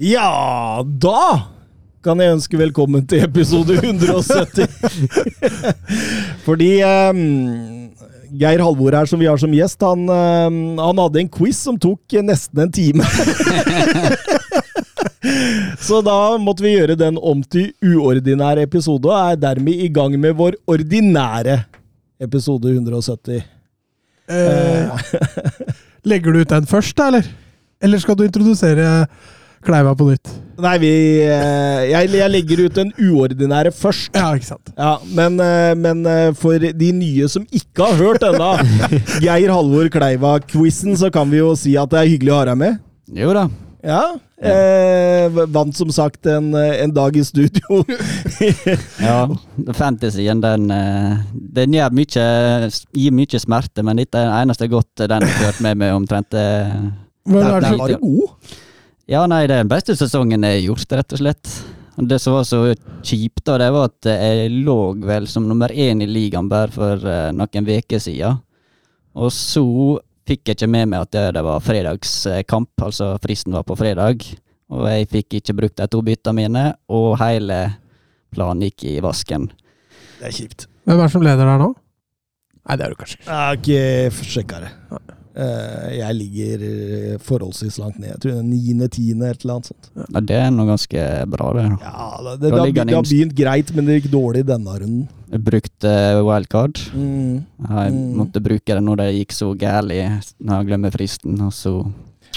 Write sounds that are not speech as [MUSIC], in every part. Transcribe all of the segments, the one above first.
Ja, da kan jeg ønske velkommen til episode 170. [LAUGHS] Fordi um, Geir Halvor her, som vi har som gjest, han, um, han hadde en quiz som tok nesten en time. [LAUGHS] Så da måtte vi gjøre den om til uordinær episode, og er dermed i gang med vår ordinære episode 170. Eh, legger du ut den først, da, eller? Eller skal du introdusere Kleiva på nytt? Nei, vi eh, jeg, jeg legger ut den uordinære først. Ja, ikke sant? Ja, men, eh, men eh, for de nye som ikke har hørt ennå, [LAUGHS] Geir Halvor Kleiva-quizen, så kan vi jo si at det er hyggelig å ha deg med. Jo da. Ja. Eh, vant som sagt en, en dag i studio. [LAUGHS] Ja, fantasyen den, den gjør mye, gir mye smerte, men dette er det eneste godt den har ført med meg omtrent. Men er det Den så, var jo god. Ja, nei, det er den beste sesongen jeg har gjort, rett og slett. Det som var så kjipt, da, det var at jeg lå vel som nummer én i ligaen bare for eh, noen uker siden. Og så fikk jeg ikke med meg at det, det var fredagskamp, altså fristen var på fredag. Og jeg fikk ikke brukt de to byttene mine, og hele planen gikk i vasken. Det er kjipt. hvem er det som leder der nå? Nei, det er du kanskje ikke. Jeg har ikke sjekka det. Eh, jeg ligger eh, forholdsvis langt ned. Jeg tror det er niende, tiende, et eller annet sånt. Ja, det er nå ganske bra, det. Ja, det, det, det, har, det har begynt greit, men det gikk dårlig denne runden. Jeg brukte wildcard. Mm. Jeg Mm. måtte bruke det når det gikk så gærlig, når jeg glemmer fristen. Og så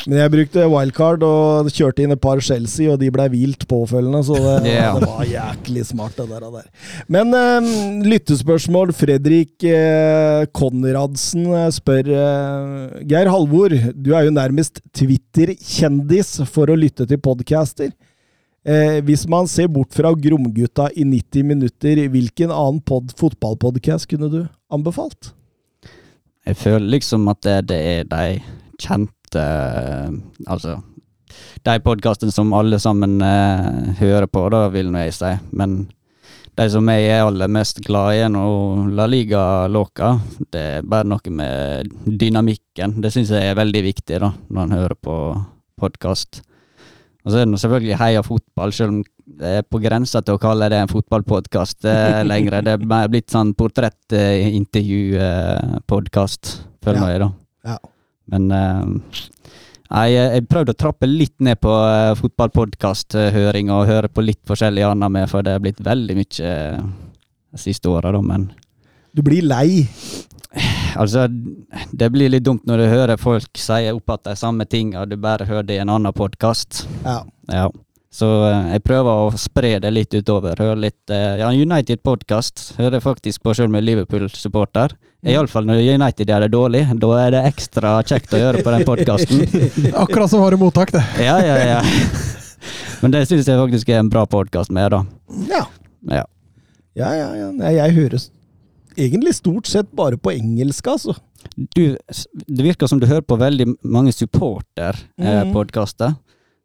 Men jeg brukte wildcard og kjørte inn et par Chelsea, og de ble hvilt påfølgende, så det, yeah. [LAUGHS] det var jæklig smart, det der. der. Men eh, lyttespørsmål. Fredrik eh, Konradsen eh, spør eh, Geir Halvor, du er jo nærmest Twitter-kjendis for å lytte til podcaster. Eh, hvis man ser bort fra Gromgutta i 90 minutter, hvilken annen pod fotballpodcast kunne du anbefalt? jeg føler liksom at det, det er de kjente eh, Altså de podkastene som alle sammen eh, hører på, da vil nå jeg si. Men de som jeg er aller mest glad i nå, La Liga Loca, det er bare noe med dynamikken. Det syns jeg er veldig viktig da, når en hører på podkast. Og så er det selvfølgelig Heia fotball, selv om det er på grensa til å kalle det en fotballpodkast eh, [LAUGHS] lenger. Det er blitt sånn portrettintervju-podkast, føler Ja. jeg, da. Ja. Men eh, jeg, jeg prøvde å trappe litt ned på uh, fotballpodkast-høring og høre på litt forskjellig annet med, for det er blitt veldig mye eh, de siste åra, da, men Du blir lei. Altså, det blir litt dumt når du hører folk si opp at de samme tinga du bare hører det i en annen podkast. Ja. Ja. Så eh, jeg prøver å spre det litt utover. Høre litt eh, Ja, United-podkast hører jeg faktisk på sjøl med Liverpool-supporter. Iallfall når United gjør det dårlig. Da er det ekstra kjekt å gjøre på den podkasten. [LAUGHS] Akkurat som har du mottak, det. [LAUGHS] Ja, ja, ja. Men det syns jeg faktisk er en bra podkast med, da. Ja. Ja. Ja, ja, ja. Jeg høres egentlig stort sett bare på engelsk, altså. Du, det virker som du hører på veldig mange Mm. supporter-podkaster.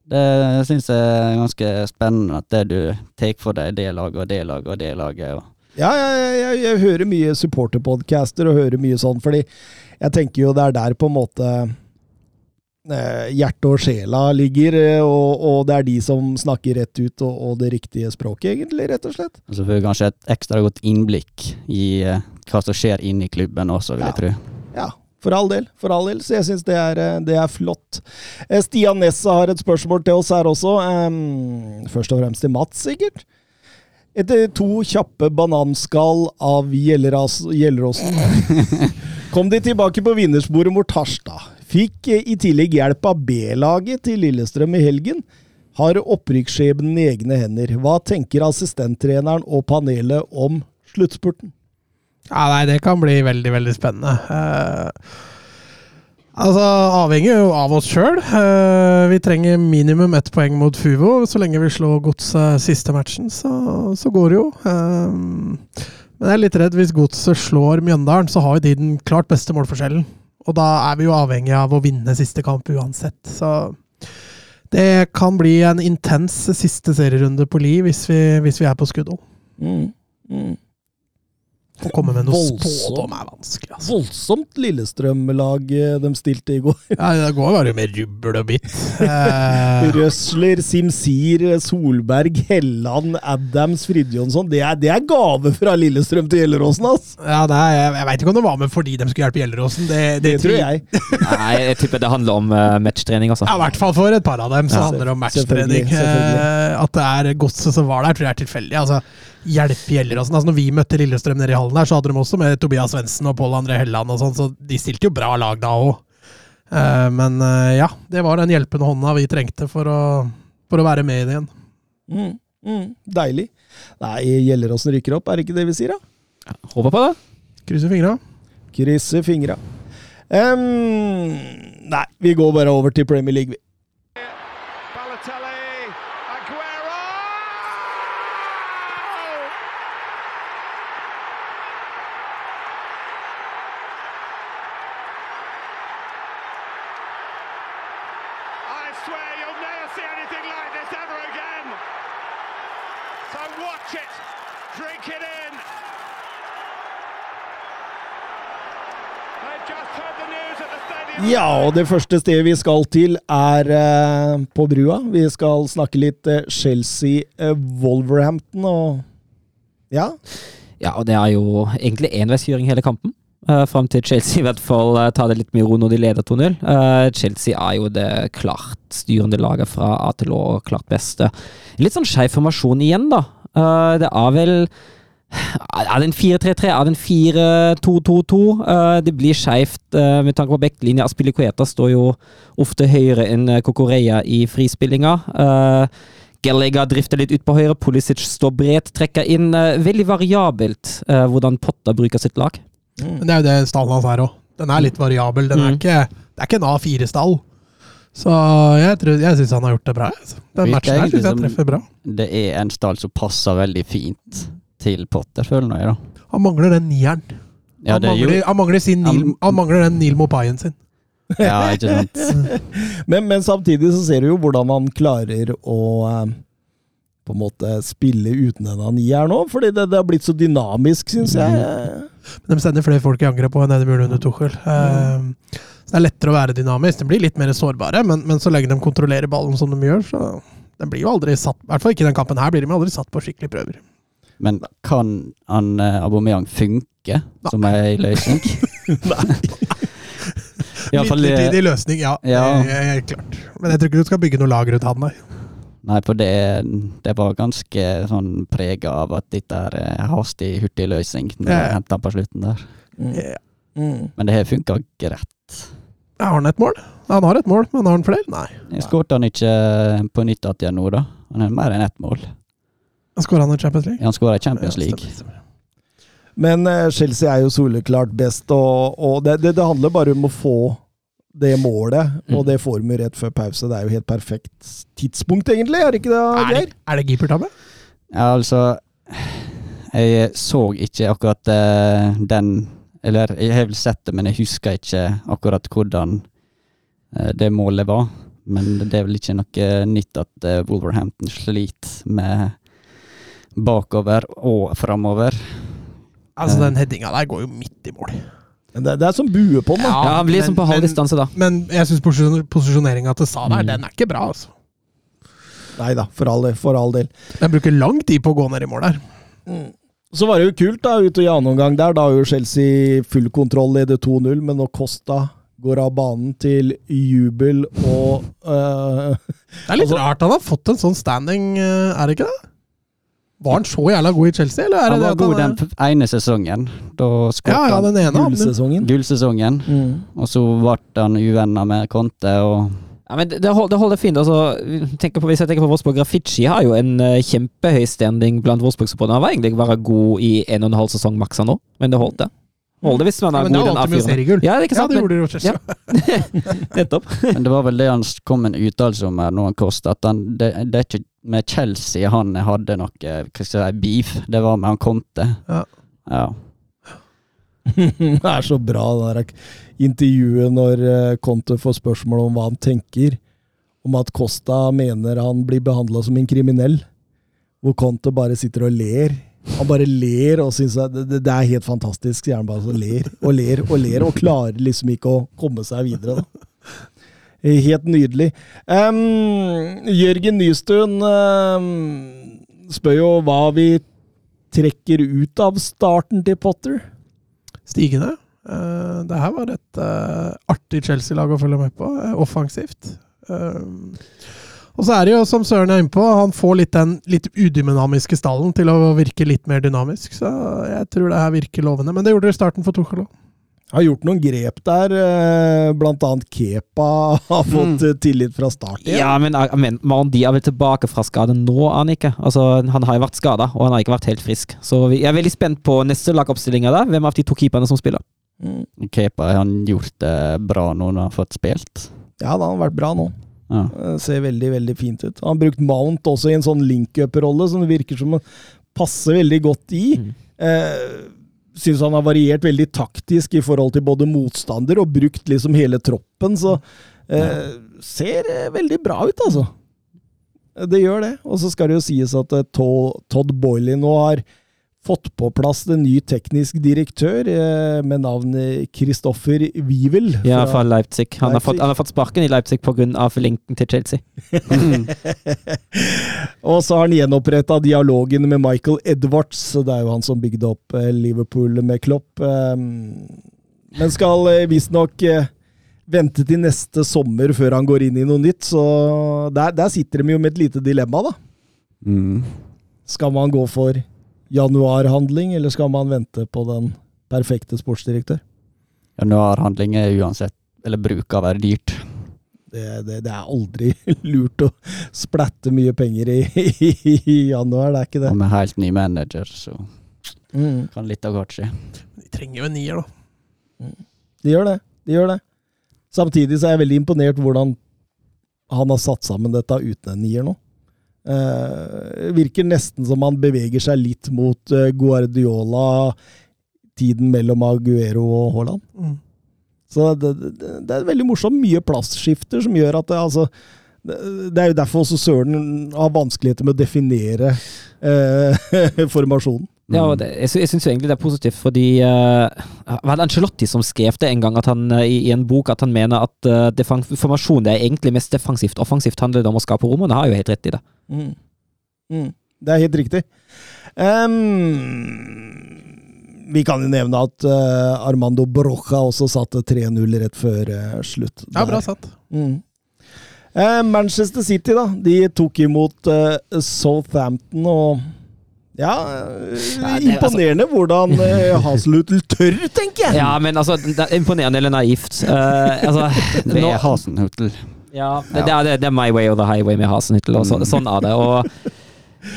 Det syns jeg er ganske spennende at det du tar for deg det laget og det laget og det laget. Og Ja, jeg, jeg, jeg hører mye supporterpodcaster og hører mye sånn, fordi jeg tenker jo det er der på en måte eh, hjertet og sjela ligger, eh, og, og det er de som snakker rett ut og, og det riktige språket, egentlig, rett og slett. så får vi kanskje et ekstra godt innblikk i eh, hva som skjer inne i klubben også, vil jeg tro. Ja, for all del. For all del. Så jeg syns det, er, eh, det er flott. Eh, Stian Nessa har et spørsmål til oss her også. Ehm, først og fremst til Mats, sikkert. Etter to kjappe bananskall av Gjelleråsen [LAUGHS] kom de tilbake på vinnersporet mot Harstad. Fikk eh, i tillegg hjelp av B-laget til Lillestrøm i helgen. Har opprykksskjebnen i egne hender. Hva tenker assistenttreneren og panelet om sluttspurten? Ja, nei, det kan bli veldig, veldig spennende. Uh, Altså, Avhenger jo av oss sjøl. vi trenger minimum ett poeng mot Fuvo. Så lenge vi slår Godset siste matchen, så, så går det jo. Uh, men jeg er litt redd hvis Godset slår Mjøndalen, så har jo de den klart beste målforskjellen. Og da er vi jo avhengig av å vinne siste kamp uansett. Så det kan bli en intens siste serierunde på Li hvis vi, hvis vi er på skuddhold. Mm. Mm. Å komme med noe Voldsomt. spådom er vanskelig, altså. Voldsomt Lillestrøm-lag eh, de stilte i går. Ja, det går bare med rubbel og bitt. Eh, [LAUGHS] Røsler, Simsir, Solberg, Helland, Adams, Fridtjonsson. Det, er- det er gave fra Lillestrøm til Gjelleråsen, ass! ja, det er, jeg jeg veit ikke om det var med fordi de skulle hjelpe Gjelleråsen. Det, Det tror jeg. [LAUGHS] Nei, jeg tipper det handler om uh, matchtrening, altså. Ja, I hvert fall for et par av dem så Ja, handler det om matchtrening. selvfølgelig. Eh, At det er godset som var der, tror jeg er tilfeldig. Altså, hjelpe Gjelleråsen. Altså, når vi møtte Lillestrøm nede i hallen der, så hadde de også med Tobias Svendsen og Pål André Helland og sånn, så de stilte jo bra lag da òg. Men uh, ja, det var den hjelpende hånda vi trengte for å, for å være med i det igjen. Mm. Mm. Deilig. Nei, Gjelleråsen rykker opp, er det ikke det vi sier, da? Håper på det. Krysser fingra. Krysser fingra. Um, nei, vi går bare over til Premier League, vi. Balotelli, Aguero! I swear you'll never see anything like this ever again. So watch it, drink it in. They've just heard the news at the stadium. Ja, og det første stedet vi skal til, er eh, på brua. Vi skal snakke litt eh, Chelsea-Wolverhampton og Ja. Ja, og det er jo egentlig enveiskjøring hele kampen. Uh, fram til Chelsea i hvert fall uh, tar det litt med ro når de leder 2-0. Uh, Chelsea er jo det klart styrende laget fra A til Å, klart beste. Litt sånn skeiv formasjon igjen, da. Uh, det er vel Er det en 4-3-3? Er det en 4-2-2-2? Eh, det blir skeivt eh, med tanke på backlinja. Aspilicueta står jo ofte høyere enn uh, Kokoreya i frispillinga. Uh, Gallagher drifter litt ut på høyre, Pulisic står bredt, trekker inn. eh, veldig variabelt eh, hvordan Potter bruker sitt lag. Men det er jo det stallen hans er òg. Den er litt variabel. Den er Mm. ikke, det er ikke en A4-stall. Så jeg, tror- jeg syns han har gjort det bra. Altså. Den matchen her syns jeg treffer bra. Det er en stall som passer veldig fint til Potter, føler jeg, da. Han mangler den nieren. Ja, han, det mangler, jo... han, mangler sin Neil, Han- han mangler den Neil Mopayen sin. [LAUGHS] Ja, ikke sant. [LAUGHS] Men, men samtidig så ser du jo hvordan han klarer å eh, på en måte spille uten den han gir nå. Fordi det, det har blitt så dynamisk, syns jeg. Men de sender flere folk i angrep på enn Eddie gjorde under Tuchel. Eh, så det er lettere å være dynamisk. De blir litt mer sårbare, men, men så lenge de kontrollerer ballen som de gjør, så den blir jo aldri satt I hvert fall ikke i den kampen her blir de aldri satt på skikkelige prøver. Men kan han eh, Aubameyang funke som ei løsning? [LAUGHS] Iallfall Midlertidig løsning, ja. Ja. Det er klart. Men jeg tror ikke du skal bygge noe lag rundt han, nei. Nei, for det, det var ganske sånn prega av at dette er eh, hastig, hurtig løsning når ja. henta på slutten der. Mm. Ja. Mm. Men det har funka greit. Har han et mål? Han har et mål, men har han flere? Nei. Jeg Skåret han ikke på nytt igjen nå, da? Han har mer enn ett mål. Skåra han i Champions League? Han skåra i Champions Ja, League. stemmer, stemmer. Men eh, Chelsea er jo soleklart best, og, og det, det, det handler bare om å få det målet, og Mm. det får vi rett før pause. Det er jo helt perfekt tidspunkt, egentlig, er det ikke det, Er Geir? det, er det keepertabbe? Ja, altså Jeg så ikke akkurat uh, den Eller jeg har vel sett det, men jeg husker ikke akkurat hvordan uh, det målet var. Men det er vel ikke noe nytt at uh, Wolverhampton sliter med bakover og framover. Altså, Eh. den headinga der går jo midt i mål. Det, det er som bue på den, da. Ja, han blir som på halv men- distanse, da. Men jeg syns posisjon, posisjoneringa til Sa der, Mm. den er ikke bra, altså. Nei da, for all del. For all del. Den bruker lang tid på å gå ned i mål der. Så var det jo kult da, ute i annen omgang der. Da har jo Chelsea full kontroll, leder 2-0, men når Costa går av banen til jubel og uh, Det er litt Altså- rart han har fått en sånn standing, eh, er det ikke det? Var han så jævla god i Chelsea, eller er Han var det god han den ene sesongen. Da Ja, skåret ja, ja, den ene. han- gullsesongen. gullsesongen. Mm. Og så ble han uvenner med Conte og Ja, men det, det det holder fint. altså, tenker på, Hvis jeg tenker på Wolfsburg, Graffiti har jo en uh, kjempehøy standing blant Wolfsburg-supporterne. Han var egentlig bare god i en og en halv sesong maksa nå, men det holdt, det. Molde hvis man Ja, er men da god den vant de jo A4. seriegull. Ja, ikke Ja, det gjorde det jo ja. [LAUGHS] nettopp. Men det var vel det han kom med en uttalelse om her han kostet, at han, det, det er ikke med Chelsea han hadde noe hva skal jeg si, beef, det var med han Conte. Ja. Ja. [LAUGHS] det er så bra, det der intervjuet når eh, Conte får spørsmål om hva han tenker om at Costa mener han blir behandla som en kriminell. Hvor Conte bare sitter og ler. Han bare ler og syns det, det- det er helt fantastisk. sier han bare så ler og ler og ler, og klarer liksom ikke å komme seg videre. da. [LAUGHS] Helt nydelig. Um, Jørgen Nystuen um, spør jo hva vi trekker ut av starten til Potter. Stigende. Uh, det her var et uh, artig Chelsea-lag å følge med på, uh, offensivt. Og så er det jo, som Søren er inne på, han får litt den litt udynamiske stallen til å virke litt mer dynamisk. Så jeg tror det her virker lovende. Men det gjorde det i starten for Tuchel. Har gjort noen grep der, eh, blant annet Kepa [LAUGHS] har fått mm. tillit fra start igjen. Ja, men, eh, men Mandi er vel tilbake fra skade nå, er han ikke? Altså, Han har jo vært skada, og han har ikke vært helt frisk. Så jeg er veldig spent på neste lagoppstillinger der. Hvem av de to keeperne som spiller? Mm. Kepa har han gjort det bra nå når han har fått spilt. Ja, det har vært bra nå. Ja. Eh, Ser veldig, veldig fint ut. Han har brukt Mount også i en sånn link-up-rolle, som det virker som å passe veldig godt i. Mm. Eh, Syns han har variert veldig taktisk i forhold til både motstander, og brukt liksom hele troppen, så eh, ser eh, veldig bra ut, altså. Det gjør det. Og så skal det jo sies at eh, Todd Boiley nå har fått på plass en ny teknisk direktør eh, med navnet Kristoffer Wivel. Ja, fra- Leipzig. Han har, fått, han har fått sparken i Leipzig pga. linken til Chelsea. [LAUGHS] Og så har han gjenoppretta dialogen med Michael Edwards. så Det er jo han som bygde opp eh, Liverpool med Klopp. Um, Men skal eh, visstnok eh, vente til neste sommer før han går inn i noe nytt. Så der, der sitter de jo med et lite dilemma, da. Mm. Skal man gå for januarhandling, eller skal man vente på den perfekte sportsdirektør? Januarhandling er uansett, eller bruker å være dyrt. Det, det, det er aldri [LAUGHS] lurt å splatte mye penger i, i, i januar, det er ikke det. Og med helt ny manager, så Mm. kan litt av hvert skje. De trenger jo en nier, da. De gjør det. De gjør det. Samtidig så er jeg veldig imponert hvordan han har satt sammen dette uten en nier nå. Eh, virker nesten som han beveger seg litt mot uh, Guardiola, tiden mellom Aguero og Haaland. Mm. Så det, det, det er veldig morsomt. Mye plassskifter som gjør at det, altså, det, det er jo derfor også Søren har vanskeligheter med å definere eh, [LAUGHS] formasjonen. Ja, og det, jeg, sy- jeg syns jo egentlig det er positivt, fordi uh, Var det Angelotti som skrev det en gang at han, uh, i, i en bok at han mener at uh, formasjon det er egentlig mest defensivt. Offensivt handler det om å skape rom, og det har jo helt rett i det. Mm. Mm. Det er helt riktig. Um, vi kan jo nevne at uh, Armando Brocha også satte 3-0 rett før eh, slutt. Ja, bra satt. Mm. Eh, Manchester City, da. De tok imot eh, Southampton og ja, eh, Nei, det- imponerende hvordan [LAUGHS] uh, Haselhutl tør, tenker jeg! Ja, men altså, det er imponerende eller naivt. Uh, altså, [LAUGHS] Det er Hasenhutl. Ja, det, det, er, det er my way or the highway med Hasenhutl, og så, sånn er det. Og,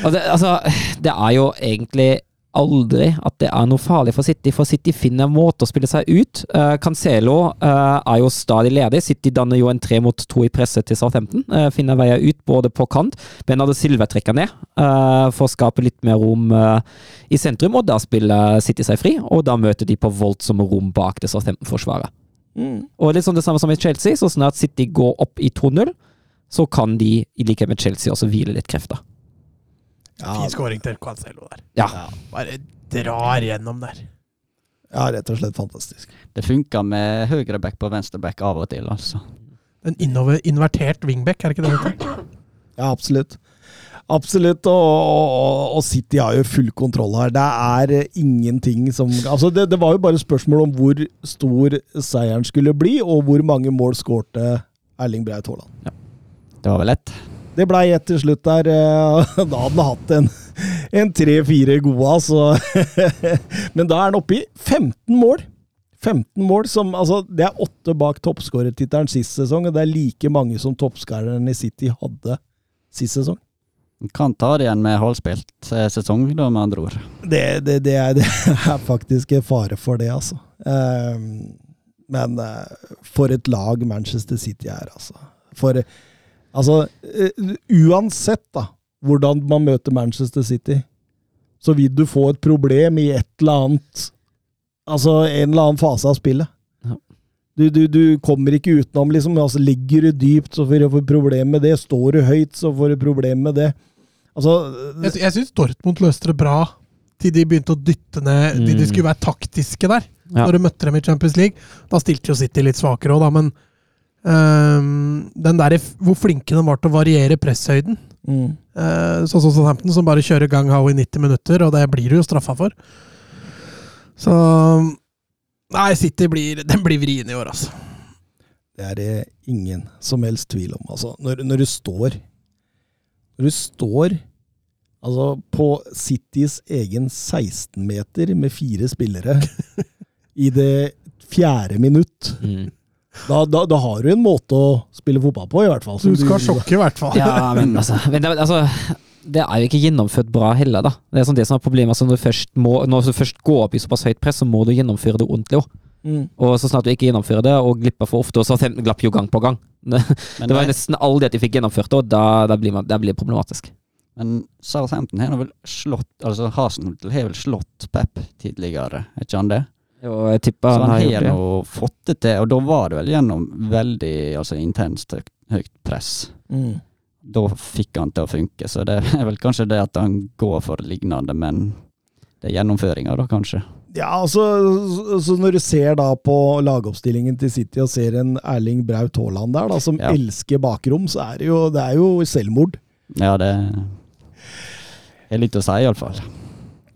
og [LAUGHS] det, altså, det er jo egentlig aldri at det er noe farlig for City, for City finner en måte å spille seg ut. Uh, Cancelo uh, er jo stadig ledig. City danner jo en tre mot to i presset til Southampton. Uh, finner veier ut både på kant. Bernardo Silva trekker ned for å skape litt mer rom i sentrum, og da spiller City seg fri, og da møter de på voldsomme rom bak det Southampton-forsvaret. Mm. Og litt sånn det samme som i Chelsea, så snart City går opp i 2-0, så kan de, i likhet med Chelsea, også hvile litt krefter. Ja, Fin skåring til Cancelo der. Ja. Bare drar gjennom der. ja, rett og slett fantastisk. Det funker med høyreback på venstreback av og til, altså. En innover, invertert wingback, er det ikke det det heter? Ja, absolutt. Absolutt, og, og, og City har jo full kontroll her. Det er ingenting som Altså, det, det var jo bare spørsmål om hvor stor seieren skulle bli, og hvor mange mål skårte Erling Braut Haaland. Det var vel lett. Det blei ett til slutt der. eh, [LAUGHS] Da hadde han hatt en, en tre-fire gode, altså. [LAUGHS] Men da er han oppe i 15 mål. 15 mål, som, altså, Det er åtte bak toppskårertittelen sist sesong, og det er like mange som toppskåreren i City hadde sist sesong. Kan ta det igjen med halvspilt eh, sesong, da, med andre ord. Det, det, det, er, [LAUGHS] det er faktisk en fare for det, altså. Eh, men for et lag Manchester City er, altså. For Altså, eh, uansett da, hvordan man møter Manchester City, så vil du få et problem i et eller annet Altså, en eller annen fase av spillet. Du, du, du kommer ikke utenom, liksom. Altså, ligger du dypt, så får du problem med det. Står du høyt, så får du problem med det. Altså Jeg, jeg syns Dortmund løste det bra til de begynte å dytte ned de, de Mm. skulle være taktiske der. Ja. Når du møtte dem i Champions League. Da stilte jo City litt svakere òg, da, men øhm, den der, hvor flinke de var til å variere presshøyden. mm. Uh, sånn som Southampton, som bare kjører gang how i 90 minutter, og det blir du jo straffa for. Så Nei, City blir, [LAUGHS] den blir vrien i år, altså. Det er det ingen som helst tvil om. Altså, når, når du står Når du står altså, på Citys egen 16-meter med fire spillere [LAUGHS] i det fjerde minutt, Mm. Da, da, da har du en måte å spille fotball på, i hvert fall. Du skal sjokke, i hvert fall. Ja, men [LAUGHS] altså, men det, altså det er jo ikke gjennomført bra heller, da. Det er sånn det som er problemet. Altså, når, du først må, når du først går opp i såpass høyt press, så må du gjennomføre det ordentlig òg. Mm. Og så snart du ikke gjennomfører det, og glipper for ofte, og så [LAUGHS] glapp jo gang på gang. [LAUGHS] Det, det var nesten aldri at de fikk gjennomført det, og da, da, blir, man, blir det problematisk. men Southampton har vel slått Altså Hasenhutel har vel slått Pep tidligere, er ikke han det? Jo, jeg tipper Så han har har gjort det. nå fått det til, og da var det vel gjennom veldig altså, intenst høyt, press. Mm. Da fikk han til å funke, så det er vel kanskje det at han går for lignende, men det er gjennomføringa da, kanskje. Ja, altså, så- så når du ser da på lagoppstillingen til City og ser en Erling Braut Haaland der, da, som Ja. elsker bakrom, så er det jo, det er jo selvmord. Ja, det er litt å si, iallfall.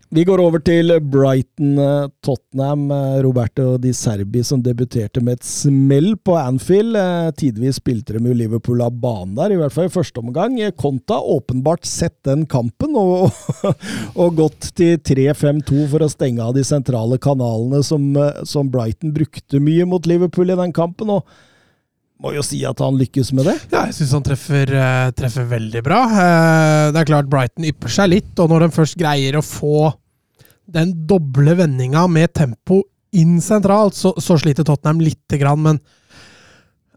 Vi går over til Brighton-Tottenham. Roberto Di Serbi som debuterte med et smell på Anfield. Eh, Tidvis spilte de jo Liverpool av banen der, i hvert fall i første omgang. Konta åpenbart sett den kampen og, [LAUGHS] og gått til 3-5-2 for å stenge av de sentrale kanalene som, eh, som Brighton brukte mye mot Liverpool i den kampen. og må jo si at han lykkes med det. Ja, jeg syns han treffer, eh, treffer veldig bra. Eh, det er klart Brighton ypper seg litt, og når de først greier å få den doble vendinga med tempo inn sentralt, så, så sliter Tottenham lite grann, men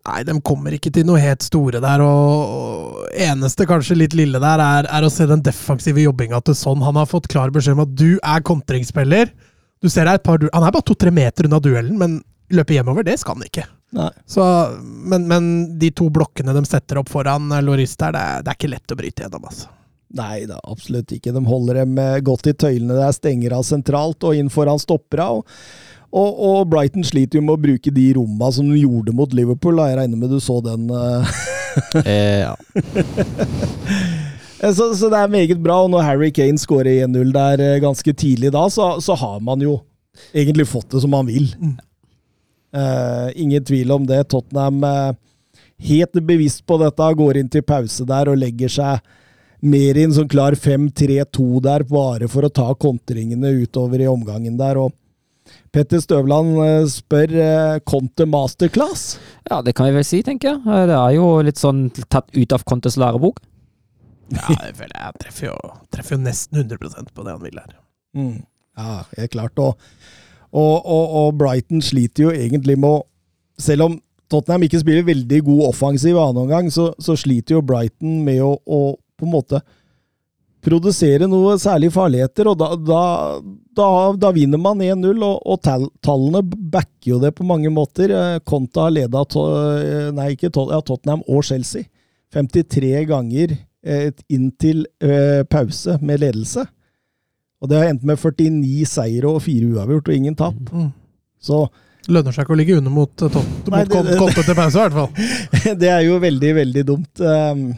Nei, de kommer ikke til noe helt store der, og, eneste kanskje litt lille der, er, er å se den defensive jobbinga til Son. Han har fått klar beskjed om at du er kontringsspiller. Du ser deg et par Han er bare to-tre meter unna duellen, men løpe hjemover, det skal han ikke. Nei. Så, men, men de to blokkene de setter opp foran eh, Loris der, det, det er ikke lett å bryte gjennom. altså. Nei da, absolutt ikke. De holder dem eh, godt i tøylene Det er stenger av sentralt og inn foran stoppera. Og, og, og Brighton sliter jo med å bruke de romma som de gjorde mot Liverpool. Da. Jeg regner med du så den. eh. Eh, ja. [LAUGHS] så, så det er meget bra. Og når Harry Kane skårer 1-0 der ganske tidlig da, så, så har man jo egentlig fått det som man vil. Eh, ingen tvil om det. Tottenham eh, helt bevisst på dette, går inn til pause der og legger seg mer inn som klar 5-3-2 der, bare for å ta kontringene utover i omgangen der. og Petter Støvland eh, spør Conte masterclass. Ja, det kan vi vel si, tenker jeg. Det er jo litt sånn tatt ut av Contes lærebok. Ja, jeg føler jeg treffer jo, treffer jo nesten 100 på det han vil her. Mm. Ja, helt klart. Og, og, og, og Brighton sliter jo egentlig med å Selv om Tottenham ikke spiller veldig god offensiv annen omgang, så, så sliter jo Brighton med å, å på en måte produsere noe særlig farligheter, og da, da, da, da vinner man 1-0, og, og tall, tallene backer jo det på mange måter. Eh, Conta har leda to, eh, nei, ikke to, ja, Tottenham og Chelsea 53 ganger eh, inn eh, pause med ledelse. Og det har endt med 49 seire og fire uavgjort, og ingen tap. Mm. Så Lønner seg ikke å ligge under mot, eh, mot det- til pause, i hvert fall. [LAUGHS] det er jo veldig, veldig dumt. Um,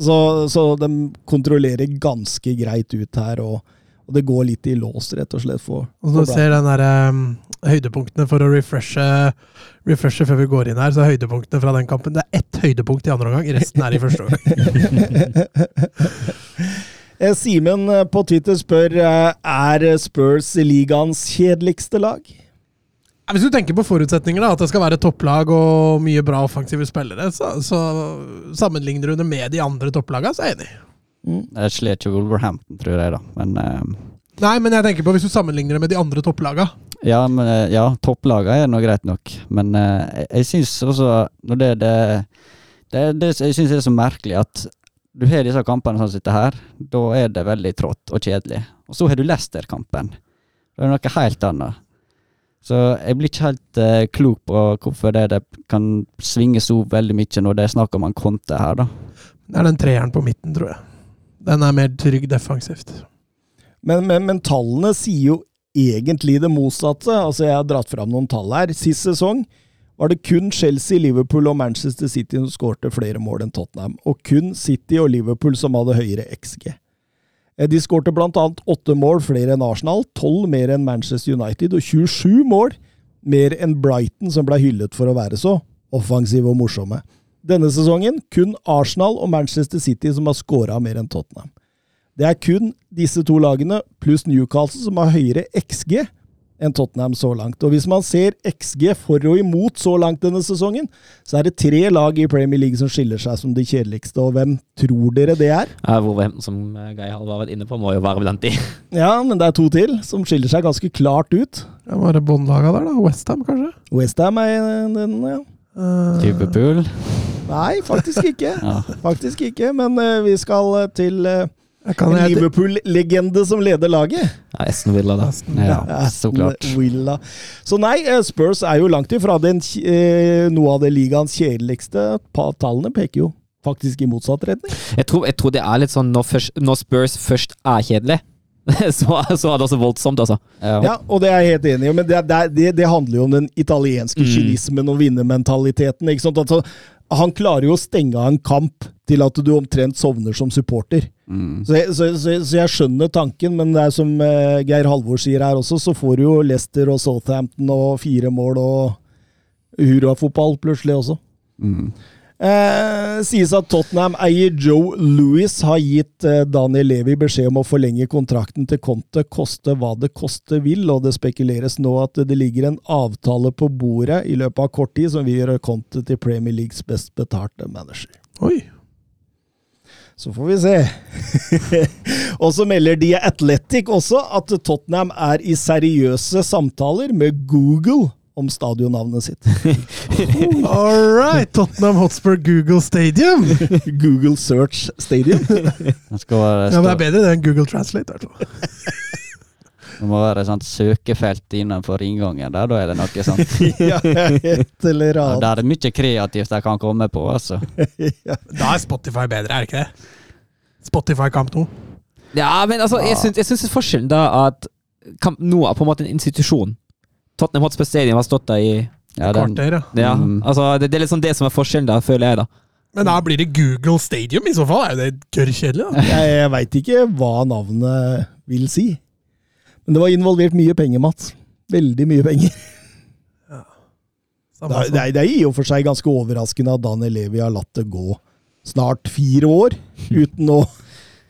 Så, så de kontrollerer ganske greit ut her, og, og det går litt i lås, rett og slett. For, Og for du ser den der, um, høydepunktene for å refreshe, refreshe før vi går inn her, så er høydepunktene fra den kampen Det er ett høydepunkt i andre omgang, resten er i første omgang. [LAUGHS] Eh, Simen eh, på Twitter spør eh, er Spurs ligaens kjedeligste lag. Hvis du tenker på forutsetninger, da, at det skal være topplag og mye bra offensive spillere, så, så sammenligner du det med de andre topplagene, så er jeg enig. Jeg slet ikke Wolverhampton, tror jeg, da. Men uh... Nei, men jeg tenker på hvis du sammenligner det med de andre topplagene. Ja, men ja, topplagene er nå greit nok, men uh, jeg, jeg syns også når det, det, det, det Jeg syns det er så merkelig at du har disse kampene som sitter her, da er det veldig trått og kjedelig. Og så har du Leicester-kampen. Det er noe helt annet. Så jeg blir ikke helt uh, klok på hvorfor det, det kan svinge så veldig mye når det er snakk om en konte her, da. Det er den treeren på midten, tror jeg. Den er mer trygg defensivt. Men, men, men tallene sier jo egentlig det motsatte. Altså, jeg har dratt fram noen tall her. Sist sesong var det kun Chelsea, Liverpool og Manchester City som skårte flere mål enn Tottenham, og kun City og Liverpool som hadde høyere XG. Eh, De skårte annet åtte mål flere enn Arsenal, tolv mer enn Manchester United og 27 mål mer enn Brighton, som ble hyllet for å være så offensive og morsomme. Denne sesongen kun Arsenal og Manchester City som har skåra mer enn Tottenham. Det er kun disse to lagene pluss Newcastle som har høyere XG enn Tottenham så langt. Og hvis man ser XG for og imot så langt denne sesongen, så er det tre lag i Premier League som skiller seg som de kjedeligste. Og hvem tror dere det er? Ja, Wolverhampton, som eh, Geir har vært inne på, må jo være blant de. [LAUGHS] Ja, men det er to til som skiller seg ganske klart ut. Ja, Var det båndlaga der, da? Westham, kanskje? Westham er den, ja. Uh... Liverpool. Nei, faktisk ikke. [LAUGHS] Ja. Faktisk ikke, men uh, vi skal uh, til eh, kan en Liverpool-legende som leder laget. Ja, Esten Villa, da. Ja, så klart. Villa. Så nei, eh, Spurs er jo langt ifra den, eh, noe av det ligaens kjedeligste. Tallene peker jo faktisk i motsatt retning. Jeg tror, jeg tror det er litt sånn når, først, når Spurs først er kjedelig, [LAUGHS] så, så er det også voldsomt, altså. Ja. Ja, og det er jeg helt enig i, men det, det, det, handler jo om den italienske Mm. kynismen og vinnermentaliteten. ikke sant? Altså, han klarer jo å stenge av en kamp til at du omtrent sovner som supporter. Mm. Så jeg, så, så, så jeg skjønner tanken, men det er som eh, Geir Halvor sier her også, så får du jo Leicester og Southampton og fire mål og hurrafotball plutselig også. Mm. Eh, sies at Tottenham eier Joe Louis har gitt eh, Daniel Levi beskjed om å forlenge kontrakten til Conte, koste hva det koste vil, og det spekuleres nå at det ligger en avtale på bordet i løpet av kort tid som vil gjøre Conte til Premier Leagues best betalte manager. Oi. Så får vi se. [LAUGHS] og så melder The Athletic også at Tottenham er i seriøse samtaler med Google om stadionnavnet sitt. [LAUGHS] All right! Tottenham Hotspur Google Stadium! [LAUGHS] Google Search Stadium. [LAUGHS] Det skal være, Ja, men Det er bedre det enn Google Translate. i det må være et sånt søkefelt innenfor inngangen der, da er det noe sånt. ja, et eller Ja, annet. der er det mye kreativt de kan komme på, altså. Da er Spotify bedre, er det ikke det? Spotify Kamp nå. Ja, men altså, jeg syns, jeg syns forskjellen da at Kamp nå er på en måte en institusjon. Tottenham Hotspur Stadium har stått der i Ja, den, Kvarter, ja. ja, Mm. altså, det, det er sånn det som er forskjellen, da, føler jeg, da. Men da blir det Google Stadium i så fall. Er jo det gørr kjedelig, da? [LAUGHS] Jeg, jeg veit ikke hva navnet vil si. Men det var involvert mye penger, Mats. Veldig mye penger. Ja. Det det, er, det er i og for seg ganske overraskende at Daniel Levi har latt det gå snart fire år [LAUGHS] uten å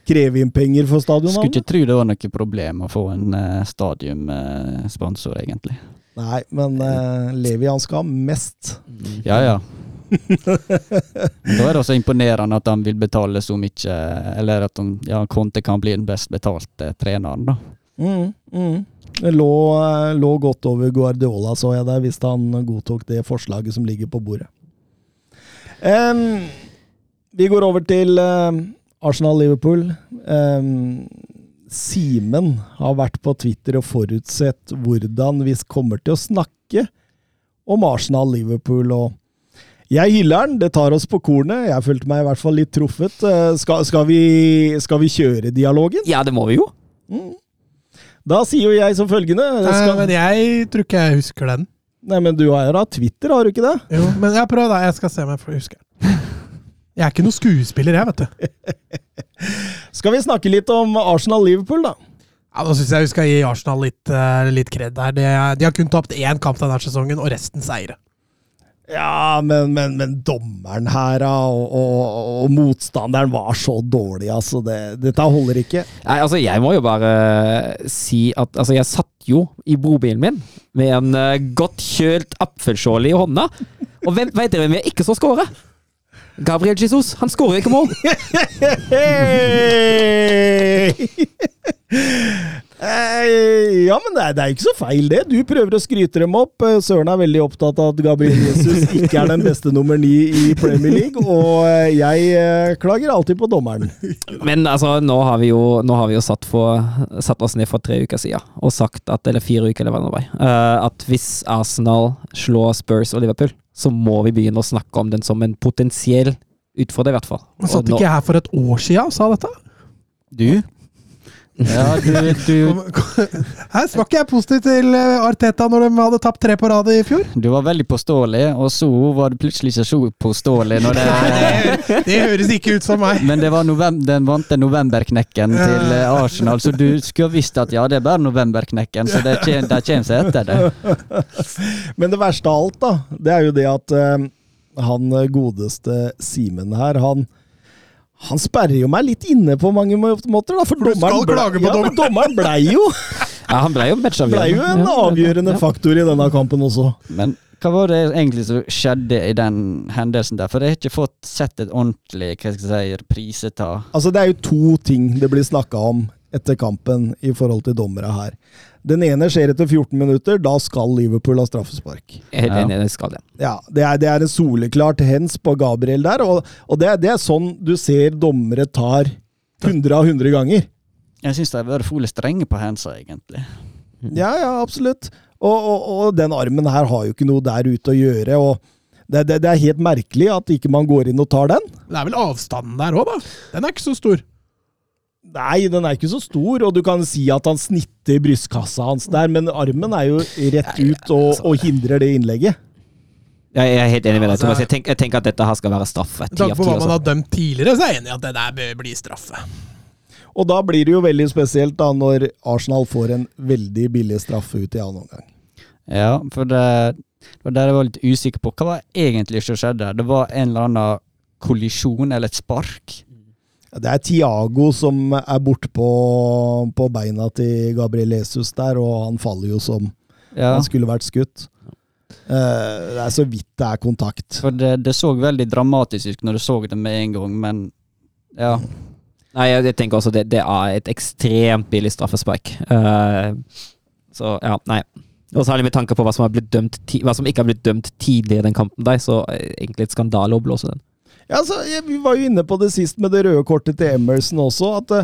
kreve inn penger for Skulle ikke tro det var noe problem å få en uh, stadionsponsor, egentlig. Nei, men uh, Levi han skal ha mest. Ja, ja. Da er det også imponerende at han vil betale så mye, eller at han, ja, Conte kan bli den best betalte treneren, da. Mm, mm. Det lå, eh, lå godt over Guardiola, så jeg der, hvis han godtok det forslaget som ligger på bordet. Um, vi går over til em, Arsenal-Liverpool. Um, Simen har vært på Twitter og forutsett hvordan vi kommer til å snakke om Arsenal-Liverpool. og Jeg hyller den, det tar oss på kornet. Jeg følte meg i hvert fall litt truffet. Eh, Skal, skal, vi, skal vi kjøre dialogen? Ja, det må vi jo. Da sier jo jeg som følgende Nei, men jeg tror ikke jeg husker den. Nei, men du har jo da Twitter, har du ikke det? Jo, men jeg prøver da. Jeg skal se om jeg får huske den. Jeg er ikke noen skuespiller, jeg, vet du. [LAUGHS] Skal vi snakke litt om Arsenal-Liverpool, da? Ja, Da syns jeg vi skal gi Arsenal litt, uh, litt kred der. De, de har kun tapt én kamp denne sesongen, og resten seire. Ja, men, men, men dommeren her og, og, og motstanderen var så dårlig, altså. Det, dette holder ikke. Nei, altså, jeg må jo bare si at altså, jeg satt jo i bobilen min med en eh, godt kjølt apfelskjål i hånda. Og vent, vet dere hvem jeg ikke så skåre? Gabriel Jesus. Han skårer ikke mål. Eh, ja, men det er, det er ikke så feil, det. Du prøver å skryte dem opp. Eh, Søren er veldig opptatt av at Gabriel Jesus ikke er den beste nummer ni i Premier League, og eh, jeg eh, klager alltid på dommeren. Men altså, nå har vi jo, nå har vi jo satt, for, satt oss ned for tre uker siden og sagt at, eller fire uker, eller hva det nå var, eh, at hvis Arsenal slår Spurs og Liverpool, så må vi begynne å snakke om den som en potensiell utfordrer, i hvert fall. Men Satt ikke jeg her for et år siden og sa dette? Du? Ja, du, du, Her var ikke jeg positiv til eh, Arteta når de hadde tapt tre på rad i fjor? du var veldig påståelig, og så var du plutselig ikke så påståelig når det Det høres ikke ut som meg. Men det var november, den vante novemberknekken til eh, Arsenal, så du skulle ha visst at ja, det er bare novemberknekken, så det de kommer seg etter det. Men det verste av alt, da, det er jo det at uh, han godeste Simen her, han han sperrer jo meg litt inne på mange måter, da. For For dommeren, ble- ja, men dommeren blei jo, [LAUGHS] Ja, han blei jo matchavgjørende. Blei jo en Ja, avgjørende ja. faktor i denne kampen også. Men hva var det egentlig som skjedde i den hendelsen der? For jeg har ikke fått sett et ordentlig hva skal jeg si, reprise Altså, det er jo to ting det blir snakka om etter kampen i forhold til dommere her. Den ene skjer etter 14 minutter. Da skal Liverpool ha straffespark. Helt enig, det skal det. Ja, Det er, det er en soleklart hens på Gabriel der, og, og det, er, det er sånn du ser dommere tar 100 av 100 ganger. Jeg syns de har vært for strenge på hensa, egentlig. Ja, ja, absolutt. Og, og, og den armen her har jo ikke noe der ute å gjøre. og det, det, det er helt merkelig at ikke man går inn og tar den. Det er vel avstanden der òg, da. Den er ikke så stor. Nei, den er ikke så stor, og du kan si at han snitter brystkassa hans der, men armen er jo rett ut og, og hindrer det innlegget. Jeg er helt enig med deg, Altså- Thomas. Jeg, tenker, jeg tenker at dette her skal være straffe. Med for tanke på hva man Altså. har dømt tidligere, så er jeg enig i at det der bør bli straffe. Og da blir det jo veldig spesielt da når Arsenal får en veldig billig straffe ut i annen omgang. Ja, for det, det var der jeg var litt usikker på. Hva var egentlig som skjedde? Det var en eller annen kollisjon eller et spark. Det er Tiago som er bortpå på beina til Gabriel Jesus der, og han faller jo som Ja, han skulle vært skutt. Uh, det er så vidt det er kontakt. for det, det så veldig dramatisk ut når du så det med en gang, men ja. Nei, jeg, jeg tenker også det, det er et ekstremt billig straffespark. Uh, så ja, nei. Og særlig med tanke på hva som, har blitt dømt ti hva som ikke har blitt dømt tidligere i den kampen der, så er egentlig et skandale å blåse den. Ja, altså, jeg, Vi var jo inne på det sist med det røde kortet til Emerson også. at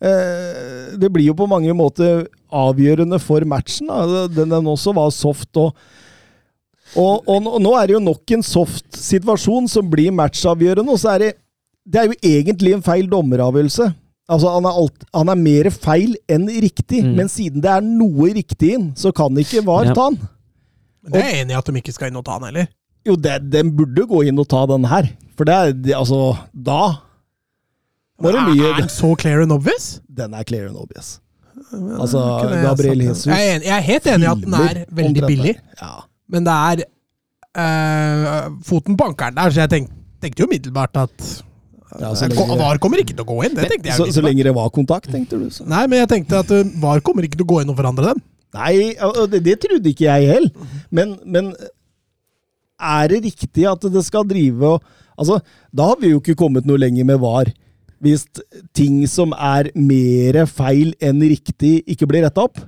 eh, Det blir jo på mange måter avgjørende for matchen. Da. Den, den også var soft. og og, og nå- nå er det jo nok en soft situasjon som blir matchavgjørende. og så er det, det er jo egentlig en feil dommeravgjørelse. Altså, han er, alt, han er mer feil enn riktig, Mm. men siden det er noe riktig inn, så kan ikke VAR Ja. ta han. Men det er jeg enig i at de ikke skal inn og ta han heller. Jo, det, den burde gå inn og ta den her. For det er Altså, da var det mye er den så clear and obvious? Den er clear and obvious. Altså, Gabriel. Jesus Jeg er, enig, jeg er helt enig i at den er veldig billig, Ja. men det er øh, foten på den der, så jeg tenk, tenkte jo umiddelbart at Ja, eh, lenge- VAR kommer ikke til å gå inn. Det tenkte jeg Så, så lenge det var kontakt, tenkte du? Så. Nei, men jeg tenkte at uh, VAR kommer ikke til å gå inn og forandre den. Nei, det, det trodde ikke jeg heller. Men, men er det riktig at det skal drive og Altså, da har vi jo ikke kommet noe lenger med VAR. Hvis ting som er mer feil enn riktig, ikke blir retta opp.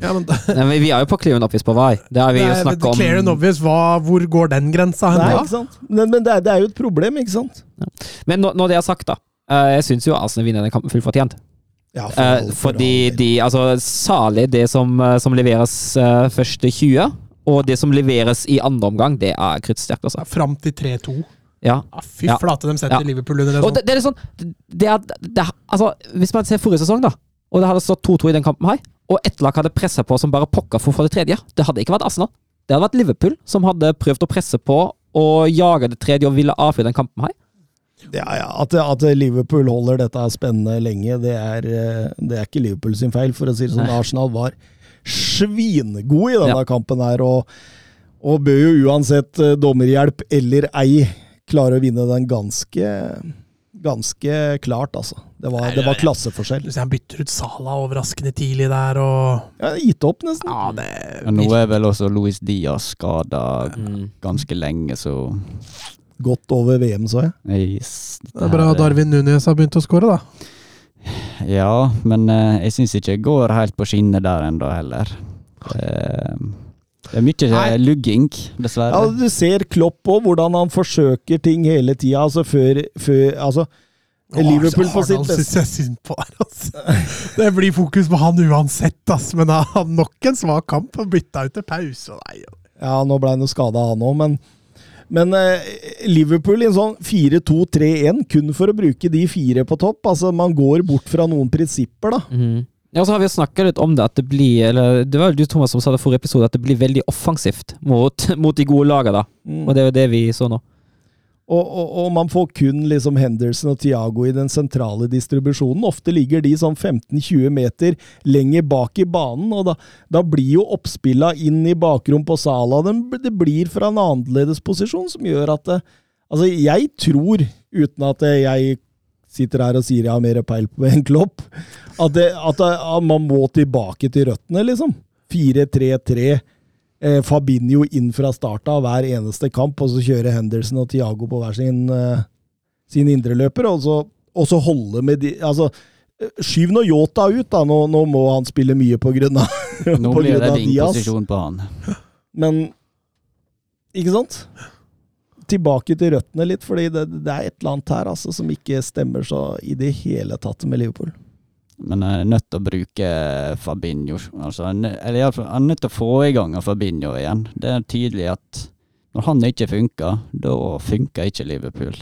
Ja, men, Nei, men vi er jo på clear and obvious på VAR. Det har vi jo Nei, snakka om. Clear and obvious, hva, hvor går den grensa hen Nei, da? ikke sant? Men, men det, er, det er jo et problem, ikke sant? Men når, når det er sagt, da. eh, jeg syns jo Arsenal vinner den kampen fullt fortjent. Ja, Eh, for fordi all del. de Altså, salig det som, eh, som leveres uh, første 20, og det som leveres i andre omgang, det er kruttsterkt, altså. Fram til 3-2. Ja. Ja, fy Ja. flate, de setter Ja. Liverpool under det. Og Sånn. det, det er sånn det er, det er, Altså, hvis man ser forrige sesong, da, og det hadde stått 2-2 i den kampen her, og ett lag hadde pressa på som bare pokker for å få det tredje, det hadde ikke vært Arsenal. Det hadde vært Liverpool som hadde prøvd å presse på og jage det tredje og ville avfyre den kampen her. Ja, ja, at, at Liverpool holder dette spennende lenge, det er, eh, det er ikke Liverpool sin feil. For å si det sånn, Arsenal var svingod i denne Ja. kampen her, og, og bør jo uansett eh, dommerhjelp eller ei klare å vinne den ganske Ganske klart, altså. Det var, det var klasseforskjell. Han bytter ut Sala overraskende tidlig der, og Ja, gitt opp, nesten. Ja, det nå er vel også Louis Diaz skada Mm. ganske lenge, så Godt over VM, så jeg. Yes, det, Det er bra Darwin Nunes har begynt å skåre, da. Ja, men eh, jeg syns ikke jeg går helt på skinner der ennå heller. Eh, det er mye Nei. lugging, lugging, Ja, dessverre. du ser Klopp på hvordan han forsøker ting hele tida. Altså før, før altså, Liverpool på sitt Arnold beste. synes jeg synd på her, altså. Det blir fokus på han uansett, altså. Men han har nok en svak kamp og bytta ut til pause. Nei, Ja, nå ble han jo skada, han òg, men men eh, Liverpool i en sånn 4-2-3-1, kun for å bruke de fire på topp. Altså, Man går bort fra noen prinsipper, da. Mm. Ja, så har vi snakka litt om det, at det blir eller Det var jo du, Thomas, som sa det forrige episode, at det blir veldig offensivt mot, [LAUGHS] mot de gode lagene, da. Mm. Og det er jo det vi så nå. Og, og, og man får kun liksom Henderson og Thiago i den sentrale distribusjonen. Ofte ligger de sånn 15-20 meter lenger bak i banen, og da, da blir jo oppspilla inn i bakrom på Sala Det blir fra en annerledes posisjon som gjør at det, Altså, jeg tror, uten at jeg sitter her og sier jeg har mer peil på en klopp, at, det, at, det, at man må tilbake til røttene, liksom. 4-3-3. Eh, Fabinho inn fra start av hver eneste kamp, og så kjøre Henderson og Thiago på hver sin, eh, sin indreløper, og så, og så holde med de Altså, eh, skyv nå Yota ut, da. Nå, nå må han spille mye på grunn av, [LAUGHS] Nå blir det vingposisjon på han. Men Ikke sant? Tilbake til røttene litt, fordi det, det er et eller annet her altså, som ikke stemmer så i det hele tatt med Liverpool. Men jeg er nødt til å bruke Fabinho. Altså, han er- eller i han er nødt til å få i gang Fabinho igjen. Det er tydelig at når han ikke funker, da funker ikke Liverpool.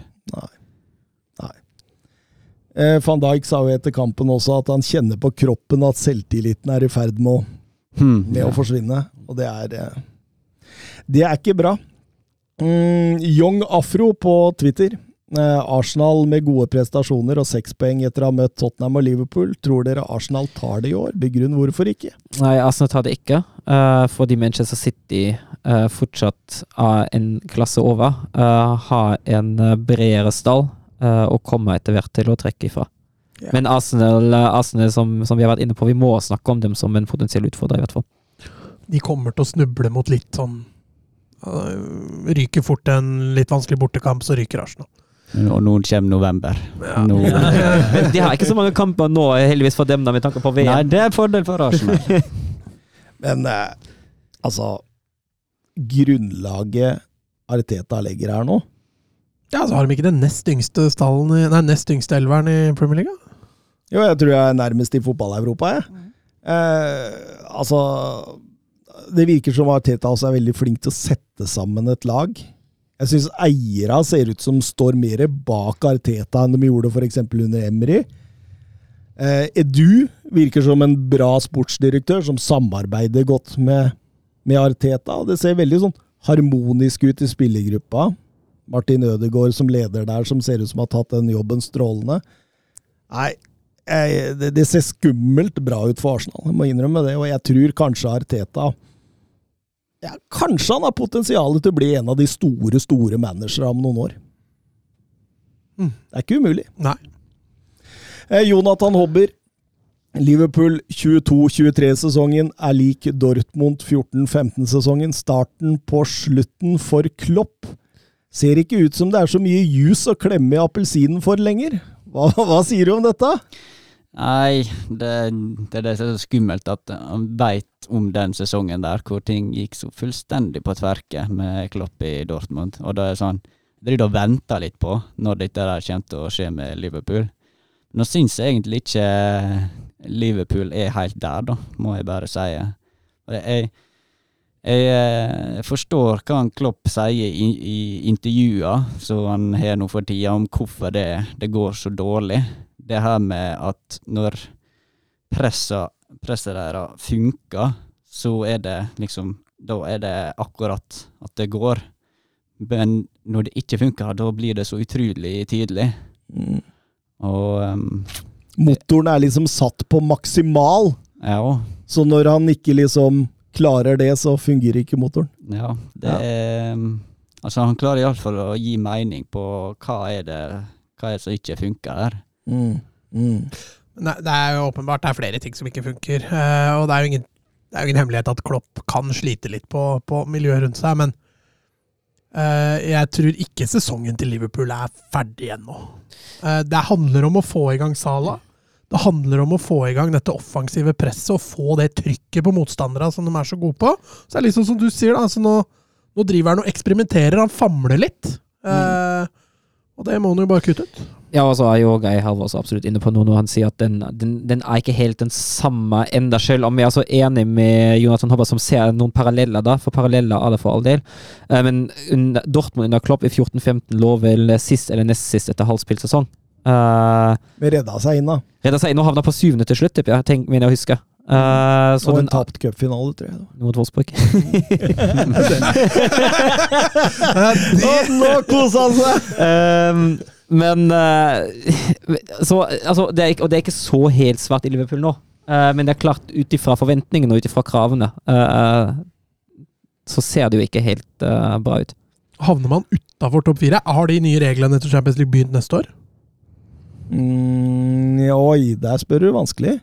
Eh, Van Dijk sa jo etter kampen også at han kjenner på kroppen at selvtilliten er i ferd med å, Hmm. med å forsvinne, og det er eh, Det er ikke bra. Mm, Young Afro på Twitter. Eh, Arsenal med gode prestasjoner og seks poeng etter å ha møtt Tottenham og Liverpool. Tror dere Arsenal tar det i år? Begrunn hvorfor ikke. Nei, Arsenal tar det ikke, eh, fordi Manchester City eh, fortsatt er en klasse over. eh, har en bredere stall eh, og kommer etter hvert til å trekke ifra. Yeah. Men Arsenal, Arsenal som, som vi har vært inne på, vi må snakke om dem som en potensiell utfordrer, i hvert fall. De kommer til å snuble mot litt sånn Ryker fort en litt vanskelig bortekamp, så ryker Arsenal. Og nå kommer november. Nå, [LAUGHS] Men de har ikke så mange kamper nå, heldigvis for dem, da, med tanke på VM. nei, det er en fordel for Arsenal. [LAUGHS] Men eh, altså Grunnlaget Ariteta legger her nå Ja, så har de ikke den nest yngste stallen i, Nei, nest yngste elveren i Premier League? Jo, jeg tror jeg er nærmest i fotball-Europa, jeg. Eh, altså Det virker som Ariteta også er veldig flink til å sette sammen et lag. Jeg syns eiera ser ut som står mer bak Arteta enn de gjorde f.eks. under Emry. Eh, Edu virker som en bra sportsdirektør som samarbeider godt med, med Arteta. Det ser veldig sånn harmonisk ut i spillergruppa. Martin Ødegaard som leder der, som ser ut som har tatt den jobben strålende. Nei, jeg, det, det ser skummelt bra ut for Arsenal, jeg må innrømme det. Og jeg tror kanskje Arteta ja, Kanskje han har potensial til å bli en av de store, store managerne om noen år. Mm. Det er ikke umulig. Nei. Eh, Jonathan Hobber. Liverpool 22-23-sesongen er lik Dortmund 14-15-sesongen. Starten på slutten for Klopp. Ser ikke ut som det er så mye juice å klemme i appelsinen for lenger. Hva, hva sier du om dette? Nei, det, det er det som er så skummelt, at han veit om den sesongen der hvor ting gikk så fullstendig på tverke med Klopp i Dortmund. Og da er det sånn Jeg driver og venter litt på når dette der kommer til å skje med Liverpool. Nå syns jeg egentlig ikke Liverpool er helt der, da, må jeg bare si. Jeg, jeg eh, forstår hva han Klopp sier i, i intervjuer som han har nå for tida, om hvorfor det, det går så dårlig. Det her med at når presset presset deres funker, så er det liksom Da er det akkurat at det går. Men når det ikke funker, da blir det så utrolig tidlig. Mm. Og um, Motoren er liksom satt på maksimal, ja, så når han ikke liksom klarer det, så fungerer ikke motoren. ja, det Ja. er um, Altså, han klarer iallfall å gi mening på hva er det hva er det som ikke funker her. Mm. Mm. Det, det er jo åpenbart det er flere ting som ikke funker. eh, og det er jo ingen, det er jo ingen hemmelighet at Klopp kan slite litt på, på miljøet rundt seg, men Uh, jeg tror ikke sesongen til Liverpool er ferdig ennå. Uh, det handler om å få i gang Sala. Det handler om å få i gang dette offensive presset og få det trykket på motstandere som de er så gode på. Så det er liksom som du sier, da. Altså nå, nå driver han og eksperimenterer. Han famler litt. Eh, og det må han jo bare kutte ut. Ja, og så er jo Geir Halvors absolutt inne på noe når han sier at den, den, den er ikke helt den samme enda, selv om jeg er så enig med Jonathan Hobbard som ser noen paralleller da, for paralleller er det for all del. Uh, men under, Dortmund under Klopp i 14-15 lå vel sist eller nest sist etter halvspilt sesong. Uh, men redda seg inn, da. Redda seg inn og havna på syvende til slutt, tipper jeg. Tenk, mener jeg å huske. Uh, så Og den en tapt cupfinale, tror jeg. mot Wolfsburg. [LAUGHS] [LAUGHS] Å, nå koser han seg! Ehm, men eh, [LAUGHS] så, altså, det er ikke, Og det er ikke så helt svart i Liverpool nå. Eh, men det er klart, ut ifra forventningene og ut ifra kravene, eh, så ser det jo ikke helt bra ut. Havner man utafor topp fire? Har de nye reglene til Champions League begynt neste år? Mm, oi, der spør du vanskelig.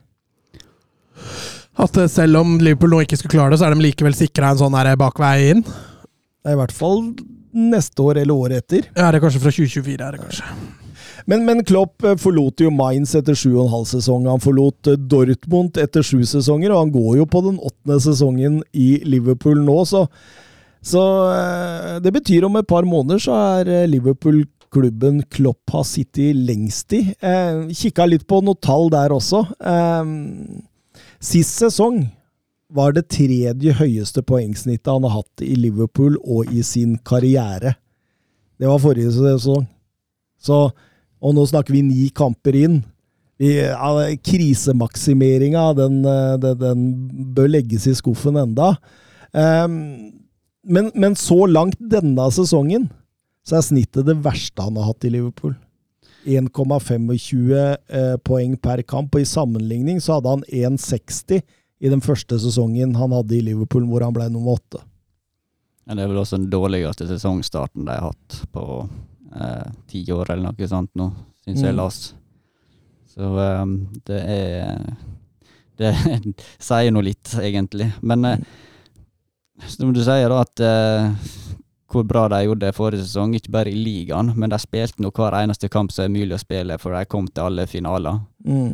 At selv om Liverpool nå ikke skulle klare det, så er de likevel sikra en sånn bakvei inn? Det I hvert fall neste år eller året etter. Ja, det er kanskje fra 2024? er det kanskje. Men, men Klopp eh, forlot jo Mainz etter sju og en halv sesong. Han forlot eh, Dortmund etter sju sesonger, og han går jo på den åttende sesongen i Liverpool nå, så, så eh, det betyr om et par måneder så er Liverpool klubben Klopp har sittet lengst i. Eh, Kikka litt på noen tall der også. Eh, sist sesong var det tredje høyeste poengsnittet han har hatt i Liverpool og i sin karriere. Det var forrige sesong. Så, og nå snakker vi ni kamper inn. Vi, ja, krisemaksimeringa, den, eh, den, den bør legges i skuffen enda. Um, men, men så langt denne sesongen, så er snittet det verste han har hatt i Liverpool. 1,25 eh, poeng per kamp, og i sammenligning så hadde han 1,60 i den første sesongen han hadde i Liverpool, hvor han ble nummer åtte. Ja, det er vel også den dårligste sesongstarten de har hatt på eh, ti år eller noe sånt nå, syns jeg Mm. las. Så eh, det er Det [LAUGHS] sier nå litt, egentlig. Men eh, som du sier, da, at eh, hvor bra de gjorde det forrige sesong, ikke bare i ligaen, men de spilte nå hver eneste kamp som er mulig å spille, for de kom til alle finaler. Mm.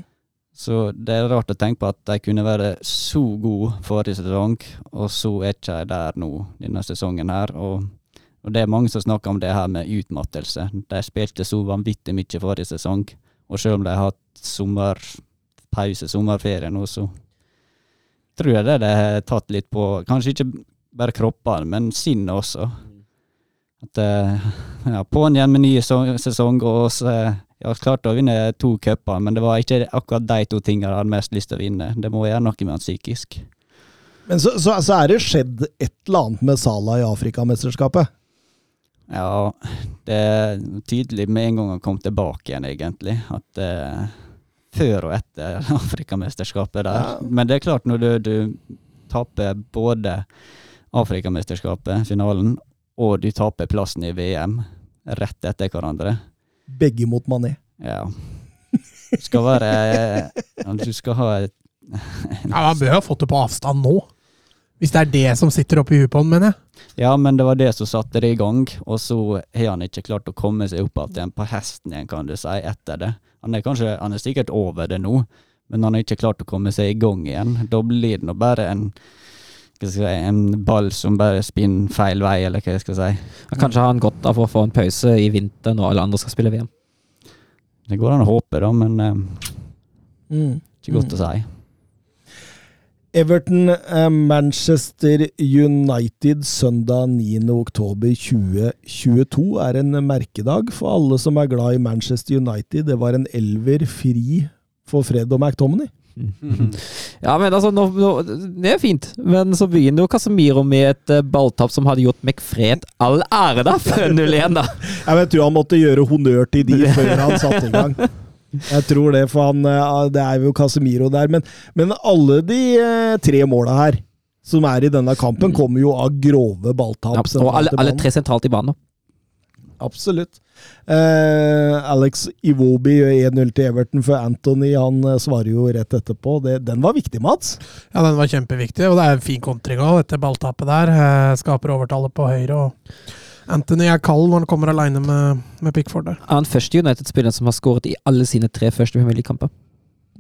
Så det er rart å tenke på at de kunne være så gode forrige sesong, og så er ikke de der nå denne sesongen her. Og, og det er mange som snakker om det her med utmattelse. De spilte så vanvittig mye forrige sesong, og selv om de har hatt sommerpause, sommerferie nå, så tror jeg det de har tatt litt på Kanskje ikke bare kroppene, men sinnet også. At eh, ja, på'n igjen med ny so- sesong, og så eh, har klart å vinne to cuper, men det var ikke akkurat de to tingene jeg hadde mest lyst til å vinne. Det må gjøre noe med han psykisk. Men så, så, så er det skjedd et eller annet med Salah i Afrikamesterskapet. Ja, det er tydelig med en gang han kom tilbake igjen, egentlig. At eh, før og etter [LAUGHS] Afrikamesterskapet der. Ja. Men det er klart, når du, du taper både Afrikamesterskapet, finalen, og du taper plassen i VM rett etter hverandre Begge mot Mané. Ja. Du skal være Du skal ha et Ja, Man bør ha fått det på avstand nå. Hvis det er det som sitter oppi huet på han, mener jeg. Ja, men det var det som satte det i gang, og så har han ikke klart å komme seg opp igjen på hesten igjen, kan du si, etter det. Han er kanskje, han er sikkert over det nå, men han har ikke klart å komme seg i gang igjen. Da blir det nå bare en skal jeg si, en ball som bare spinner feil vei, eller hva jeg skal si. Kanskje har han godt av å få en pause i vinter når alle andre skal spille VM. Det går an å håpe, da, men eh, Mm. ikke godt å si. Everton eh, Manchester United søndag 9. oktober 2022 er en merkedag for alle som er glad i Manchester United. Det var en elver fri for Fred og McTominay. [LAUGHS] Ja, men altså, nå, nå, det er fint. Men så begynner jo Casemiro med et eh, balltap som hadde gjort McFred all ære, da, før 0-1, da. [LAUGHS] Jeg vet jo han måtte gjøre honnør til de før han [LAUGHS] satte i gang. Jeg tror det, for han, eh, det er jo Casemiro der. Men, men alle de eh, tre måla her, som er i denne kampen, kommer jo av grove balltap. Ja, og alle, alle tre sentralt i banen. Absolutt. Eh, Alex Iwobi gjør 1-0 til Everton, for Anthony han eh, svarer jo rett etterpå. Det, den var viktig, Mats. Ja, den var kjempeviktig, og det er en fin kontring òg, dette balltapet der. Eh, Skaper overtallet på høyre, og Anthony er kald når han kommer aleine med, med Pickford der. Er han første United-spilleren som har skåret i alle sine tre første Premier League-kamper.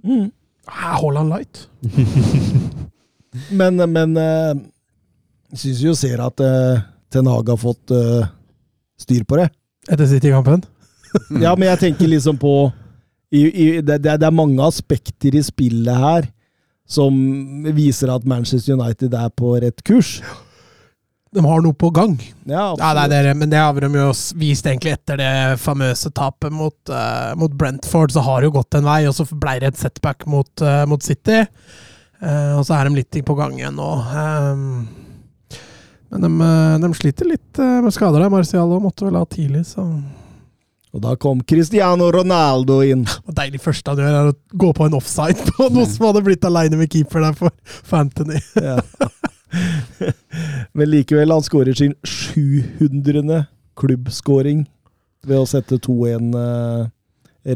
Mm. Ah, Haaland light. [LAUGHS] Men, men uh, syns jo ser at uh, Ten Hag har fått uh, styr på det. Etter City-kampen. [LAUGHS] Ja, men jeg tenker liksom på i, i, det, det er mange aspekter i spillet her som viser at Manchester United er på rett kurs. De har noe på gang. Ja, Ja, nei, det er, men det har de jo vist egentlig etter det famøse tapet mot, uh, mot Brentford. Så har det jo gått en vei, og så ble det et setback mot, uh, mot City. Uh, og så er de litt på gang igjen nå. Ehm, men de, eh, de sliter litt eh, med skader der. Marcial måtte vel ha tidlig, så Og da kom Cristiano Ronaldo inn. Det deilig første han gjør, er å gå på en offside [LAUGHS] på noe som hadde blitt aleine med keeper der for, for Anthony. Ja. Men likevel, han skårer sin 700. klubbskåring ved å sette 2-1 eh,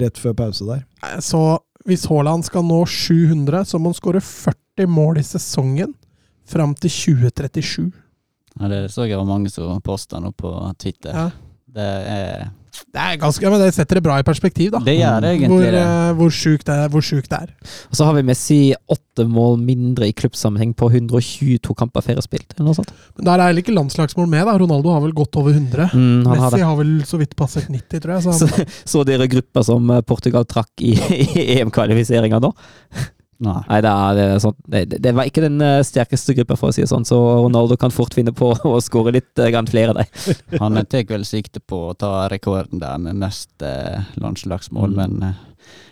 rett før pause der. Så hvis Haaland skal nå 700, så må han skåre 40 mål i sesongen fram til 2037. Ja, det så jeg var mange som posta nå på Twitter. Ja. Det er Det er ganske, ja, men det setter det bra i perspektiv, da. Det gjør det Hvor, egentlig det. uh, hvor sjukt det, er- hvor sjukt det er. Og så har vi Messi åtte mål mindre i klubbsammenheng på 122 kamper ferie spilt, eller noe sånt. Men der er heller ikke landslagsmål med, da. Ronaldo har vel gått over 100. Mm, Messi har har vel så vidt passert 90, tror jeg. Så han, [LAUGHS] Så, så dere gruppa som eh, Portugal trakk i, [LAUGHS] i EM-kvalifiseringa nå? Nei. Nei, det, er, det, er sånn, det, det var ikke den eh, sterkeste gruppa, for å si det sånn, så Ronaldo kan fort finne på [LAUGHS] å skåre litt eh, grann flere av dem. [LAUGHS] Han tar vel sikte på å ta rekorden der med mest eh, landslagsmål, Mm. men eh,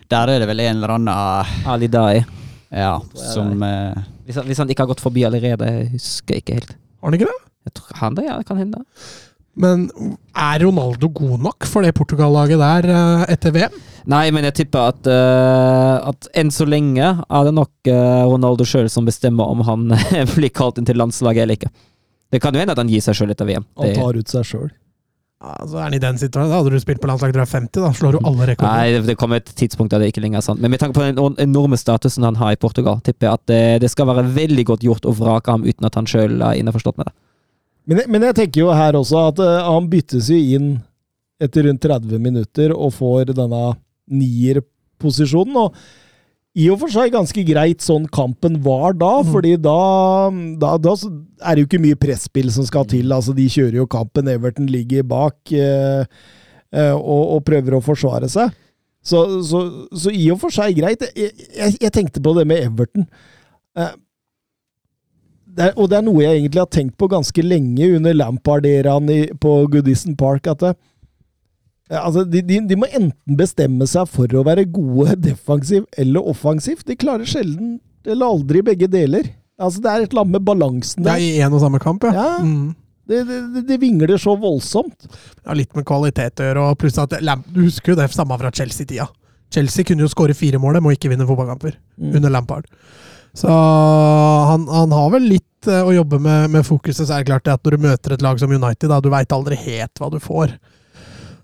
der er det vel en eller annen Ali Dai. ja, som eh, Hvis, han- hvis han ikke har gått forbi allerede, jeg husker jeg ikke helt. har han ikke det? Jeg tror han det, ja, det kan hende. Men er Ronaldo god nok for det Portugal-laget der eh, etter VM? Nei, men jeg tipper at, uh, at enn så lenge er det nok uh, Ronaldo sjøl som bestemmer om han [LAUGHS] blir kalt inn til landslaget eller ikke. Det kan jo hende at han gir seg sjøl etter VM. Han tar ut seg sjøl. Altså, så er han i den situasjonen. Da hadde du spilt på landslaget du er 50, da slår du alle rekorder. nei, det- det kommer et tidspunkt der det ikke lenger er sant. Men med tanke på den enorme statusen han har i Portugal, tipper jeg at det, det skal være veldig godt gjort å vrake ham uten at han sjøl er innforstått med det. Men, jeg- men jeg tenker jo her også at uh, han byttes jo inn etter rundt 30 minutter og får denne nierposisjonen. Og i og for seg ganske greit sånn kampen var da, mm. fordi da, da, da er det jo ikke mye presspill som skal til. Altså, de kjører jo kampen, Everton ligger bak eh, eh, og, og prøver å forsvare seg. Så, så, så i og for seg greit. Jeg, jeg, jeg tenkte på det med Everton. Eh, det er, og det er noe jeg egentlig har tenkt på ganske lenge under Lampard-eraen på Goodison Park. at det, altså, de, de, de må enten bestemme seg for å være gode [LAUGHS] defensiv eller offensiv. De klarer sjelden eller aldri begge deler. Altså, det er et eller annet med balansen Det er i én og samme kamp, ja. Ja. Mm. Det, det, det, vingler så voldsomt. Ja, litt med kvalitet å gjøre, og pluss at du husker jo det samme fra Chelsea-tida. Chelsea kunne jo skåre fire mål, de må ikke vinne fotballkamper Mm. under Lampard. Så han, han har vel litt eh, å jobbe med, med fokuset. Så er det klart det at når du møter et lag som United, da, du veit aldri helt hva du får.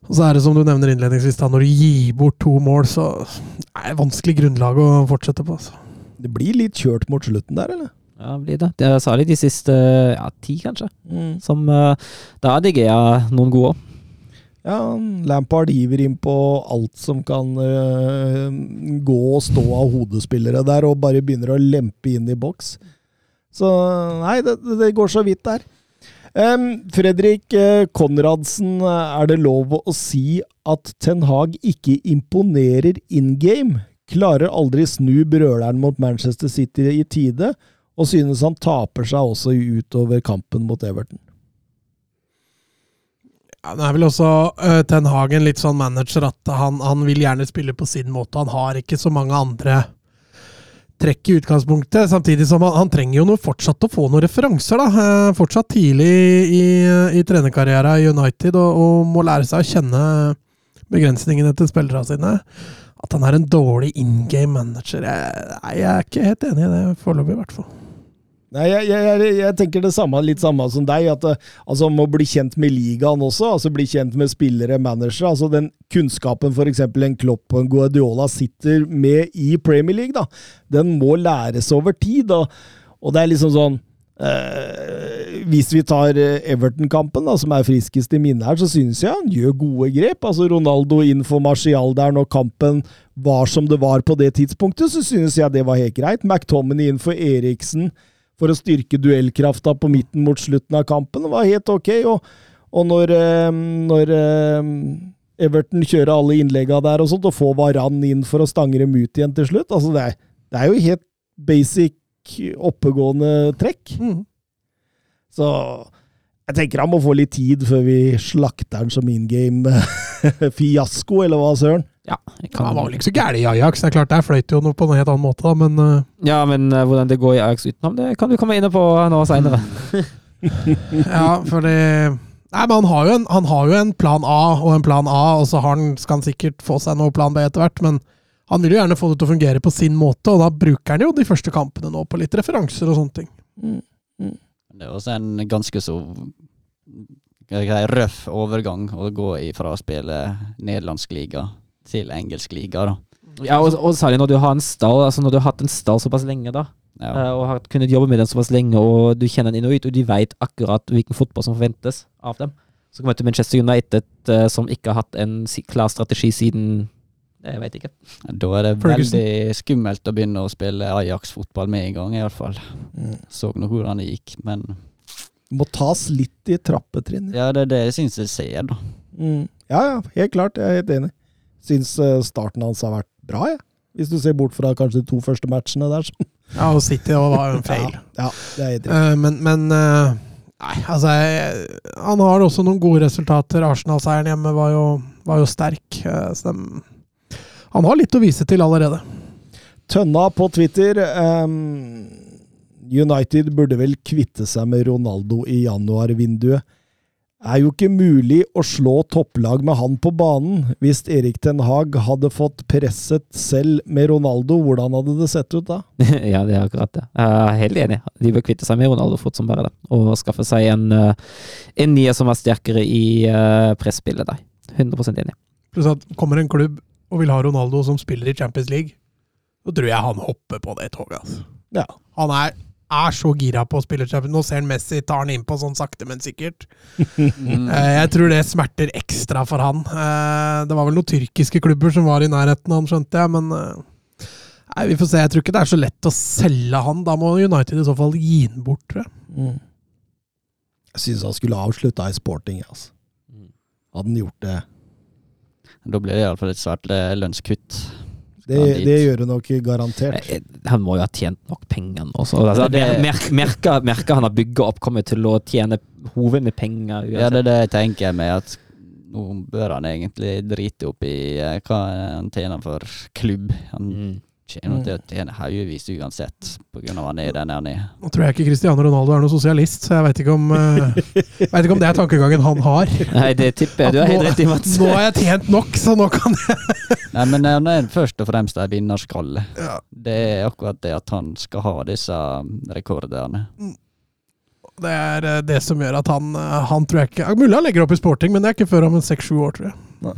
Og så er det som du nevner innledningsvis, da, når du gir bort to mål, så er det vanskelig grunnlag å fortsette på. Altså. Det blir litt kjørt mot slutten der, eller? Ja, blir det. Det sa de de siste ja, ti, kanskje. Mm. Som, eh, da er DG noen gode år. Ja, Lampard hiver inn på alt som kan uh, gå og stå av hodespillere der, og bare begynner å lempe inn i boks. Så nei, det, det går så vidt der. Um, Fredrik eh, Konradsen, er det lov å si at Ten Hag ikke imponerer in game? Klarer aldri snu brøleren mot Manchester City i tide, og synes han taper seg også utover kampen mot Everton. Det er vel også uh, Ten Hagen litt sånn manager at han, han vil gjerne spille på sin måte. Han har ikke så mange andre trekk i utgangspunktet. Samtidig som han, han trenger jo noe fortsatt å få noen referanser. da. Uh, fortsatt tidlig i, i trenerkarrieren i United og, og må lære seg å kjenne begrensningene til spillerne sine. At han er en dårlig in game manager, jeg, jeg er ikke helt enig i det foreløpig, i hvert fall. Nei, jeg, jeg, jeg, tenker det samme, litt samme som deg. at eh, altså, må bli kjent med ligaen også. altså Bli kjent med spillere, managere. altså Den kunnskapen f.eks. en Klopp og en Guardiola sitter med i Premier League, da, den må læres over tid. da, Og det er liksom sånn eh, hvis vi tar eh, Everton-kampen, da, som er friskest i minnet her, så synes jeg han gjør gode grep. Altså Ronaldo inn for Martial der når kampen var som det var på det tidspunktet, så synes jeg det var helt greit. McTominay inn for Eriksen for å styrke duellkrafta på midten mot slutten av kampen var helt ok. Og, og når, eh, når eh, Everton kjører alle innlegga der og sånt, og får Varan inn for å stange dem ut igjen til slutt altså det, er, det er jo helt basic oppegående trekk. Mm. Så jeg tenker han må få litt tid før vi slakter han som in game [LAUGHS] fiasko, eller hva søren? Ja, kan, Han var vel ikke så gæren i Ajax. Det er klart, Der fløyt jo noe på en helt annen måte, da, men uh... ja, men uh, hvordan det går i Ajax utenom, det kan du komme inn på nå seinere. [LAUGHS] Ja, fordi Nei, men han har, jo en, han har jo en plan A og en plan A, og så har han, skal han sikkert få seg noe plan B etter hvert, men han vil jo gjerne få det til å fungere på sin måte, og da bruker han jo de første kampene nå på litt referanser og sånne ting. Det er også en ganske så røff overgang å gå fra å spille nederlandsk liga til engelsk liga, da. Ja, og, og særlig når du har en stall Altså når du har hatt en stall såpass lenge, da, Ja. eh, og har kunnet jobbe med den såpass lenge, og du kjenner den inn og ut, og de veit akkurat hvilken fotball som forventes av dem. Så kommer du til Manchester United, eh, som ikke har hatt en klar strategi siden Jeg veit ikke. Da er det Ferguson. veldig skummelt å begynne å spille Ajax-fotball med en gang, i hvert fall. Mm. Så nå hvordan det gikk, men må tas litt i trappetrinn. ja, det er det jeg syns jeg ser, da. Mm. Ja, ja, helt klart. Jeg er helt enig. Syns eh, starten hans har vært bra, jeg. Hvis du ser bort fra kanskje de to første matchene der. [LAUGHS] Ja, og City var jo en feil. [LAUGHS] Ja, ja, det er uh. Men men uh, Nei, altså jeg, Han har også noen gode resultater. Arsenal-seieren hjemme var jo, var jo sterk. Uh, så dem- han har litt å vise til allerede. Tønna på Twitter. Um, United burde vel kvitte seg med Ronaldo i januarvinduet. Er jo ikke mulig å slå topplag med han på banen. Hvis Erik Ten Hag hadde fått presset selv med Ronaldo, hvordan hadde det sett ut da? [LAUGHS] ja, det er akkurat det. Jeg er helt enig. De bør kvitte seg med Ronaldo fort som bare det, og skaffe seg en, eh, en nier som er sterkere i uh, presspillet der. 100% enig. Pluss at kommer en klubb og vil ha Ronaldo som spiller i Champions League, så tror jeg han hopper på det toget. Altså. Ja. Han er, er så gira på å spille Champions Nå ser han Messi tar han innpå sånn sakte, men sikkert. Mm. Eh, Jeg tror det smerter ekstra for han. Eh, Det var vel noen tyrkiske klubber som var i nærheten, han skjønte jeg, men eh, Nei, Vi får se. Jeg tror ikke det er så lett å selge han. Da må United i så fall gi han bort, tror jeg. Mm. Jeg syns han skulle avslutta i sporting. Altså. Hadde han gjort det Da blir det iallfall et svært eh, lønnskutt. Det, det gjør du nok garantert. Han må jo ha tjent nok penger nå. Altså, merker, merker han har bygga opp, kommer til å tjene hoved med penger. Ja, det er det jeg tenker med at nå bør han egentlig drite opp i eh, hva han tjener for klubb. Han Mm. Kommer til å tjene haugevis uansett, av han er der nede. Nå tror jeg ikke Cristiano Ronaldo er noen sosialist, så jeg veit ikke, om, eh, [LAUGHS] vet ikke om det er tankegangen han har. Nei, det tipper jeg du har helt rett i, Mats. Nå har jeg tjent nok, så nå kan jeg [LAUGHS] Nei, men han er først og fremst en vinnerskalle. ja. Det er akkurat det at han skal ha disse rekordene. Det er eh, det som gjør at han, eh, han tror jeg ikke Mulig han legger opp i sporting, men det er ikke før om en seks-sju år, tror jeg.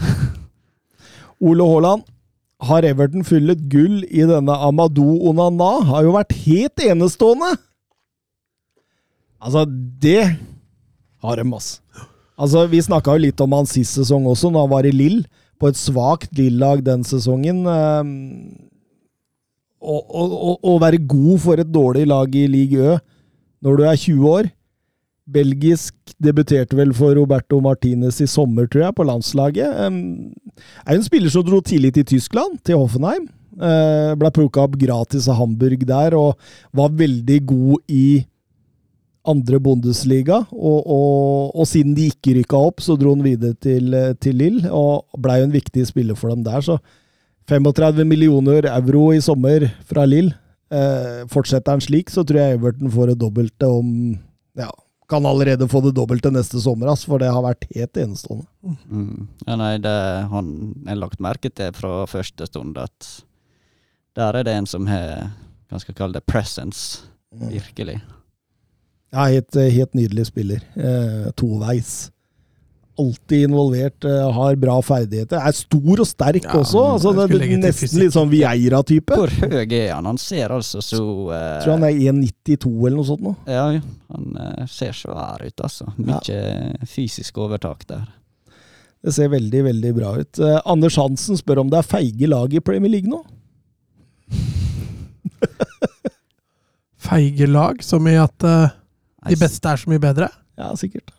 Ole Haaland, har Everton fyllet gull i denne Amadou Onana? Har jo vært helt enestående! Altså, det har de, ass. Altså, vi snakka jo litt om han sist sesong også, når han var i Lill. På et svakt Lill-lag den sesongen. ehm, Å være god for et dårlig lag i league Ø når du er 20 år Belgisk debuterte vel for Roberto Martinez i sommer, tror jeg, på landslaget. Er jo en spiller som dro tidlig til Tyskland, til Hoffenheim. Uh, ble plukka opp gratis av Hamburg der, og var veldig god i andre Bundesliga. Og, og, og siden de ikke rykka opp, så dro han videre til, eh, til Lill, og blei jo en viktig spiller for dem der. Så 35 millioner euro i sommer fra Lill. Eh, fortsetter han slik, så tror jeg Everton får det dobbelte om Ja, kan allerede få det dobbelte neste sommer, ass, for det har vært helt enestående. Mm. Ja, nei, det har lagt merke til fra første stund at der er det en som har hva skal jeg kalle det, presence. Virkelig. Ja, helt, helt nydelig spiller. Eh, toveis. Alltid involvert, eh, har bra ferdigheter. Er stor og sterk Ja, også. Altså, det, det nesten litt sånn Vieira-type. Hvor høy er han? Han ser altså så uh, Tror han er 1,92 eller noe sånt nå. Ja, han uh, ser svær ut, altså. Mye fysisk overtak der. Det ser veldig, veldig bra ut. Uh, Anders Hansen spør om det er feige lag i Premier League nå. Feige lag, som i at uh, de beste er så mye bedre? Ja, sikkert.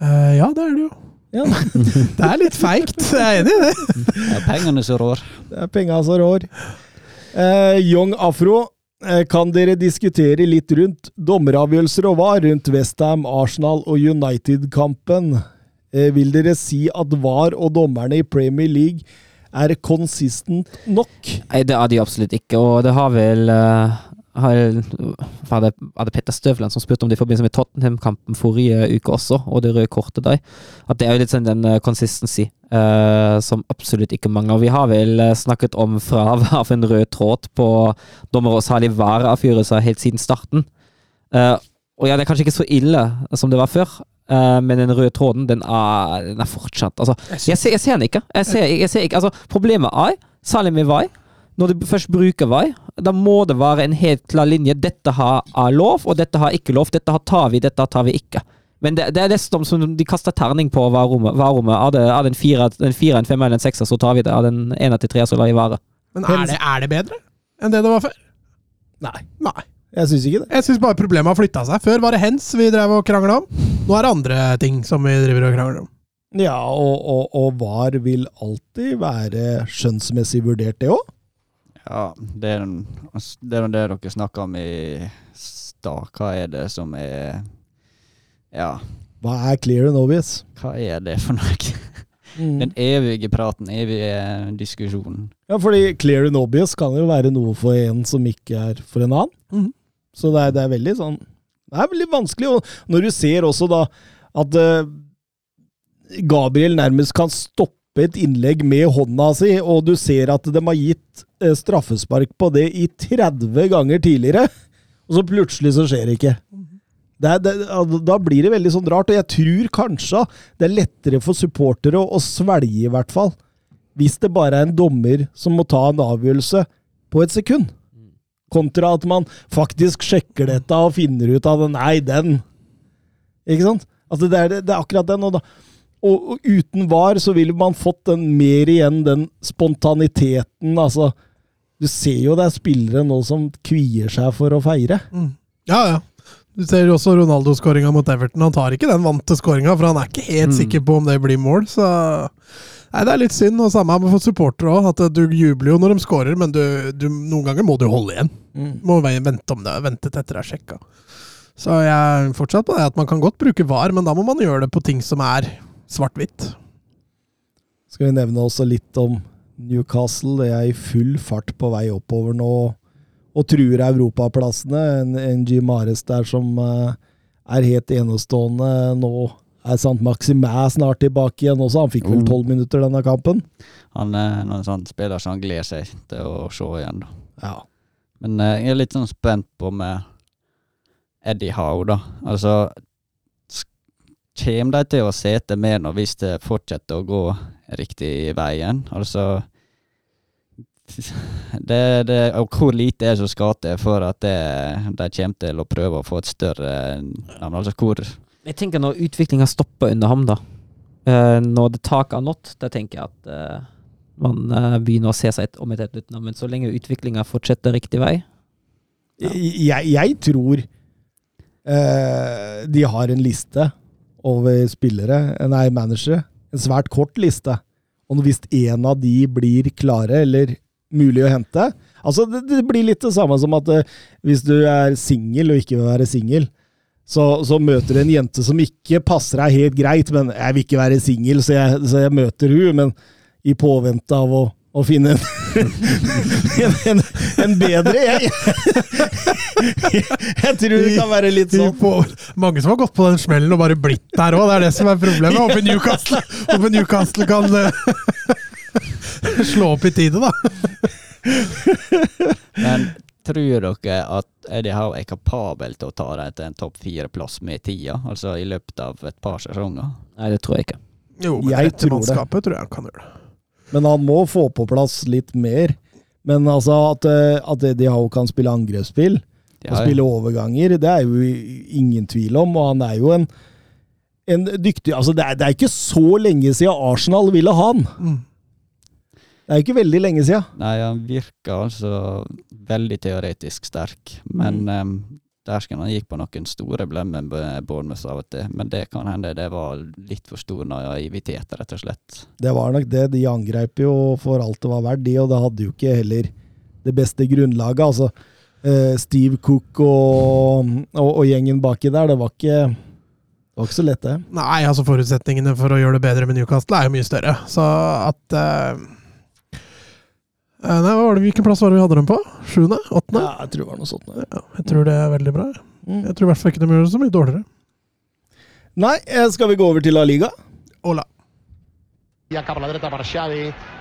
Eh, ja, det er det jo. Ja, [LAUGHS] Det er litt feigt, jeg er enig i det. Det er pengene som rår. det er penga som rår. Uh, Young Afro, uh, kan dere diskutere litt rundt dommeravgjørelser og VAR rundt Westham, Arsenal og United-kampen? Vil dere si at VAR og dommerne i Premier League er konsistent nok? Nei, det er de absolutt ikke, og det har vel eh, hadde det, Petter Støvland som spurte om det i forbindelse med Tottenham-kampen forrige uke også, og det røde kortet der. At det er jo litt sånn den uh, consistency uh, som absolutt ikke mangler. Og vi har vel eh, snakket om fravær [LAUGHS] av en rød tråd på dommer og særlig vareavgjørelser helt siden starten. Uh, og ja, det er kanskje ikke så ille som det var før, eh, men den røde tråden, den er, den er fortsatt Altså, jeg ser, jeg ser den ikke. Jeg ser, jeg ser ikke. Altså, problemet er, særlig med VAI, når du først bruker vei, da må det være en helt klar linje. Dette har er lov, og dette har ikke lov. Dette har tar vi, dette tar vi ikke. Men det, det er nesten som de kaster terning på varerommet. varerommet. Er det, en fire, en fire, en fem eller en sekser, så tar vi det. Er det en ener til tre, så lar vi være. Men er det, er det bedre enn det det var før? Nei, Nei. jeg syns ikke det. Jeg syns bare problemet har flytta seg. Før var det hens vi drev og krangla om. Nå er det andre ting som vi driver og krangler om. Ja, og, og, og VAR vil alltid være skjønnsmessig vurdert, det òg. Ja, det er den- det er det dere snakka om i stad. Hva er det som er Ja, Hva er clear and obvious? hva er det for noe? Den evige praten, evige diskusjonen. Ja, fordi clear and obvious kan jo være noe for en som ikke er for en annen. Mm. Så det er, det er veldig sånn Det er veldig vanskelig. Og når du ser også da at uh, Gabriel nærmest kan stoppe et innlegg med hånda si, og du ser at de har gitt straffespark på det i 30 ganger tidligere, og så plutselig så skjer det ikke. Det er, det, da blir det veldig sånn rart, og jeg tror kanskje det er lettere for supportere å, å svelge, i hvert fall, hvis det bare er en dommer som må ta en avgjørelse på et sekund. Kontra at man faktisk sjekker dette og finner ut av det. Nei, den. Ikke sant? Altså, det, er, det er akkurat den. Og, da, og, og uten VAR så ville man fått den mer igjen, den spontaniteten. Altså, du ser jo det er spillere nå som kvier seg for å feire. Ja, ja. Du ser jo også Ronaldo-skåringa mot Everton. Han tar ikke den vante skåringa, for han er ikke helt Mm. sikker på om det blir mål. Så Nei, det er litt synd. Og samme med for supportere òg. At du jubler jo når de skårer, men du, du, noen ganger må du holde igjen. Må vente om det, vente til etter det er sjekka. Så jeg er fortsatt på det at man kan godt bruke VAR, men da må man gjøre det på ting som er svart-hvitt. Skal vi nevne også litt om Newcastle. Er i full fart på vei oppover nå og truer europaplassene. En, en Jim Mares der som eh, er helt enestående nå. Er Sant Maximæ snart tilbake igjen også? Han fikk vel Mm. tolv minutter denne kampen? Han er en sånn spiller som han gleder seg til å se igjen. Ja. Men eh, jeg er litt sånn spent på med Eddie Howe, da. Altså Kommer de til å sete med nå hvis det fortsetter å gå riktig veien? Altså det, det, Og hvor lite er det som skal til for at det, de kommer til å prøve å få et større navn? Altså hvor Jeg tenker når utviklinga stopper under ham, da. eh, når det taket har nådd, da tenker jeg at eh, man eh, begynner å se seg et, om et helt nytt navn. Men så lenge utviklinga fortsetter riktig vei Jeg, jeg tror uh, de har en liste over spillere, nei, managere. En svært kort liste. Og hvis en av de blir klare, eller mulig å hente Altså, det, det blir litt det samme som at uh, hvis du er singel og ikke vil være singel, så, så møter du en jente som ikke passer deg helt greit, men jeg vil ikke være singel, så, så jeg møter hun, men i påvente av å, å finne en, [LAUGHS] en, en, en bedre jeg, [LAUGHS] jeg tror det kan være litt sånn. På, mange som har gått på den smellen og bare blitt der òg, det er det som er problemet. Håper Newcastle, Newcastle kan [LAUGHS] [LAUGHS] slå opp i tide, da. [LAUGHS] Men tror dere at Eddie Howe er kapabel til å ta dem til en topp fire-plass med tida? Altså i løpet av et par sesonger? Nei, det tror jeg ikke. Jo, men Jeg etter tror det. mannskapet tror jeg han kan gjøre det. Men han må få på plass litt mer. Men altså at, eh, at Eddie Howe kan spille angrepsspill og Ja, spille overganger, det er jo ingen tvil om. Og han er jo en, en dyktig Altså, det er, det er ikke så lenge siden Arsenal ville ha han. Mm. Det er ikke veldig lenge siden. Nei, han virka altså veldig teoretisk sterk, men Mm. um, Dersken han gikk på noen store blemmer med Bournemouth av og til, men det kan hende det var litt for stor naivitet, rett og slett. Det var nok det. De angrep jo for alt det var verdt, de, og det hadde jo ikke heller det beste grunnlaget. Altså, eh, Steve Cook og, og, og gjengen baki der, det var ikke det var ikke så lett, det. Nei, altså forutsetningene for å gjøre det bedre med Newcastle er jo mye større. Så at eh, Nei, hva var det, Hvilken plass var det vi hadde dem på? Sjuende? Åttende? Ja, jeg tror det var noe sånt. ja. Jeg tror det er veldig bra. jeg. Mm. Jeg tror i hvert fall ikke de gjør det så mye dårligere. Nei, eh, skal vi gå over til La Liga? Ola.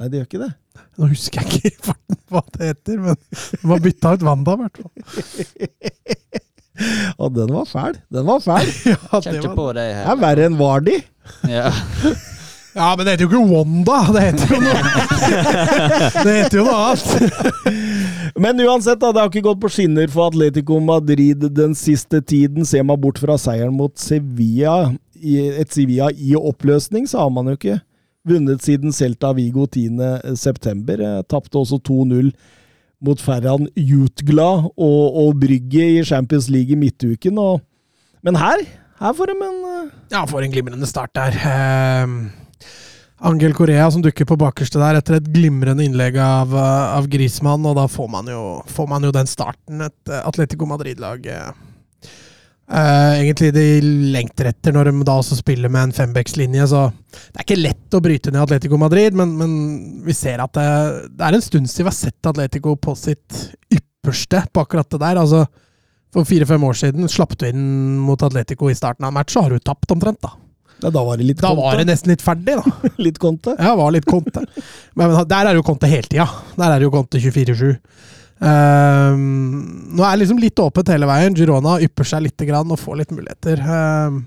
Nei, det gjør ikke det. Nå husker jeg ikke i farten hva det heter, men de har bytta ut Wanda, i hvert fall. [LAUGHS] Ja, den var fæl. Den var fæl. [LAUGHS] Ja, det var- på det Det er verre enn Vardi. Ja. [LAUGHS] ja, men det heter jo ikke Wanda! Det heter jo noe Det heter jo noe annet. Men uansett, da, det har ikke gått på skinner for Atletico Madrid den siste tiden. Ser man bort fra seieren mot Sevilla, et Sevilla i oppløsning, så har man jo ikke vunnet siden Celta Vigo 10.9. Tapte også 2-0 mot Ferran Jutgla og, og Brygge i Champions League i midtuken. Og, men her, her får de en uh... Ja, får en glimrende start der. Eh, Angel Korea som dukker på bakerste der etter et glimrende innlegg av, eh, av Grismann, og da får man jo, får man jo den starten et eh, Atletico Madrid-lag eh, eh, egentlig de lengter etter, når de da også spiller med en fembackslinje. Så det er ikke lett å bryte ned Atletico Madrid, men, men vi ser at det, det er en stund siden vi har sett Atletico på sitt ypperste på akkurat det der. altså for fire-fem år siden slapp du inn mot Atletico i starten av en match, så har du tapt omtrent, da. ja, Da var det litt Da var det nesten litt ferdig, da. [LAUGHS] litt konte. Ja, var litt konte. Men men der er jo konte hele tida. Der er det jo konte 24-7. Ehm, nå er det liksom litt åpent hele veien. Girona ypper seg litt grann og får litt muligheter. Ehm,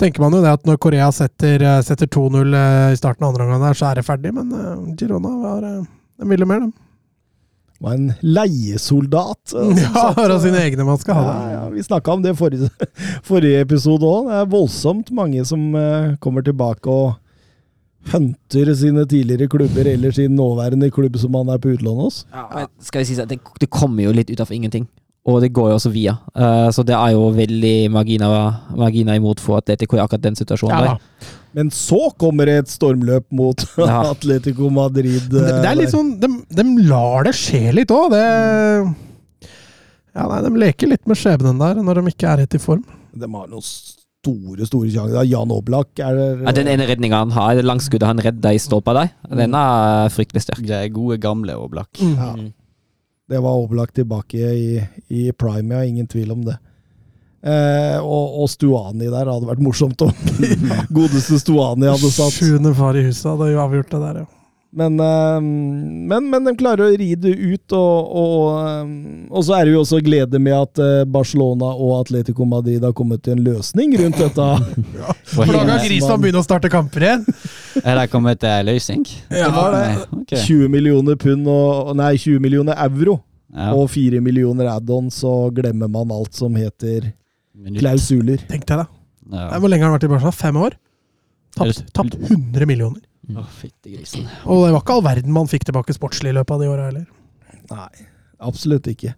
tenker man jo det at når Korea setter, eh, setter 2-0 eh, i starten av andre omgang, så er det ferdig. Men uh, Girona var uh, ville mer, de. Var en leiesoldat. [LAUGHS] Ja, av sine egne man skal ha. Ja, ja, vi snakka om det forrige, [LAUGHS] forrige episode òg. Det er voldsomt mange som uh, kommer tilbake og hunter sine tidligere klubber eller sin nåværende klubb som han er på utlån hos. Ja, men skal vi si sånn, det, det kommer jo litt ut av ingenting. Og det går jo også via. Uh, så det er jo veldig margina, margina imot for Atletico i akkurat den situasjonen. Ja, der. Men så kommer det et stormløp mot [LAUGHS] Ja. Atletico Madrid. Men Det, det er eh, litt sånn, de, de lar det skje litt òg. Ja, nei, de leker litt med skjebnen der når de ikke er helt i form. De har noen store, store sjanser. Jan Oblak er det, Ja, den ene redninga han har, det langskuddet han redda i stolpa der, den er fryktelig sterk. Det er gode, gamle Oblak. Ja. Det var Oblak tilbake i, i prime, ja. Ingen tvil om det. Eh, og, og Stuani der hadde vært morsomt om [LAUGHS] godeste Stuani hadde satt. Sjuende far i huset hadde jo avgjort det der, ja. Men, eh, men, men de klarer å ri det ut, og, og, eh, og så er det jo også glede med at eh, Barcelona og Atletico Madrid har kommet til en løsning rundt dette. [LAUGHS] For da kan Grismann begynne å starte kamper igjen. Er det kommet til løsning? Ja, det. okay. 20 millioner pund og Nei, 20 millioner euro Ja. og 4 millioner add-on, så glemmer man alt som heter Minutt. klausuler. Tenk deg det. Ja. Hvor lenge har han vært i Barca? Fem år? Tapt, tapt 100 millioner. Å, fytti grisen. [CLEARS THROAT] Og det var ikke all verden man fikk tilbake sportslig i løpet av de åra heller. Nei, absolutt ikke.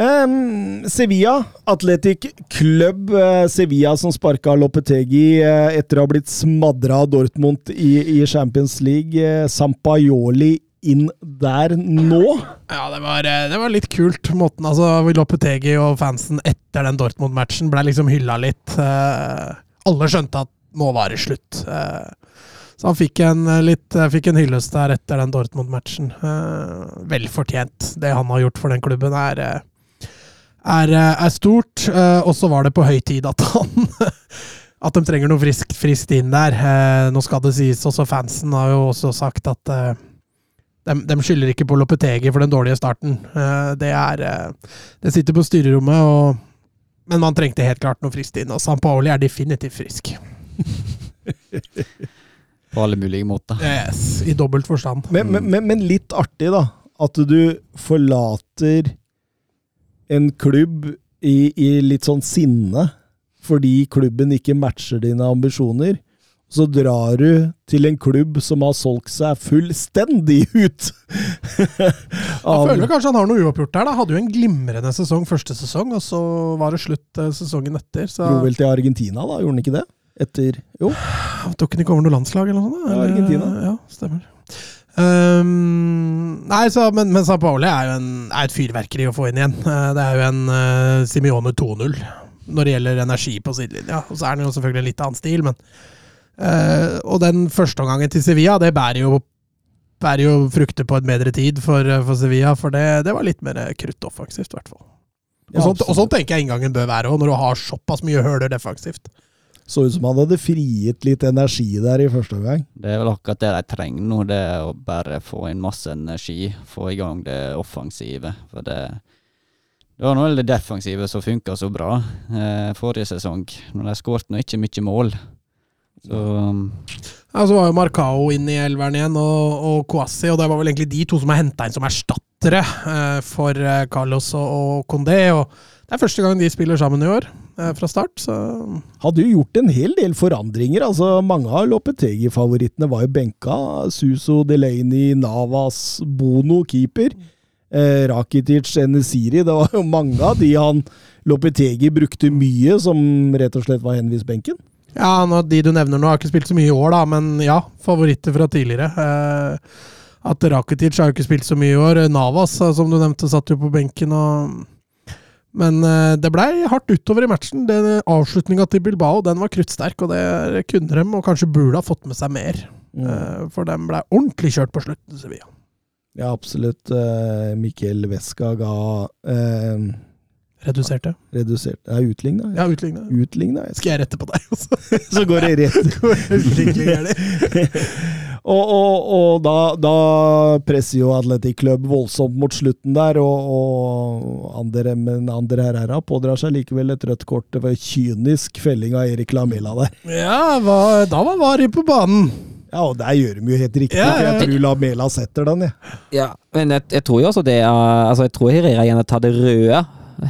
Um, Sevilla, Athletic Club. eh, Sevilla som sparka Lopetegi eh, etter å ha blitt smadra av Dortmund i, i Champions League. Eh, Sampaioli inn der nå. Ja, det var, det var litt kult. Måten, altså, Lopetegi og fansen etter den Dortmund-matchen ble liksom hylla litt. Alle skjønte at nå var det slutt. Eh, Så han fikk en, eh, litt, eh, fikk en hyllest der etter den Dortmund-matchen. Eh, vel fortjent. Det han har gjort for den klubben, er, er, er stort. Og så var det på høy tid at han [LAUGHS] At de trenger noe friskt, friskt inn der. Nå skal det sies, også fansen har jo også sagt at de, de skylder ikke på Lopetegi for den dårlige starten. Det er Det sitter på styrerommet, og, men man trengte helt klart noe friskt inn. Og San Paoli er definitivt frisk. [LAUGHS] På alle mulige måter. Yes, I dobbelt forstand. Men, men, men, men litt artig, da. At du forlater en klubb i, i litt sånn sinne fordi klubben ikke matcher dine ambisjoner. Så drar du til en klubb som har solgt seg fullstendig ut! [LAUGHS] Jeg føler kanskje han har noe uoppgjort der. da. Hadde jo en glimrende sesong første sesong, og så var det slutt eh, sesongen etter. Så Dro vel til Argentina, da? Gjorde han ikke det? Etter Jo. [SIGHS] tok han ikke over noe landslag eller noe sånt? Eller- Argentina. Ja, stemmer. Um, nei, så, men, men San Paoli er jo en, er et fyrverkeri å få inn igjen. Eh, det er jo en uh, Simione 2-0 når det gjelder energi på sidelinja. Og så er den jo selvfølgelig en litt annen stil, men uh, Og den førsteomgangen til Sevilla, det bærer jo, bærer jo frukter på en bedre tid for, eh, for Sevilla, for det, det var litt mer krutt offensivt, i hvert fall. Sånn, og sånn tenker jeg inngangen bør være òg, når du har såpass mye høler defensivt. Så ut som han hadde frigitt litt energi der i første omgang. Det er vel akkurat det de trenger nå, det er å bare få inn masse energi. Få i gang det offensive. For det, det var nå det defensive som funka så bra eh, forrige sesong. Når de skåret nå ikke mye mål. Så Ja, Så var jo Marcao inn i elveren igjen, og, og Kouassi, og det var vel egentlig de to som er henta inn som erstattere eh, for eh, Carlos og, og Condé. Og det er første gang de spiller sammen i år, eh, fra start. Så Hadde jo gjort en hel del forandringer. altså Mange av Lopetegi-favorittene var jo benka. Suso, Delaney, Navas, Bono, keeper. Eh, Rakitic, Enesiri. Det var jo mange av de han Lopetegi brukte mye, som rett og slett var henvist benken. ja, nå, de du nevner nå, har ikke spilt så mye i år, da, men ja, favoritter fra tidligere. Eh, at Rakitic har jo ikke spilt så mye i år. Navas, eh, som du nevnte, satt jo på benken. og men eh, det blei hardt utover i matchen. Avslutninga til Bilbao den var kruttsterk, og det kunne de, og kanskje burde ha fått med seg mer. Mm. For de blei ordentlig kjørt på slutten, Sevilla. Ja, absolutt. Eh, Mikkel Veska ga eh, Reduserte. redusert Ja, utligna. Ja, utligna. Utligna. Skal jeg rette på deg også? [LAUGHS] Så går det rett. [LAUGHS] [LAUGHS] Og og, og da, da presser jo Atletic Club voldsomt mot slutten der, og, og Ander, men Ander Herrera pådrar seg likevel et rødt kort for kynisk felling av Erik Lamela der. Ja, hva, da var Vari på banen. Ja, og der gjør de jo helt riktig, Ja, ja. jeg tror Lamela setter den, jeg. Ja, men jeg, jeg tror jo også det er Altså, jeg tror Herrera gjerne tar det røde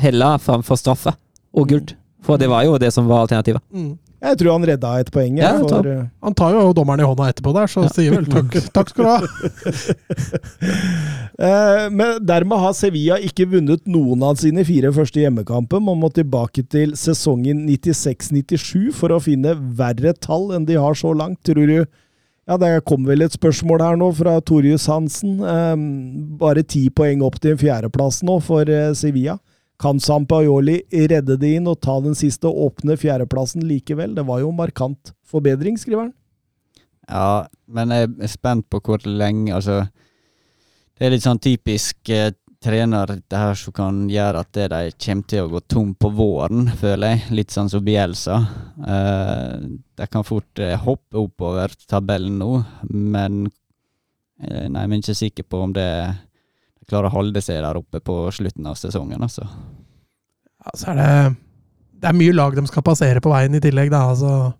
heller framfor straffe og gult. For det var jo det som var alternativet. Mm. Jeg tror han redda et poeng. Ja, for, eh, Han tar jo dommeren i hånda etterpå der, så sier vel takk, [LAUGHS] takk skal du ha. [LAUGHS] Eh, men dermed har Sevilla ikke vunnet noen av sine fire første hjemmekamper. Man må tilbake til sesongen 96-97 for å finne verre tall enn de har så langt, tror du? Ja, Det kom vel et spørsmål her nå fra Torjus Hansen. Eh, bare ti poeng opp til en fjerdeplass nå for eh, Sevilla. Kan Sampajoli redde det inn og ta den siste åpne fjerdeplassen likevel? Det var jo markant forbedring, skriver han. Ja, men jeg er spent på hvor lenge Altså, det er litt sånn typisk eh, trener det her som kan gjøre at de kommer til å gå tom på våren, føler jeg. Litt sånn som Bielsa. Eh, de kan fort eh, hoppe oppover tabellen nå, men eh, Nei, jeg er ikke sikker på om det de klarer å holde seg der oppe på slutten av sesongen, altså. Ja, så er det Det er mye lag de skal passere på veien i tillegg, da. Altså,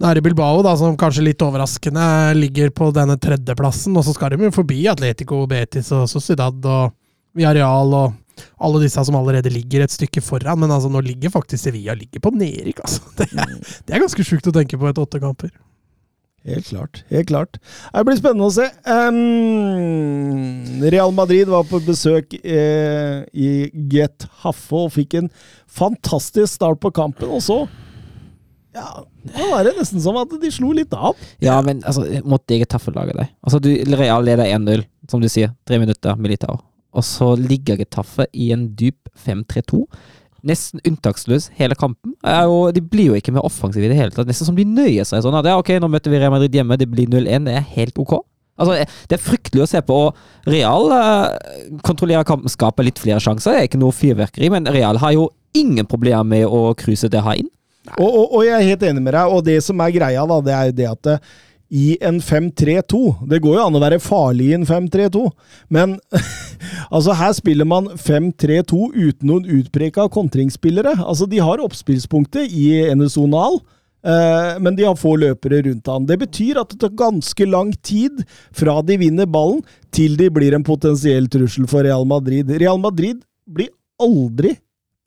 nå er det Bilbao, da, som kanskje litt overraskende ligger på denne tredjeplassen. Og så skal de jo forbi Atletico, Betis og Sociedad og Villarreal og alle disse som allerede ligger et stykke foran. Men altså, nå ligger faktisk Sevilla ligger på nedrykk, altså. [LAUGHS] Det er, det er ganske sjukt å tenke på etter åtte kamper. Helt klart. helt klart. Det blir spennende å se. Um, Real Madrid var på besøk eh, i Get Haffe og fikk en fantastisk start på kampen. Og så ja, nå var det nesten som at de slo litt av. Ja, men altså, mot Taffe lage deg. Altså, du, Real leder 1-0, som du sier. Tre minutter, Militao. Og så ligger Getafe i en dyp 5-3-2 nesten unntaksløs hele kampen. Jo, de blir jo ikke mer offensive i det hele tatt. Nesten som de nøyer seg sånn. At ja, ok, nå møter vi Real Madrid hjemme, det blir 0-1. Det er helt ok. Altså, Det er fryktelig å se på. og Real eh, kontrollerer kampen, skaper litt flere sjanser. Det er ikke noe fyrverkeri, men Real har jo ingen problemer med å cruise det her inn. Og, og, og jeg er helt enig med deg, og det som er greia, da, det er jo det at eh, i en 5-3-2 Det går jo an å være farlig i en 5-3-2, men [LAUGHS] altså her spiller man 5-3-2 uten noen utpreka kontringsspillere. Altså, de har oppspillspunktet i Enesonal. Eh, men de har få løpere rundt han. Det betyr at det tar ganske lang tid fra de vinner ballen, til de blir en potensiell trussel for Real Madrid. Real Madrid blir aldri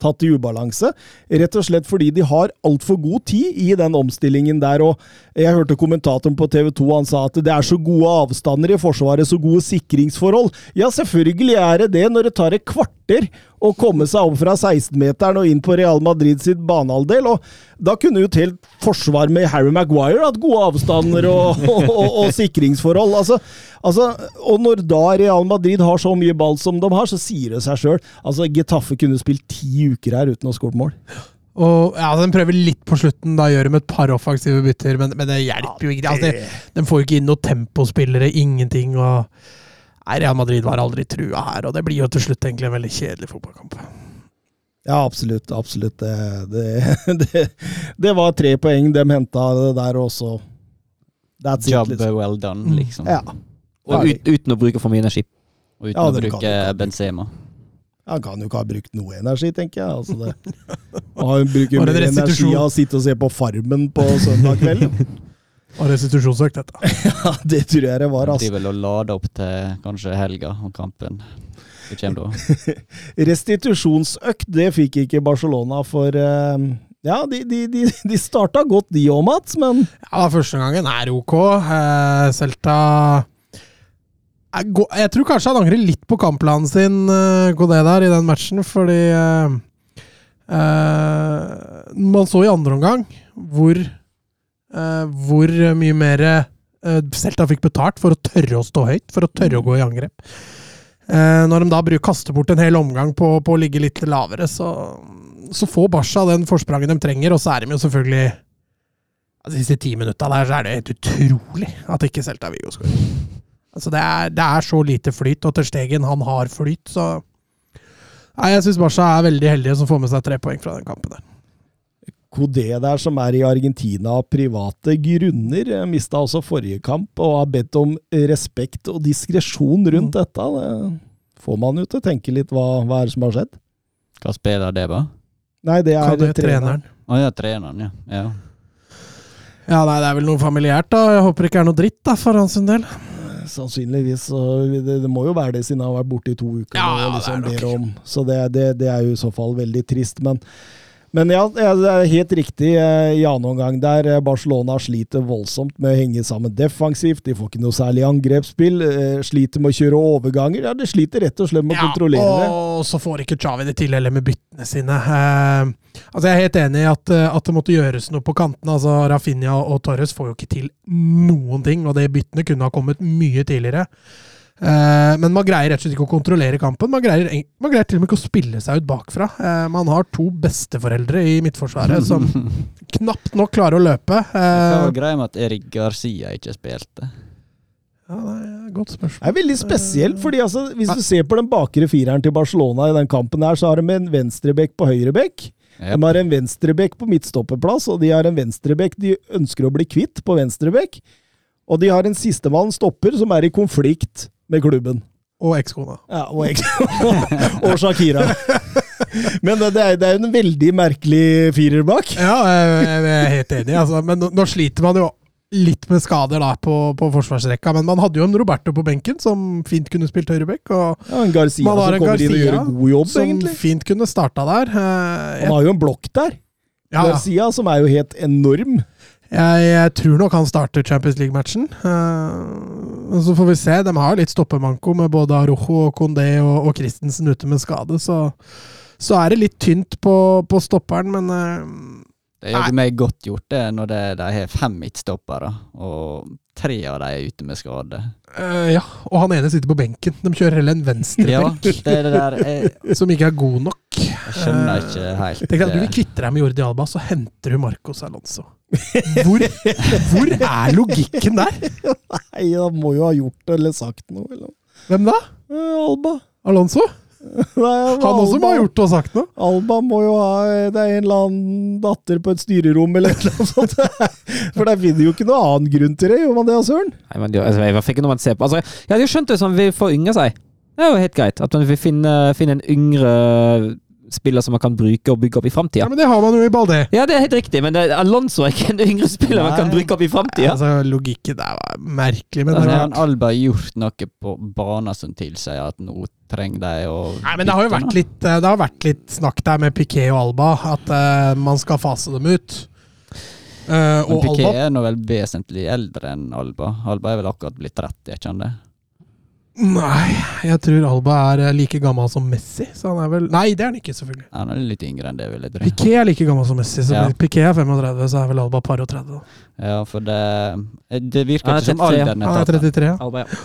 tatt i ubalanse, rett og slett fordi de har altfor god tid i den omstillingen der. og Jeg hørte kommentatoren på TV 2, han sa at det er så gode avstander i Forsvaret, så gode sikringsforhold. Ja, selvfølgelig er det det, når det tar et kvarter å komme seg opp fra 16-meteren og inn på Real Madrid sitt banehalvdel. og Da kunne jo et helt forsvar med Harry Maguire hatt gode avstander og, [LAUGHS] og, og, og sikringsforhold. Altså, altså, og når da Real Madrid har så mye ball som de har, så sier det seg sjøl. Altså, Getafe kunne spilt ti uker her uten å skåre mål. Og ja, Den prøver litt på slutten, da gjør de et par offensive bytter, men, men det hjelper jo ikke. Altså, de, de får jo ikke inn noen tempospillere, ingenting. og Nei, Real Madrid var aldri trua her, og det blir jo til slutt egentlig en veldig kjedelig fotballkamp. Ja, absolutt. Absolutt. Det, det, [LAUGHS] det, det var tre poeng de henta der også. That's it, Job liksom. well done, liksom. Ja. Og ut, uten å bruke for mye energi. Og uten Ja, å bruke. Benzema. Han kan jo ikke ha brukt noe energi, tenker jeg. Altså det. Han bruker mer energi av å sitte og se på Farmen på søndag kveld. [LAUGHS] Og restitusjonsøkt, dette. [LAUGHS] Ja, det tror jeg det var. De Altså. vil lade opp til kanskje helga og kampen. Det kommer da. [LAUGHS] Restitusjonsøkt, det fikk ikke Barcelona for eh, Ja, de, de, de, de starta godt de òg, Mats, men Ja, første gangen er ok. Eh, Celta jeg, tror kanskje han angrer litt på kampplanen sin, Godet der, i den matchen, fordi eh, eh, Man så i andre omgang hvor eh, hvor mye mer eh, Celta fikk betalt for å tørre å stå høyt, for å tørre å gå i angrep. Eh, når de da bruker, kaster bort en hel omgang på, på å ligge litt lavere, så, så får Barca den forspranget de trenger, og så er de jo selvfølgelig De siste ti minutta der så er det helt utrolig at ikke Celta Vigo skårer. Altså, det, er, det er så lite flyt, og til Stegen han har flyt, så Nei, Jeg syns Barca er veldig heldige som får med seg tre poeng fra den kampen der. Kodé der, som er i Argentina av private grunner, eh, mista også forrige kamp og har bedt om respekt og diskresjon rundt Mm. dette. Det får man jo til å tenke litt hva, hva er det som har skjedd. Hva spiller det, da? Nei, det er er treneren. Å ja, treneren, ja. ja. Ja, nei, det er vel noe familiært, da. Jeg håper det ikke er noe dritt da, for hans del. Sannsynligvis. Det, det må jo være det, siden han har vært borte i to uker. Ja, ja, det liksom om. Så det, det, det er jo i så fall veldig trist. Men, men ja, det er- helt riktig. eh, I annen omgang der eh, Barcelona sliter voldsomt med å henge sammen defensivt. De får ikke noe særlig angrepsspill. eh, Sliter med å kjøre overganger. Ja, De sliter rett og slett med å kontrollere det. og så får ikke Chavi det til heller med byttene sine. Eh, altså Jeg er helt enig i at, at det måtte gjøres noe på kantene. Altså Rafinha og Torres får jo ikke til noen ting, og de byttene kunne ha kommet mye tidligere. Eh, men man greier rett og slett ikke å kontrollere kampen. Man greier, man greier til og med ikke å spille seg ut bakfra. Eh, man har to besteforeldre i Midtforsvaret som [LAUGHS] knapt nok klarer å løpe. Hva Eh, var greia med at Erik Garcia ikke spilte? ja, det er et godt spørsmål. Det er veldig spesielt, fordi altså, hvis du ser på den bakre fireren til Barcelona i den kampen her, så har de en venstrebekk på høyrebekk. Yep. De har en venstrebekk på midtstoppeplass, og de har en venstrebekk de ønsker å bli kvitt på venstrebekk. Og de har en sistemann stopper som er i konflikt med klubben. Og ekskona. Ja, og, eks- [LAUGHS] og Shakira. [LAUGHS] Men det, er, det er en veldig merkelig firer bak. Ja, jeg er helt enig. Altså. Men nå, nå sliter man jo litt med skader da på, på forsvarsrekka. Men man hadde jo en Roberto på benken som fint kunne spilt høyreback. Og Ja, en Garcia som kommer kommer inn og gjør en god jobb, som egentlig. fint kunne starta der. Eh, Han har jo en blokk der. ja. Garcia, som er jo helt enorm. Jeg, jeg tror nok han starter Champions League-matchen. Uh, så får vi se. De har litt stoppemanko med både Arojo og Condé og, og Christensen ute med skade, så, så er det litt tynt på, på stopperen. Men eh, Det gjør meg godt gjort det når det, de har fem midtstoppere, og tre av dem er ute med skade. Uh, ja, og han ene sitter på benken. De kjører heller en Ja, venstrebenk det er det der Jeg, [LAUGHS] som ikke er god nok. jeg skjønner ikke helt Tenk at Du vil kvitte deg med Jordi Alba, så henter du Marcos Alonso. Hvor, hvor er logikken der? [LAUGHS] Nei, han må jo ha gjort det eller sagt noe. Eller. Hvem da? Eh, Alba. Alonso? Nei, Han også må ha gjort og sagt noe. Alba må jo ha Det er en eller annen datter på et styrerom eller et eller annet sånt. [LAUGHS] For der finner jo ikke noen annen grunn til det, gjør man det, Søren? Nei, men det, altså, jeg fikk noe man ser på altså, Jeg hadde jo skjønt det sånn vi får yngre seg. Det er jo helt greit. At man vil finne, finne en yngre spiller som man kan bruke og bygge opp i Ja. Men det har man jo i Baldé. Ja, det er helt riktig, men det, Alonso er ikke en yngre spiller man kan bruke opp i framtida. Altså, logikken der var merkelig. Men, Altså, det har Alba gjort noe på banen som tilsier at nå trenger de å Nei, men det har jo vært litt, eh, det har vært litt snakk der med Piquet og Alba, at uh, man skal fase dem ut. Uh, Men og Piquet Alba er nå vel vesentlig eldre enn Alba. Alba er vel akkurat blitt 30, er ikke han det? Nei, jeg tror Alba er eh, like gammel som Messi. Så han er vel Nei, det er han ikke, selvfølgelig. Han er litt yngre enn det, vil jeg tro. Piqué er like gammel som Messi. Så Ja. Piqué er 35, så er vel Alba par og 30. da. Ja, for det Det virker er ikke som alderen er tatt. Han er er 33. ja. Alba, ja.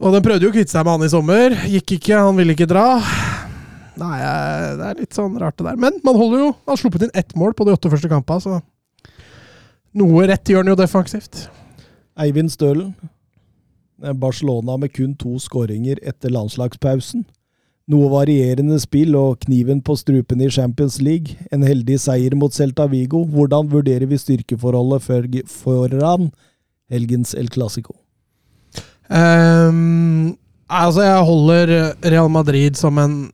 Og den prøvde jo å kvitte seg med han i sommer. Gikk ikke, han ville ikke dra. Nei, eh, det er litt sånn rart det der. Men man holder jo Han har sluppet inn ett mål på de åtte første kampene, så Noe rett gjør han jo defensivt. Eivind Stølen. Eh, Barcelona med kun to skåringer etter landslagspausen. Noe varierende spill og kniven på strupen i Champions League. En heldig seier mot Celta Vigo. Hvordan vurderer vi styrkeforholdet for- foran helgens El Clásico? Um, altså, jeg holder Real Madrid som en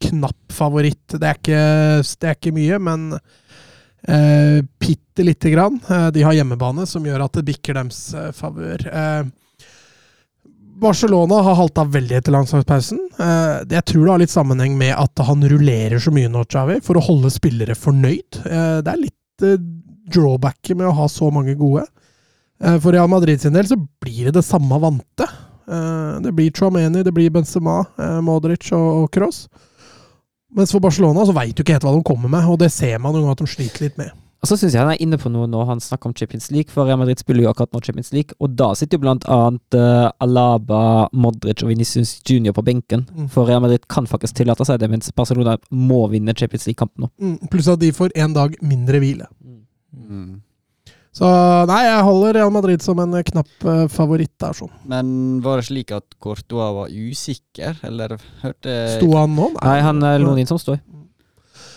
knapp favoritt. Det er ikke, det er ikke mye, men uh, lite grann. Uh, de har hjemmebane, som gjør at det bikker deres uh, favør. Eh, Barcelona har halta veldig etter landslagspausen. Eh, jeg tror det har litt sammenheng med at han rullerer så mye nå, Chavi, for å holde spillere fornøyd. Eh, det er litt uh, drawbacket med å ha så mange gode. Eh, For Real Madrid sin del så blir det det samme vante. Eh, Det blir Chouameni, det blir Benzema, eh, Modric og Cross. Mens for Barcelona så veit du ikke helt hva de kommer med, og det ser man jo at de sliter litt med. Og så syns jeg han er inne på noe når han snakker om Champions League, for Real Madrid spiller jo akkurat nå Champions League, og da sitter jo blant annet uh, Alaba, Modric og Vinicius Junior på benken. Mm. For Real Madrid kan faktisk tillate seg det, mens Barcelona må vinne Champions League-kampen nå. Mm, Pluss at de får én dag mindre hvile. Mm. Så nei, jeg holder Real Madrid som en eh, knapp uh, favoritt der, sånn. Men var det slik at Courtois var usikker, eller hørte Sto han nå? Nei, han er Lonin som står.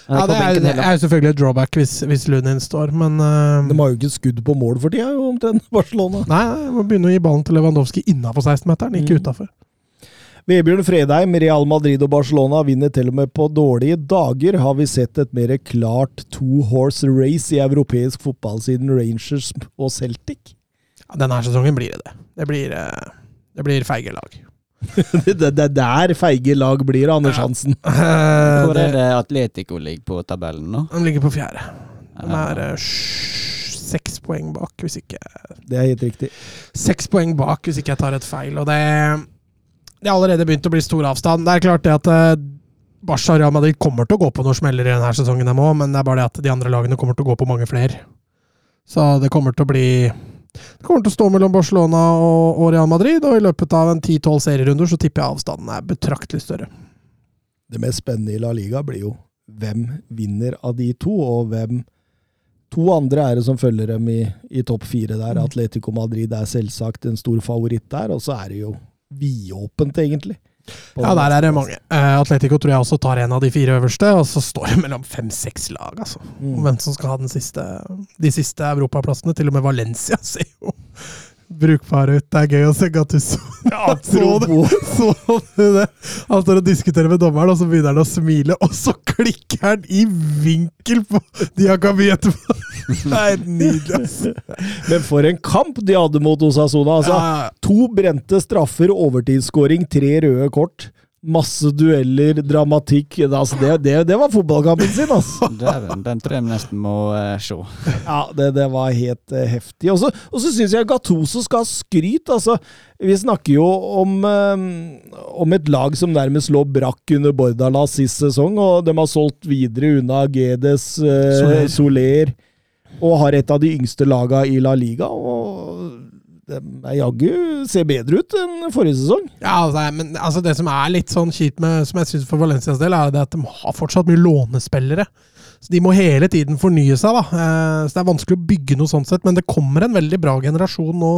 Ja, det er, det er jo selvfølgelig et drawback hvis, hvis Lunin står, men uh, De har jo ikke skudd på mål for tida, omtrent, Barcelona. Nei, må begynne å gi ballen til Lewandowski innafor 16-meteren, ikke Mm. utafor. Vebjørn Fredheim, Real Madrid og Barcelona vinner til og med på dårlige dager. Har vi sett et mer klart two horse race i europeisk fotball siden Rangers og Celtic? Ja, denne sesongen blir det det. Det blir, eh, det blir feige lag. [LAUGHS] det, er der feige lag blir, Anders Hansen. [LAUGHS] Hvor er det Atletico ligger på tabellen nå? de ligger på fjerde. De er eh, seks poeng bak, hvis ikke Det er helt riktig. Seks poeng bak, hvis ikke jeg tar et feil. Og det, det er allerede begynt å bli stor avstand. Det er klart det at eh, Barca og Real Madrid kommer til å gå på noen smeller i denne sesongen, dem òg, men det er bare det at de andre lagene kommer til å gå på mange flere. Så det kommer til å bli Det kommer til å stå mellom Barcelona og, og Real Madrid, og i løpet av en 10-12 serierunder så tipper jeg avstanden er betraktelig større. Det mest spennende i La Liga blir jo hvem vinner av de to, og hvem To andre er det som følger dem i, i topp fire der. Mm. Atletico Madrid er selvsagt en stor favoritt der, og så er det jo vidåpent, egentlig. Ja, der er det mange. Uh, Atletico tror jeg også tar en av de fire øverste, og så står det mellom fem-seks lag, altså. Mm. Hvem som skal ha den siste, de siste europaplassene. Til og med Valencia [LAUGHS] ser jo brukbare ut. Det er gøy å se Gattuso. så, [LAUGHS] du, [LAUGHS] så du det? Han står og diskuterer med dommeren, og så begynner han å smile, og så klikker han i vinkel på Diakabi etterpå! [LAUGHS] Det er nydelig, altså. Men for en kamp de hadde mot Osasona. Altså, Ja, To brente straffer, overtidsskåring, tre røde kort. Masse dueller, dramatikk. Altså, det, det, det var fotballkampen sin, altså! [LAUGHS] Dæven, den tror jeg nesten må uh, se. [LAUGHS] Ja, det, det var helt uh, heftig. Og så syns jeg Gattuso skal ha skryt. Altså, vi snakker jo om, um, om et lag som nærmest lå brakk under Bordalas sist sesong, og de har solgt videre unna Gedes, uh, Soler. Soler, og har et av de yngste laga i La Liga. og de er jaggu ser bedre ut enn forrige sesong. Ja, altså, men altså, det som er litt sånn kjipt med, som jeg synes for Valencias del, er det at de har fortsatt mye lånespillere. Så De må hele tiden fornye seg. da. Eh, så Det er vanskelig å bygge noe sånn sett, men det kommer en veldig bra generasjon nå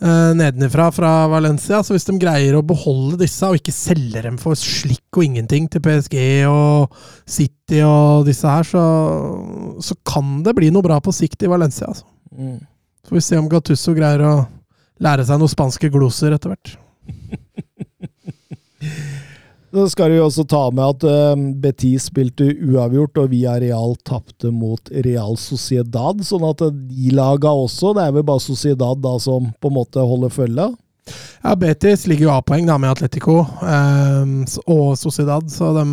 eh, nedenifra fra Valencia. Så hvis de greier å beholde disse, og ikke selge dem for slikk og ingenting til PSG og City og disse her, så, så kan det bli noe bra på sikt i Valencia. altså. Så får vi se om Gattusso greier å lære seg noen spanske gloser etter hvert. [LAUGHS] Så skal jo også ta med at uh, Betis spilte uavgjort, og Villarreal tapte mot Real Sociedad. Sånn at de laga også, det er vel bare Sociedad da som på en måte holder følge. Ja, Betis ligger jo A-poeng da med Atletico eh, og Sociedad, så de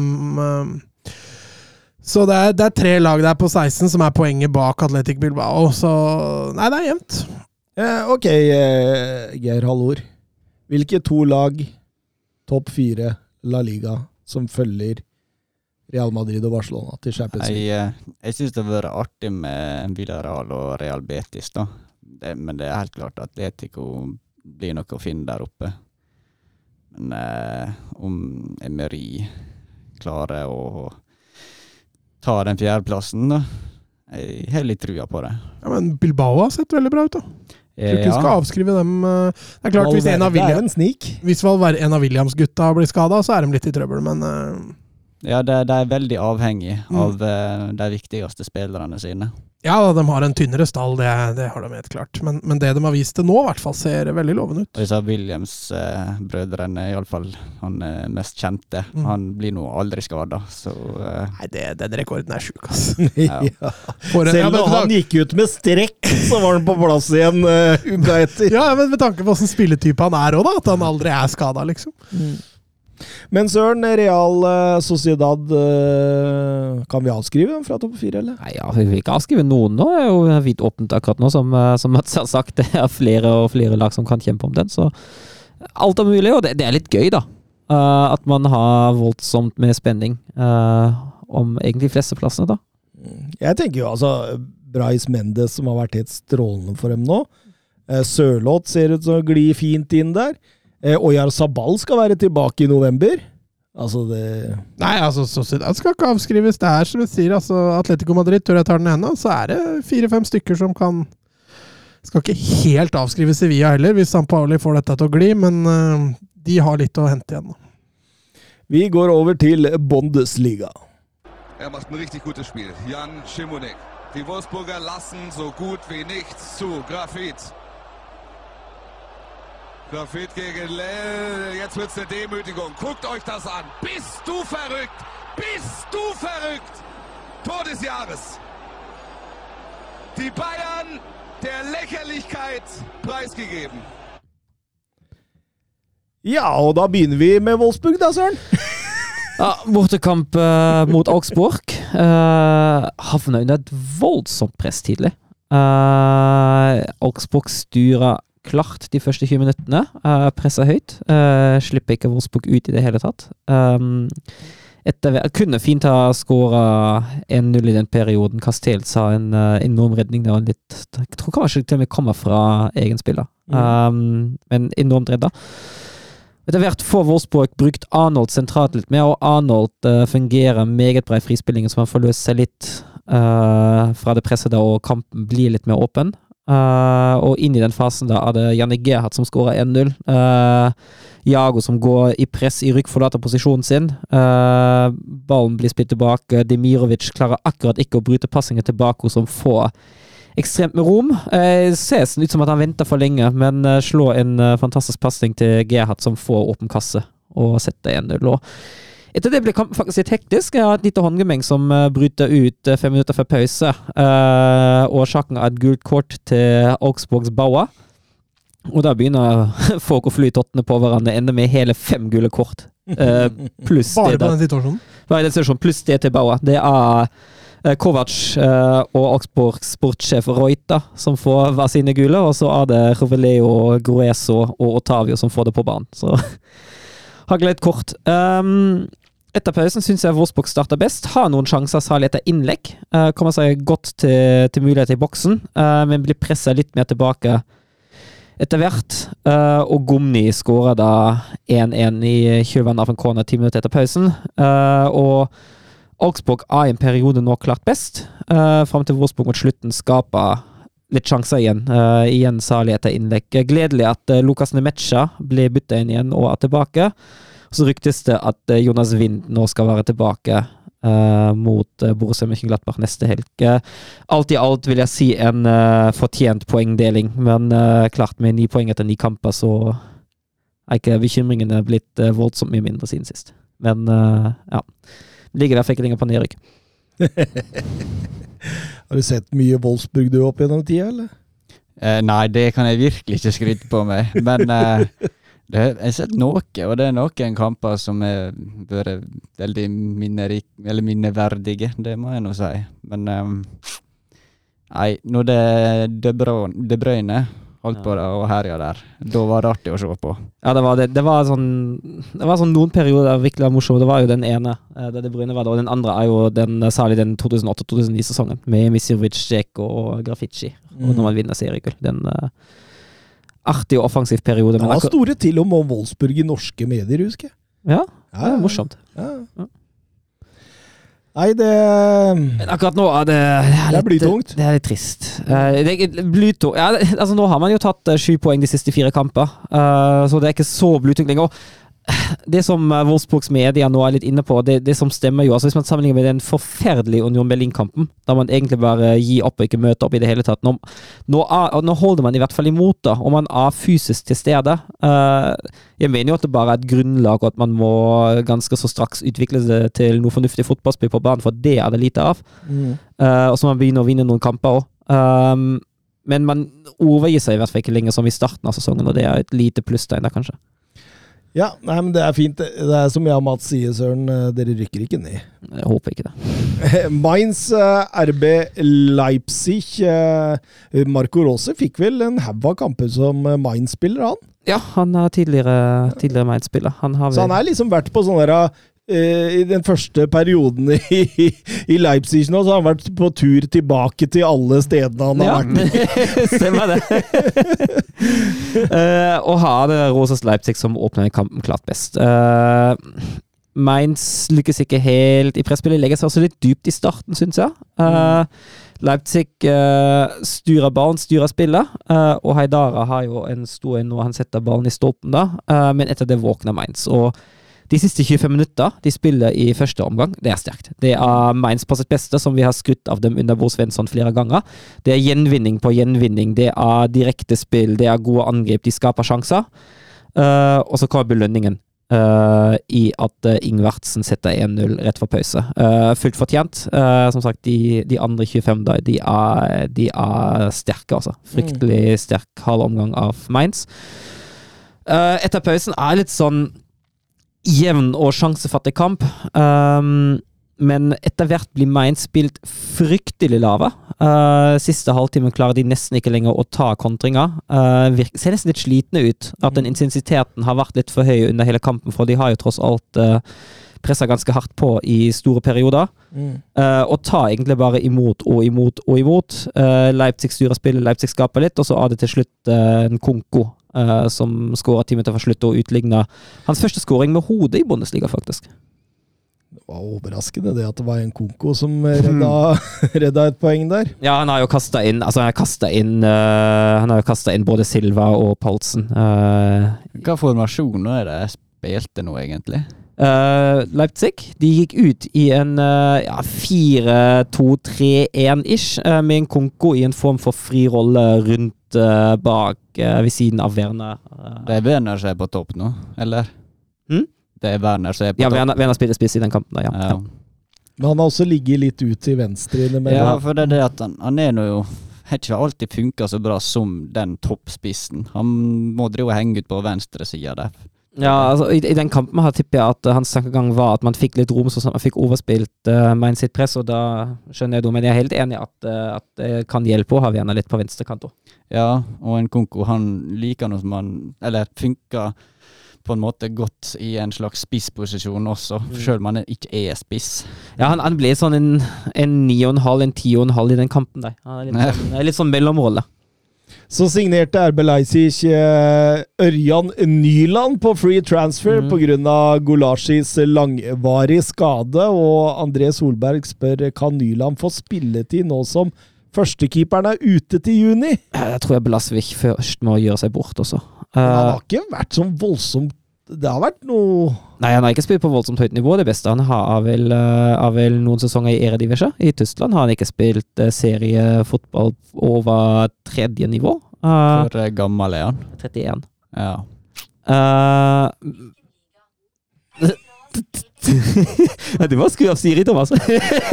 eh, Så det er, det er tre lag der på 16 som er poenget bak Atletic Bilbao, så Nei, det er jevnt. Eh, ok, eh, Geir Hallor. Hvilke to lag, topp fire, La Liga, som følger Real Madrid og Barcelona til Champions League? Jeg, eh, jeg syns det har vært artig med Villarreal og Real Betis, da. Det, men det er helt klart at Atletico blir noe å finne der oppe. Men eh, om Emery klarer å ta den fjerdeplassen, Jeg har litt trua på det. Ja, Men Bilbao har sett veldig bra ut, da. Jeg tror ikke vi skal avskrive dem eh, Det er klart, hvis en av, det er en av Williams-gutta blir skada, så er de litt i trøbbel, men eh, Ja, de, de er veldig avhengig Mm. av eh, de viktigste spillerne sine. Ja, de har en tynnere stall, det, det har de helt klart. Men, men det de har vist til nå, i hvert fall, ser veldig lovende ut. Og disse Williams-brødrene, eh, iallfall han eh, mest kjente, Mm. han blir nå aldri skada, så eh, Nei, det, den rekorden er sjuk, ass. [LAUGHS] Ja. Selv men når han gikk ut med strekk, så var han på plass igjen uh, uka etter. Ja, men med tanke på åssen spilletype han er òg, da. At han aldri er skada, liksom. Men søren, Real eh, Sociedad eh, Kan vi avskrive dem fra topp fire, eller? Nei, ja, Vi vil ikke avskrive noen nå. Det er jo vidt åpent akkurat nå, som, eh, som Mats har sagt. [LAUGHS] Det er flere og flere lag som kan kjempe om den, så alt er mulig. Og det, det er litt gøy, da. At man har voldsomt med spenning om egentlig flesteplassene, da. Jeg tenker jo altså Brais Mendes, som har vært helt strålende for dem nå. Eh, Sørloth ser ut som glir fint inn der. Eh, Oyar Sabal skal være tilbake i november. Altså, det Nei, altså, Sociedad skal ikke avskrives. Det er som du sier, altså, Atletico Madrid tør jeg tar den ene, så er det fire-fem stykker som kan Skal ikke helt avskrive Sevilla heller, hvis San Pauli får dette til å gli, men uh, de har litt å hente igjen. Vi går over til Bundesliga. Er macht ein richtig gutes Spiel. Jan Schimonek. Die Wolfsburger lassen so gut wie nichts zu. Grafit. Grafit gegen Lell. Jetzt wird's eine Demütigung. Guckt euch das an. Bist du verrückt? Bist du verrückt? Tor des Jahres. Die Bayern der Lächerlichkeit preisgegeben. Ja, og da begynner vi med Wolfsburg, da, Søren. [LAUGHS] Ja, Bortekamp eh, mot Augsburg. Uh, havna under et voldsomt press tidlig. Eh, Augsburg styra klart de første 20 minuttene. Uh, pressa høyt. Uh, slipper ikke Wolfsburg ut i det hele tatt. Um, etter, kunne fint ha skåra 1-0 i den perioden. Castells har en uh, enorm redning. Det var litt, jeg tror kanskje til og med kommer fra egen spiller. Um, men enormt redda. Etter hvert får Wolfsburg brukt Arnold sentralt litt mer, og Arnold uh, fungerer meget bra i frispillingen, så man får løst seg litt uh, fra det presset da, og kampen blir litt mer åpen. Eh, og inn i den fasen da det Janne Gerhardt som skårer 1-0. Uh, Jago som går i press i rykk, forlater posisjonen sin. Uh, ballen blir spilt tilbake. Demirovic klarer akkurat ikke å bryte passingen tilbake, Bako, som får ekstremt med rom. Uh, ser ut som at han venter for lenge, men eh, slår en eh, fantastisk pasning til Gerhard, som får åpen kasse og setter 1-0. Etter det ble kampen faktisk litt hektisk. Jeg har et lite håndgemeng som eh, bryter ut eh, fem minutter før pause. Eh, årsaken er et gult kort til Augsburgs Bauer. Og da begynner [LAUGHS] folk å fly tottene på hverandre, ender med hele fem gule kort Eh, [LAUGHS] pluss Bare det på den situasjonen. Bare den situasjonen, pluss det til Bauer. Det er Kovac eh, og Augsburgs sportssjef Reuter som får hver sine gule, og så er det Roveleo, Grueso og Otavio som får det på banen. Så [LAUGHS] hagler litt kort. Um, etter pausen syns jeg Wolfsburg starta best. Har noen sjanser, særlig etter innlegg. Uh, kommer seg godt til, til mulighet i boksen, uh, men blir pressa litt mer tilbake etter hvert. Uh, og Gomni skåra da 1-1 i kjølvannet av en corner ti minutter etter pausen. Og Augsburg er i en periode nå klart best, uh, fram til Wolfsburg mot slutten skaper litt sjanser igjen. eh, igjen særlig etter innlegg. Gledelig at uh, Lukas Nemetsja ble bytta inn igjen og er tilbake. Så ryktes det at uh, Jonas Wind nå skal være tilbake eh, mot uh, Borussia Mönchenglattbach neste helg. Eh, alt i alt vil jeg si en eh, fortjent poengdeling, men eh, klart med ni poeng etter ni kamper, så er ikke bekymringene blitt eh, voldsomt mye mindre siden sist. Men eh, ja. Ligger der for ikke lenger på nedrykk. [LAUGHS] Har du sett mye Wolfsburg du opp gjennom tida, eller? Eh, nei, det kan jeg virkelig ikke skryte på meg, men eh, [LAUGHS] det, jeg har sett noe, og det er noen kamper som har vært veldig minnerik, eller minneverdige, det må jeg nå si. Men eh, nei, når det er De Bruyne holdt på å og herja der, da var det artig å se på. Ja, det var, det, det var sånn Det var sånn noen perioder der virkelig var morsomme. Det var jo den ene, det der det Bryne var det, og den andre er jo den, eh, særlig den 2008-2009-sesongen, med Misirovic, Djeko og Graffiti. Og når man vinner seriegull. Den uh, artig og offensiv periode. Det var store til og med Wolfsburg i norske medier, husker jeg. ja, Ja, det er morsomt. Ja. Ja. Nei, det Men akkurat nå er det Det er, Det er litt- blytungt. Det er litt trist. Eh, det er blytung ja, altså Nå har man jo tatt eh, sju poeng de siste fire kamper, eh, så det er ikke så blytungt lenger. [SIGHS] Det som uh, Wolfsburgs media nå er litt inne på, det, det som stemmer jo altså Hvis man sammenligner med den forferdelige Union Berlin-kampen, da man egentlig bare gir opp og ikke møter opp i det hele tatt Nå, nå, er, nå holder man i hvert fall imot, da, og man er fysisk til stede. Eh, jeg mener jo at det bare er et grunnlag, og at man må ganske så straks utvikle det til noe fornuftig fotballspill på banen, for det er det lite av. Mm. Eh, og så man begynne å vinne noen kamper òg. men man overgir seg i hvert fall ikke lenger som i starten av sesongen, og det er et lite plusstegn der, kanskje. Ja, nei, men det er fint. Det er som jeg og Mats sier, Søren, eh, dere rykker ikke ned. Jeg håper ikke det. [LAUGHS] Mainz, eh, RB Leipzig eh, Marco Rose fikk vel en haug av kamper som Mainz-spiller, han. Ja, han er tidligere, tidligere Mainz-spiller. Så han har liksom vært på sånn der I den første perioden i, i Leipzig nå, så har han vært på tur tilbake til alle stedene han har ja, vært. [LAUGHS] stemmer det. uh, og har Rosas Leipzig som åpner kampen klart best. Uh, Mainz lykkes ikke helt i presspillet. Legger seg også litt dypt i starten, syns jeg. Uh, Leipzig styrer ballen, styrer spillet, eh, og Heidara har jo en stor en når han setter ballen i stolpen, da, eh, men etter det våkner Mainz. Og de siste 25 minutter de spiller i første omgang, det er sterkt. Det er Mainz på sitt beste, som vi har skutt av dem under Bo Svensson flere ganger. Det er gjenvinning på gjenvinning, det er direkte spill, det er gode angrep, de skaper sjanser. Uh, og så kommer belønningen Uh, i at uh, Ingvartsen setter 1-0 rett for pause. Uh, fullt fortjent. Eh, som sagt, de, de andre 25 da, de er, de er sterke, altså. Fryktelig sterk halv omgang av Mainz. Eh, etter pausen er litt sånn jevn og sjansefattig kamp. Um, men etter hvert blir Mainz spilt fryktelig lave. Uh, siste halvtimen klarer de nesten ikke lenger å ta kontringa. Uh, virker, ser nesten litt slitne ut. At den intensiteten har vært litt for høy under hele kampen, for de har jo tross alt uh, pressa ganske hardt på i store perioder. Mm. Uh, og tar egentlig bare imot og imot og imot. Uh, Leipzig styrer spillet, Leipzig skaper litt, og så har det til slutt uh, en Konko uh, som skårer ti minutter fra slutt og utligner hans første skåring med hodet i Bundesliga, faktisk. Det var overraskende det at det var en Konko som redda, [LAUGHS] redda et poeng der. Ja, han har jo kasta inn Altså, inn uh, inn både Silva og Paulsen. Uh, Hva formasjon er det jeg spilte nå, egentlig? Uh, Leipzig de gikk ut i en uh, ja, 4-2-3-1-ish, uh, med en Konko i en form for fri rolle rundt uh, bak uh, ved siden av Werner. Uh, Det er Werner som er på topp nå, eller? Mm? Det er Werner som er på ja, topp. Werner, Werner spiller spiss i den kampen, da, ja. Ja. ja. Men han har også ligget litt ut til venstre innimellom. ja, for det er det at han, han er nå jo har ikke alltid funka så bra som den toppspissen. Han må drive og henge ut på venstre sida der. Ja, altså, i, I den kampen her tipper jeg at uh, hans tankegang var at man fikk litt rom, sånn at man fikk overspilt uh, Main sitt press, og da skjønner jeg det. Men jeg er helt enig at, uh, at det kan hjelpe å ha Werner litt på venstrekant òg. Ja, og en Konko han liker noe som han Eller funker på en måte godt i en slags spissposisjon også, Mm. sjøl om han ikke er spiss. Ja, han, han ble sånn en, en 9,5, en 10,5 i den kampen der. Han er litt, [LAUGHS] sånn, litt sånn mellomrolle. Så signerte RB Leipzig eh, Ørjan Nyland på free transfer mm. pga. Gulashis langvarig skade, og André Solberg spør kan Nyland få spilletid nå som førstekeeperen er ute til juni. Jeg tror jeg Blasvik først må gjøre seg bort også. Han Eh, har ikke vært sånn voldsomt Det har vært noe nei, han har ikke spilt på voldsomt høyt nivå. Det beste han har, er vel, eh, er vel noen sesonger i Eredivisja. I Tyskland har han ikke spilt eh, seriefotball over tredje nivå. Eh, gammel er han. 31. Ja. Uh, [LAUGHS] du må skru av Siri, Thomas.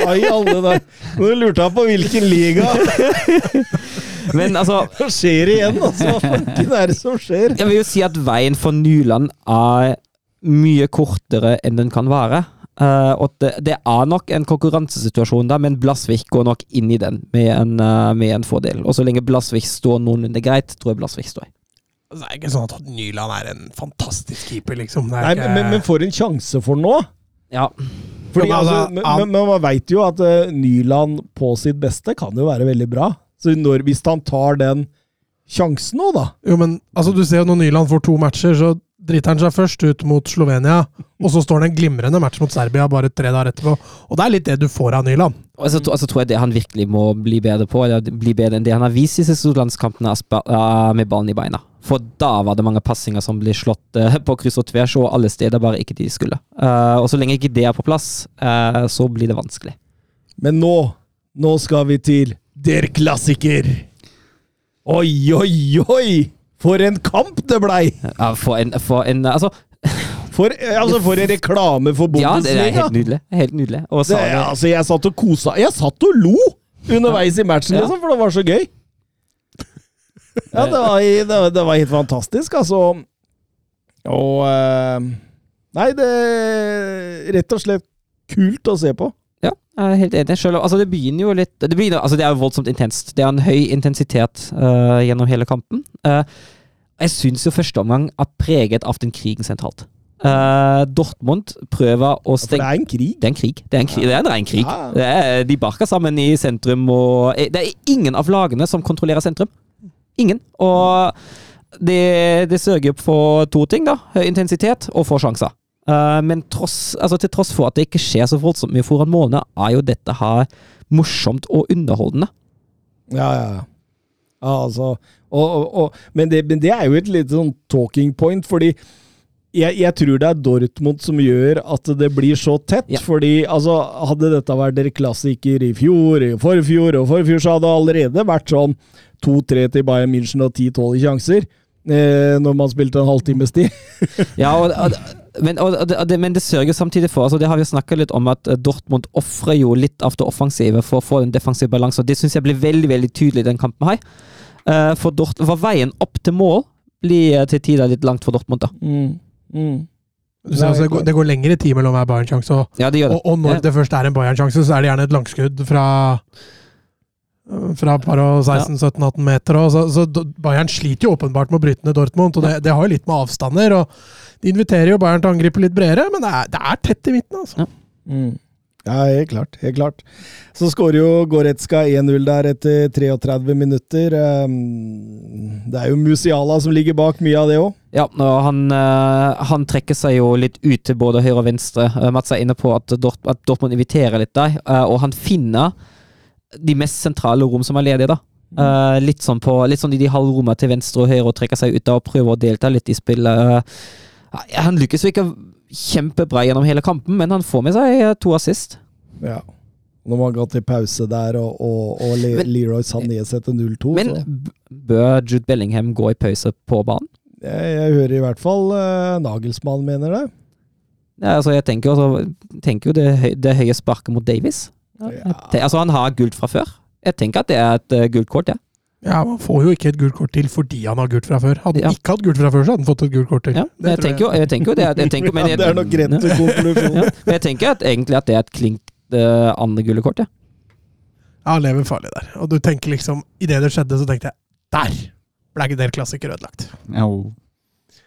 Ai, alle der. Nå lurte jeg på hvilken liga. [LAUGHS] Men altså [LAUGHS] Hva skjer igjen, altså? Hva er det som skjer? Jeg vil jo si at veien for Nyland er mye kortere enn den kan være. Uh, og det, det er nok en konkurransesituasjon der, men Blasvik går nok inn i den med en, uh, med en fordel. Og så lenge Blasvik står noenlunde greit, tror jeg Blasvik står. Altså, Det er ikke sånn at Nyland er en fantastisk keeper, liksom. Det er Nei, ikke... men, men for en sjanse for nå. Ja. Fordi, ja men altså, altså, men, men, men man veit jo at uh, Nyland på sitt beste kan jo være veldig bra. Så når, hvis han tar den sjansen nå, da Jo, men altså, du ser jo når Nyland får to matcher, så driter han seg først ut mot Slovenia, og så står det en glimrende match mot Serbia bare tre dager etterpå. Og det er litt det du får av Nyland. Og så, altså, altså, tror jeg det han virkelig må bli bedre på, eller bli bedre enn det han har vist i siste landskampene, med ballen i beina. For da var det mange passinger som ble slått eh, på kryss og tvers, og alle steder bare ikke de skulle. Uh, og så lenge ikke det er på plass, uh, så blir det vanskelig. Men nå, nå skal vi til Der Klassiker. Oi, oi, oi! For en kamp det blei! Ja, for en, for en Altså, For, altså, for en reklame for ja, det er helt nydelig. Helt nydelig. Og det, altså, jeg satt og kosa Jeg satt og lo underveis i matchen, liksom, for det var så gøy. Ja, det var, det, var- det var helt fantastisk, altså. Og eh, Nei, det er rett og slett kult å se på. Ja, jeg er helt enig. Selv, altså, det begynner jo litt det, begynner, altså, det er jo voldsomt intenst. Det er en høy intensitet uh, gjennom hele kampen. Uh, jeg syns jo første omgang er preget av den krigen sentralt. Uh, Dortmund prøver å For det stenge er en krig. Det er en krig. Det er en, krig. Det er en ren krig. Ja. Er, de barker sammen i sentrum, og Det er ingen av lagene som kontrollerer sentrum. Ingen. Og det, det sørger for to ting, da. Høy intensitet og få sjanser. Eh, men tross, altså til tross for at det ikke skjer så voldsomt mye foran målene, er jo dette her morsomt og underholdende. Ja, ja, altså, og, og, og, men, det, men det er jo et litt sånn talking point, fordi jeg, jeg tror det er Dortmund som gjør at det blir så tett. Ja. fordi altså, Hadde dette vært dere klassiker i fjor, i forfjor og forfjor, så hadde det allerede vært sånn 2-3 til Bayern München og 10-12 sjanser. Eh, når man spilte en halvtimes tid. Ja, og, og, men, og, og, det, men det sørger samtidig for altså Det har vi snakka litt om, at eh, Dortmund ofrer jo litt av det offensive for å få en defensiv balanse. og Det syns jeg blir veldig veldig tydelig i den kampen her. Eh, for, Dort, for veien opp til mål blir eh, til tider litt langt for Dortmund. da. Mm. Mm. Så, altså, det, går, det går lengre tid mellom hver Bayern-sjanse, og, Ja, det det. og, og når Ja. det først er en Bayern-sjanse, så er det gjerne et langskudd fra fra par og 16-17-18 meter. Og så, så Bayern sliter jo åpenbart med å bryte ned Dortmund, og det, det har jo litt med avstander. og De inviterer jo Bayern til å angripe litt bredere, men det er, det er tett i midten. altså. Mm. Ja, helt klart. helt klart. Så skårer jo Goretzka 1-0 der etter 33 minutter. Um, Det er jo Musiala som ligger bak mye av det òg. Ja, han, eh, han trekker seg jo litt ut til både høyre og venstre. Eh, Mats er inne på at, Dort, at Dortmund inviterer litt der, eh, og han finner de mest sentrale rom som er ledige, da. Eh, litt, sånn på, litt sånn i de halvrommene til venstre og høyre og trekker seg ut der og prøver å delta litt i spillet. Han lykkes jo ikke kjempebra gjennom hele kampen, men han får med seg eh, to assist. Ja. Når man går til pause der, og, og, og Le Men- Leroy Sané setter 0-2 Men så bør Jude Bellingham gå i pause på banen? jeg, jeg hører i hvert fall uh, Nagelsmann mener det. Ja, altså, jeg tenker, også, tenker jo det, høy, det høye sparket mot Davies. Ja. Jeg Altså, han har gult fra før. Jeg tenker at det er et uh, gult kort, ja. Ja, Man får jo ikke et gult kort til fordi han har gult fra før. Hadde han Ja. ikke hatt gult fra før, så hadde han fått et gult kort til. Ja, men jeg tenker tenker jo, jeg tenker jo det. Jeg tenker, men [LAUGHS] Ja, det er nok greit til konklusjon. Ja, men jeg tenker at egentlig at det er et klinkt uh, andre gule kortet. Ja, han lever farlig der. Og du tenker liksom Idet det skjedde, så tenkte jeg Der ble ikke del klassiker ødelagt. Jo.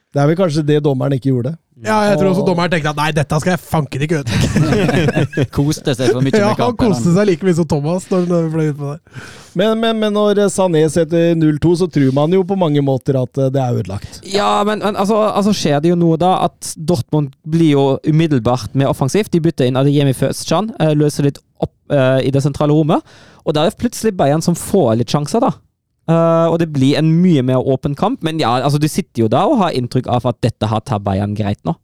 Det er vel kanskje det dommeren ikke gjorde. Ja, jeg tror også dommeren tenkte at nei, dette skal jeg fanken ikke ødelegge. [LAUGHS] Koste seg for mye [LAUGHS] Ja, med han koste seg like mye som Thomas når han fløy utpå det. Men, men, men når Sané setter 0-2, så tror man jo på mange måter at eh, det er ødelagt. Ja, men, men altså, altså skjer det jo noe da at Dortmund blir jo umiddelbart mer offensivt. De bytter inn Adeyemi Føstchan, eh, løser litt opp uh, i det sentrale rommet. Og da er det plutselig Bayern som får litt sjanser, da. Eh, og det blir en mye mer åpen kamp. Men ja, altså, du sitter jo da og har inntrykk av at dette har tatt Bayern greit nå.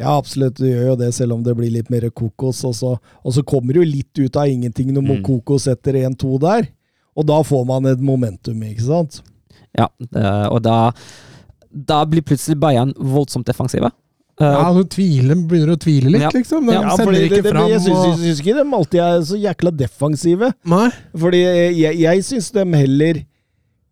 Ja, absolutt, du gjør jo det, selv om det blir litt mer kokos. Og så, og så kommer det jo litt ut av ingenting når Mm. kokos setter 1-2 der. Og da får man et momentum, ikke sant? Ja, eh, og da, da blir plutselig Bayern voldsomt defensive. Eh, Ja, du tviler, begynner å tvile litt, Ja. liksom. De Ja, sender fordi ikke det, det, fram. jeg syns, ikke de alltid er så jækla defensive. Nei. Fordi jeg, jeg syns de heller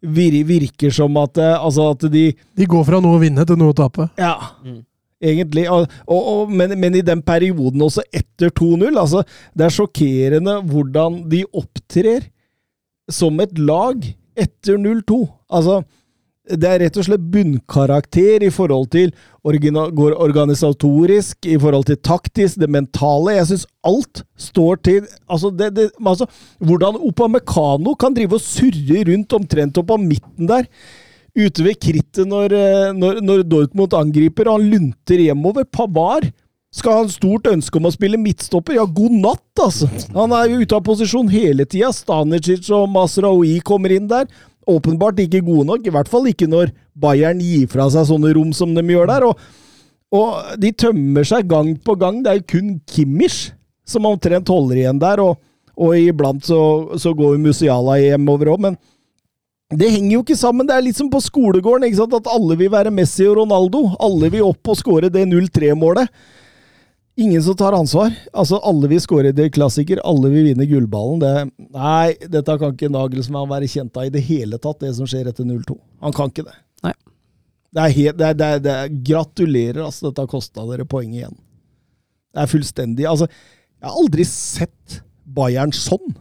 vir, virker som at, eh, altså at de De går fra noe å vinne til noe å tape. Ja, Mm. egentlig. Og, og, og, men, men i den perioden også etter 2-0, altså Det er sjokkerende hvordan de opptrer som et lag etter 0-2. Altså det er rett og slett bunnkarakter i forhold til går organisatorisk, i forhold til taktisk, det mentale. Jeg syns alt står til altså, det, det, altså Hvordan Opamecano kan drive og surre rundt omtrent opp på midten der ute ved krittet når, eh, når, når Dortmund angriper, og han lunter hjemover. Pavar skal ha en stort ønske om å spille midtstopper. Ja, god natt, altså! Han er jo ute av posisjon hele tida. Stanicic og Masraoui kommer inn der. Åpenbart ikke gode nok, i hvert fall ikke når Bayern gir fra seg sånne rom som de gjør der. Og, og de tømmer seg gang på gang. Det er jo kun Kimmich som omtrent holder igjen der, og, og iblant så, så går jo Musiala hjemover òg, men det henger jo ikke sammen. Det er litt som på skolegården, at alle vil være Messi og Ronaldo. Alle vil opp og skåre det 0-3-målet. Ingen som tar ansvar. Altså, Alle vil skåre det klassiker, alle vil vinne gullballen. Det, nei, dette kan ikke Nagelsmann være kjent av i det hele tatt, det som skjer etter 0-2. Han kan ikke det. Nei. Det er helt, det er, det er, det er, gratulerer, altså. Dette har kosta dere poeng igjen. Det er fullstendig Altså, jeg har aldri sett Bayern sånn.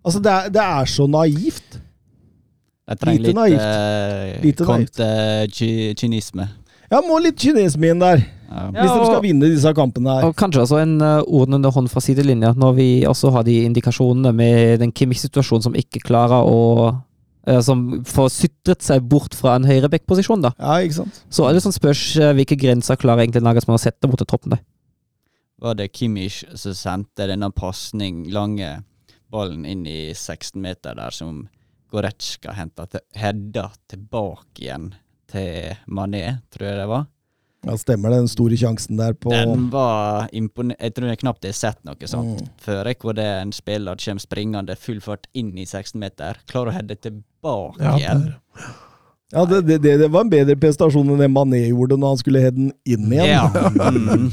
Altså, det er, det er så naivt. Jeg trenger Lite litt, naivt. Uh, Lite naivt. konte-kynisme. Ja, må litt kynisme inn der, Ja. hvis de og- skal vinne disse kampene her. Og kanskje også en uh, ordnende hånd fra sidelinja, når vi også har de indikasjonene med den Kimmich-situasjonen som ikke klarer å uh, Som får sytret seg bort fra en høyreback-posisjon, da. Ja, ikke sant? Så er det sånn spørs uh, hvilke grenser klarer egentlig Nagelsmann å sette mot troppen der. Var det Kimmich som sendte denne pasning, lange ballen inn i 16 meter der, som Goretzka henta til, hedda tilbake igjen til Mané, tror jeg det var? Ja, stemmer. Den store sjansen der på Den var imponerende. Jeg tror jeg knapt har sett noe sånt Mm. før. jeg, Hvor det er en spiller kommer springende full fart inn i 16 meter, klarer å heade tilbake Ja, igjen. Ja, det, det, det, det var en bedre prestasjon enn det Mané gjorde når han skulle heade den inn igjen. Ja. [LAUGHS] Mm.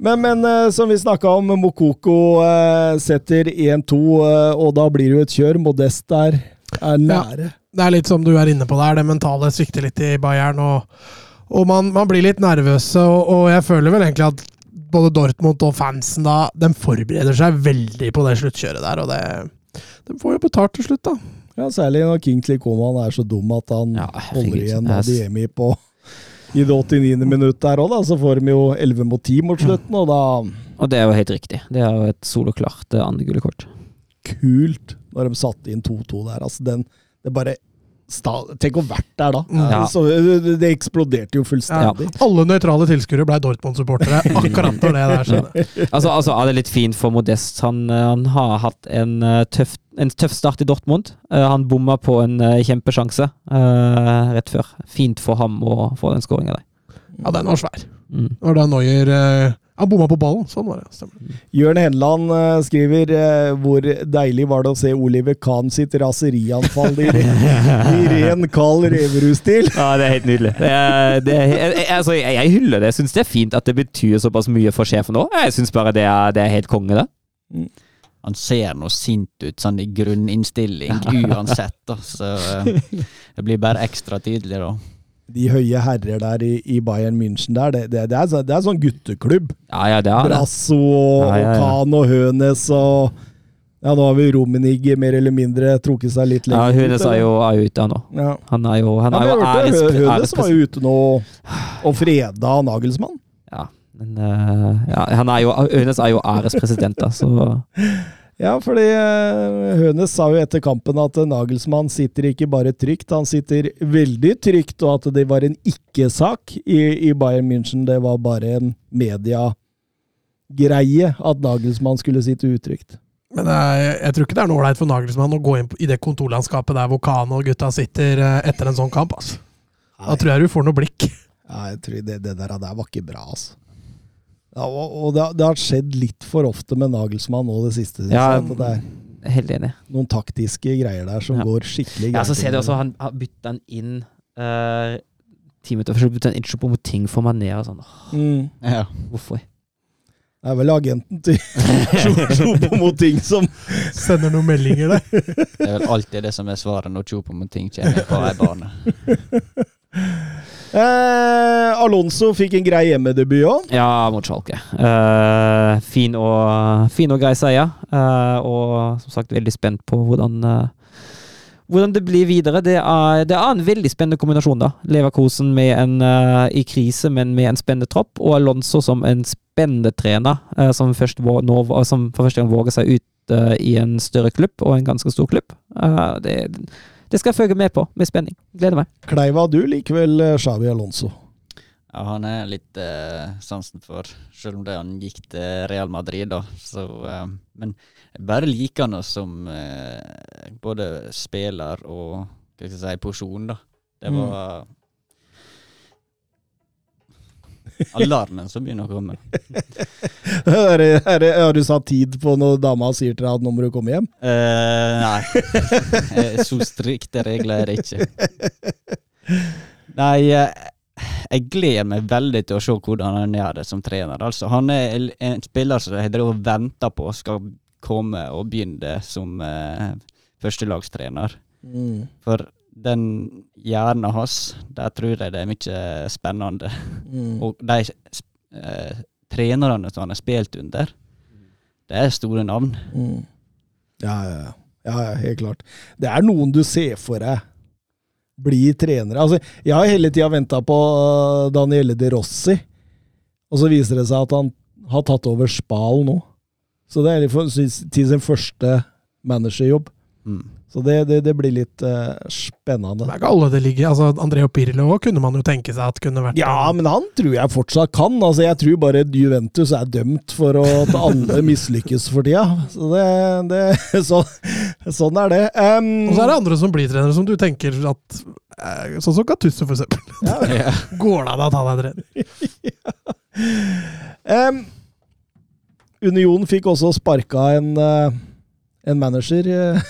Men, men eh, som vi snakka om, Mokoko eh, setter 1-2, eh, og da blir det jo et kjør. Modest der er nære. Det er litt som du er inne på der, det mentale svikter litt i Bayern. Og, og man, man blir litt nervøse, og, og jeg føler vel egentlig at både Dortmund og fansen da, de forbereder seg veldig på det sluttkjøret der. Og det, de får jo betalt til slutt, da. Ja, Særlig når Kingsley Coman er så dum at han Ja, holder igjen Adiemi på i det 89. minutt der òg, da. Så får de jo 11 mot 10 mot slutten, og da Og det er jo helt riktig. Det er jo et soloklart eh, andre gule kort. Kult når de satte inn 2-2 der. Altså, den Det bare Tenk å vært der da. Ja. Så, det, eksploderte jo fullstendig. Alle nøytrale tilskuere ble Dortmund-supportere akkurat når det der skjedde. [LAUGHS] Altså, altså er det litt fint for Modest. Han, han har hatt en, eh, tøff, en tøff start i Dortmund. Eh, Han bomma på en eh, kjempesjanse uh, rett før. Fint for ham å få den skåringa der. Ja, den var svær. Mm. Når da Neuer eh, Han bomma på ballen. Sånn var det. Stemmer. Jørn Henland eh, skriver eh, hvor deilig var det å se Oliver Kahn sitt raserianfall i, i ren kald Reverud-stil. Ja, det er helt nydelig. Det er, det er, jeg, altså, jeg, jeg hyller det. Jeg syns det er fint at det betyr såpass mye for sjefen òg. Jeg syns bare det er, det er helt konge, det. han ser nå sint ut, sånn i grunninnstilling [LAUGHS] uansett. Da. Så eh, det blir bare ekstra tydelig, da. De høye herrer der i, i Bayern München der, det, det, det, er, så- det er sånn gutteklubb. Ja, ja, det er. Brasso og, Ja, ja. og Hønes og Ja, nå har vi Rominig mer eller mindre trukket seg litt lenger Ja, Hønes er jo, er jo ute nå. ja. Han er jo, han er jo æres, Hønes var jo ute nå og freda Nagelsmann. Ja, men uh, ja, han er jo, Hønes er jo ærespresident, da, så [LAUGHS] Ja, fordi eh, Hønes sa jo etter kampen at eh, Nagelsmann sitter ikke bare trygt, han sitter veldig trygt, og at det var en ikke-sak i, i Bayern München. Det var bare en mediegreie at Nagelsmann skulle sitte utrygt. Men jeg, jeg tror ikke det er noe ålreit for Nagelsmann å gå inn i det kontorlandskapet der hvor og gutta sitter eh, etter en sånn kamp. Altså. Da tror jeg du får noe blikk. Ja, jeg tror det, det der, der var ikke bra, altså. Ja, og og det, har- det har skjedd litt for ofte med Nagelsmann nå det siste. Ja, det er helt enig. noen taktiske greier der som Ja. går skikkelig Ja, så ser du også, han har bytta han inn uh, ti minutter før, bytta han inn Choupo-Moting for Mané og sånn. Mm. Ja. Hvorfor? Det er vel agenten til [LAUGHS] Choupo-Moting som Sender noen meldinger der. Det er vel alltid det som er svaret når Choupo-Moting kommer på ei bane. [LAUGHS] eh, Alonso fikk en grei hjemmedebut òg. Ja, mot Schalke. Eh, fin, og, fin og grei seier. Eh, og som sagt, veldig spent på hvordan eh, hvordan det blir videre. Det er, det er en veldig spennende kombinasjon. da. Leverkosen med en, eh, i krise, men med en spennende tropp. Og Alonso som en spennende trener, eh, som, først, nå, som for første gang våger seg ut eh, i en større klubb, og en ganske stor klubb. Det, det skal jeg følge med på med spenning. Gleder meg. Kleiva, du likevel vel Xavi Alonso. Ja, han er litt eh, sansen for, selv om det han gikk til Real Madrid, da. Så, eh, men jeg bare liker han som eh, både spiller og hva skal jeg si, porsjon, da. Det Mm. Alarmen som begynner å komme. [LAUGHS] Er det- er det- Har du satt tid på når dama sier til deg at nå må du komme hjem? Eh, nei. Eh, Så strikte regler er det ikke. Nei, eh, jeg gleder meg veldig til å se hvordan han gjør det som trener. Altså, han er en spiller som jeg drev og venta på skal komme og begynne som eh, førstelagstrener. Mm. For den hjernen hans, der tror jeg det er mye spennende. Mm. Og de eh, trenerne som han har spilt under, det er store navn. Mm. Ja, ja, ja. helt klart. Det er noen du ser for deg bli trenere. Altså, jeg har hele tida venta på uh, Daniele De Rossi, og så viser det seg at han har tatt over Spal nå. Så det er til sin første managerjobb. Mm. Så det, det, det blir litt uh, spennende. Det er ikke alle det ligger altså Andreo Pirlo òg kunne man jo tenke seg at kunne vært Ja, men han tror jeg fortsatt kan. Altså, jeg tror bare Juventus er dømt for å, at alle [LAUGHS] mislykkes for tida. Så det, det [LAUGHS] så, Sånn er det. Um, Og så er det andre som blir trenere, som du tenker at eh, Sånn som Gattusso, for eksempel. [LAUGHS] Ja. Går det an at han er trener? um, Union fikk også sparka en, uh, en manager. uh.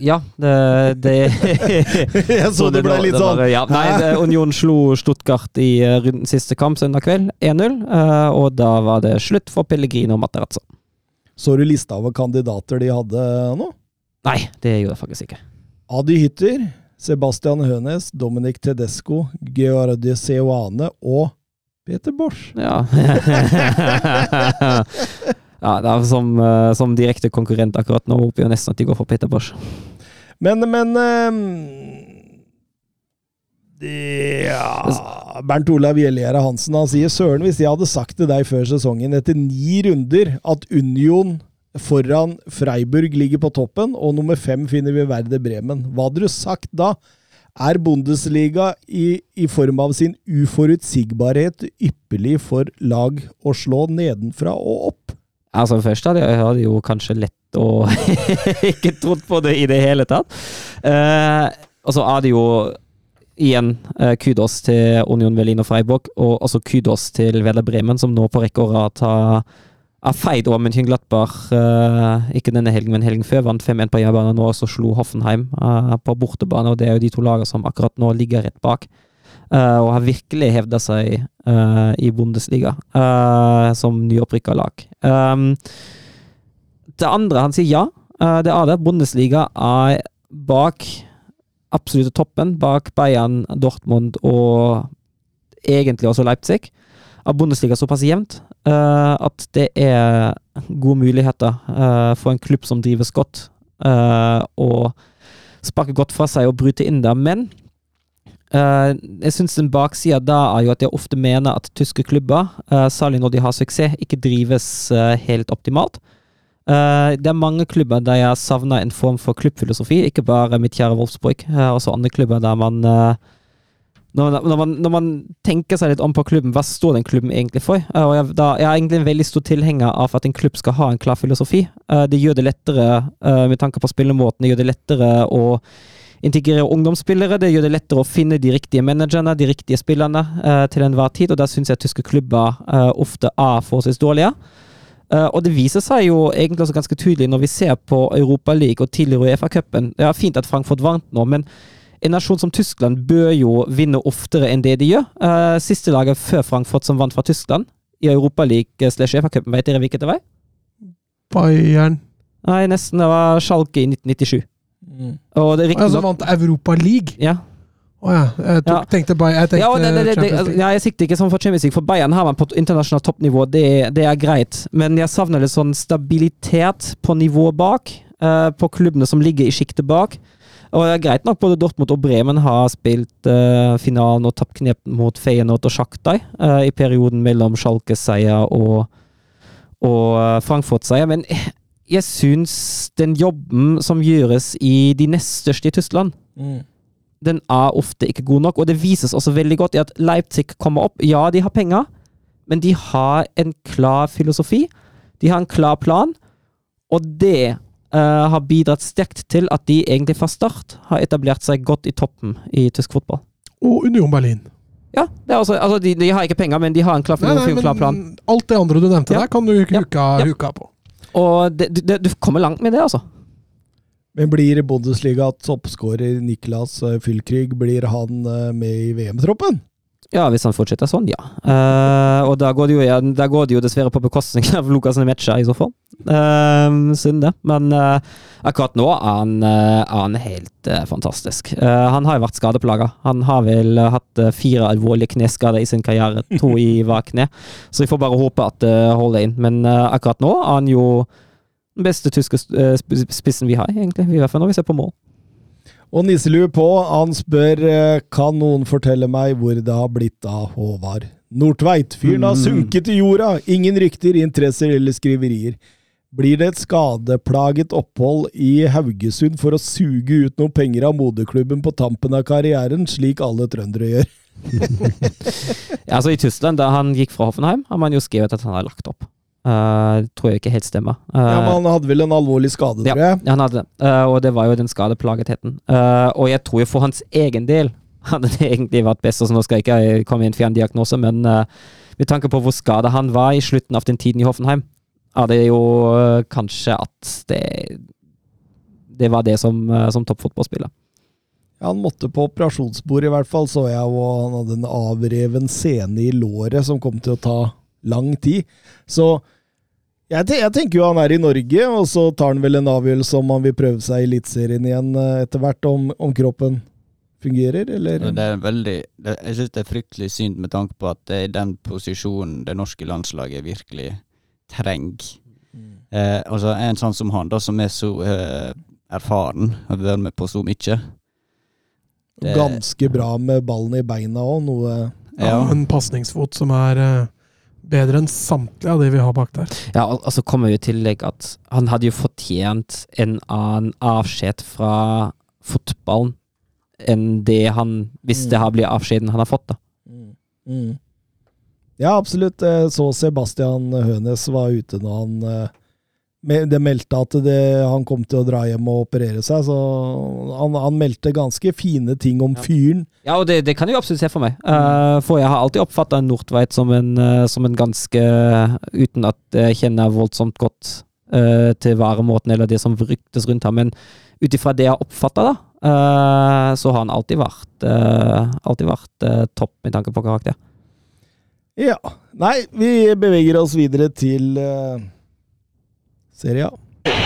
Ja, det, det [LAUGHS] jeg så det ble litt sånn ja, Nei, det, [LAUGHS] Union slo Stuttgart i eh, runden siste kamp søndag kveld, 1-0. eh, og da var det slutt for Pellegrino og Materazzo. Så du lista over kandidater de hadde nå? Nei, det gjorde jeg faktisk ikke. Adi Hytter, Sebastian Hønes, Dominic Tedesco, Geordi Seoane og Peter Bosch. Ja. [LAUGHS] ja, det er som, eh, som direkte konkurrent akkurat nå, håper jeg nesten at de går for Peter Bosch. Men, men ehm, ja, Bernt Olav Gjellera Hansen han sier Søren, hvis jeg hadde sagt til deg før sesongen etter ni runder at Union foran Freiburg ligger på toppen, og nummer fem finner vi Verde Bremen, hva hadde du sagt da? Er Bundesliga i, i form av sin uforutsigbarhet ypperlig for lag å slå nedenfra og opp? Altså Først hadde jeg hadde jo kanskje lett å [LAUGHS] ikke trodd på det i det hele tatt. Uh, og så er det jo igjen uh, kudos til Union Berlin og Freiburg, og også kudos til Werder Bremen, som nå på rekke og rad har har feid over München-Glattbach, Uh, ikke denne helgen, men helgen før. Vant 5-1 på hjemmebane, nå også slo Hoffenheim uh, på bortebane. og Det er jo de to lagene som akkurat nå ligger rett bak. Eh, og har virkelig hevda seg eh, i Bundesliga eh, som nyopprykka lag. Um, Det andre, han sier ja. det er det. Bundesliga er bak absolutte toppen. Bak Bayern, Dortmund og egentlig også Leipzig. Er Bundesliga såpass jevnt at det er gode muligheter for en klubb som drives godt, og sparker sparke godt fra seg og bryter inn der. Men eh, jeg syns en bakside da er jo at jeg ofte mener at tyske klubber, uh, særlig når de har suksess, ikke drives uh, helt optimalt. Det er mange klubber der jeg savner en form for klubbfilosofi, ikke bare mitt kjære Wolfsburg, uh, også andre klubber der man når, når, man, når man tenker seg litt om på klubben, hva står den klubben egentlig for? Jeg, da, jeg er egentlig en veldig stor tilhenger av at en klubb skal ha en klar filosofi. Det gjør det lettere, med tanke på spillemåten, det gjør det lettere å integrere ungdomsspillere. Det gjør det lettere å finne de riktige managerne, de riktige spillerne, uh, til enhver tid. Og der syns jeg tyske klubber uh, ofte er forholdsvis dårlige. Uh, og det viser seg jo egentlig også ganske tydelig når vi ser på Europa League og tidligere Uefa-cupen. Det er fint at Frankfurt vant nå, men en nasjon som Tyskland bør jo vinne oftere enn det de gjør. Uh, siste laget før Frankfurt som vant fra Tyskland i Europa League slash Uefa-cupen, vet dere hvilket det var? Bayern Nei, nesten. Det var Schalke i 1997. Mm. Og det er Altså vant Europa League? ja. Å ja. Jeg tok, Ja. tenkte Bayern Jeg tenkte Ja, det, det, det, det, Champions League. ja, jeg sikter ikke sånn for Champions League, for Bayern har man på internasjonalt toppnivå, det, det er greit. Men jeg savner litt sånn stabilitet på nivået bak, Uh, på klubbene som ligger i sjiktet bak. Og det er greit nok, både Dortmund og Bremen har spilt uh, finalen og tapt knep mot Feyenoord og Shakhtar uh, i perioden mellom Schalke-seier og, og eh, Frankfurt-seier, men jeg syns den jobben som gjøres i de nest største i Tyskland, Mm. den er ofte ikke god nok, og det vises også veldig godt i at Leipzig kommer opp. Ja, de har penger, men de har en klar filosofi. De har en klar plan, og det uh, har bidratt sterkt til at de egentlig fra start har etablert seg godt i toppen i tysk fotball. Og Union Berlin. Ja, det er også, altså de, de har ikke penger, men de har en klar Nei, filosofi nei, klar plan. alt det andre du nevnte Ja. der, kan du Ja. huka, Ja. huka på. Og det, det, du kommer langt med det, altså. Men blir Bundesliga toppskårer Niklas Fylkrig blir han eh, med i VM-troppen? Ja, hvis han fortsetter sånn, ja. Uh, og da går, det jo, ja, da går det jo dessverre på bekostning av Lukas Nemecha, i så fall. Uh, synd det. Men uh, akkurat nå er han, er han helt fantastisk. Han har jo vært skadeplaga. Han har vel hatt fire alvorlige kneskader i sin karriere, to i [LAUGHS] hver kne. Så vi får bare håpe at det holder inn. Men akkurat nå er han jo den beste tyske sp- spissen vi har, egentlig. I hvert fall når vi ser på mål. Og nisselue på, han spør eh, kan noen fortelle meg hvor det har blitt av Håvard Nordtveit. Fyren har sunket i jorda, ingen rykter, interesser eller skriverier. Blir det et skadeplaget opphold i Haugesund for å suge ut noen penger av moderklubben på tampen av karrieren, slik alle trøndere gjør? [LAUGHS] Ja, altså I Tyskland, da han gikk fra Hoffenheim, har man jo skrevet at han har lagt opp. Det tror jeg ikke helt stemmer. Ja, Eh, men Han hadde vel en alvorlig skade, Ja, tror jeg. Ja, han hadde det. Uh, og det var jo den skadeplagetheten. Eh, og jeg tror jo for hans egen del [LAUGHS] hadde det egentlig vært best. så nå skal jeg ikke komme inn for en diagnose, men med tanke på hvor skada han var i slutten av den tiden i Hoffenheim, er det jo kanskje at det Det var det som, uh, som toppfotballspiller. Ja, Han måtte på operasjonsbordet, i hvert fall, så jeg, og han hadde en avreven sene i låret som kom til å ta lang tid. Så jeg, jeg tenker jo han er i Norge, og så tar han vel en avgjørelse om han vil prøve seg i Eliteserien igjen eh, etter hvert, om, om kroppen fungerer, eller? Det er veldig, det, jeg synes det er fryktelig synd med tanke på at det er den posisjonen det norske landslaget virkelig trenger. Eh, altså En sånn som han, da, som er så eh, erfaren, har vært med på så mye. det- Ganske bra med ballen i beina òg, noe Ja, Ja. En pasningsfot som er eh, bedre enn samtlige av de vi har bak der. Ja, og og så kommer jo i tillegg at han hadde jo fortjent en annen avskjed fra fotballen enn det han Hvis det har blir avskjeden han har fått, da. Mm. Mm. Ja, absolutt. Så Sebastian Hønes var ute når han eh, Det meldte at det, han kom til å dra hjem og operere seg, så han, han meldte ganske fine ting om fyren. Ja, og det, det kan jeg absolutt se for meg. Uh, for jeg har alltid oppfatta Nordtveit som en, eh, som en ganske Uten at jeg kjenner voldsomt godt uh, til væremåten eller det som ryktes rundt ham, men ut ifra det jeg har oppfatta, da, så har han alltid vært, alltid vært topp med tanke på karakter. Ja. Nei, vi beveger oss videre til uh, Serie A.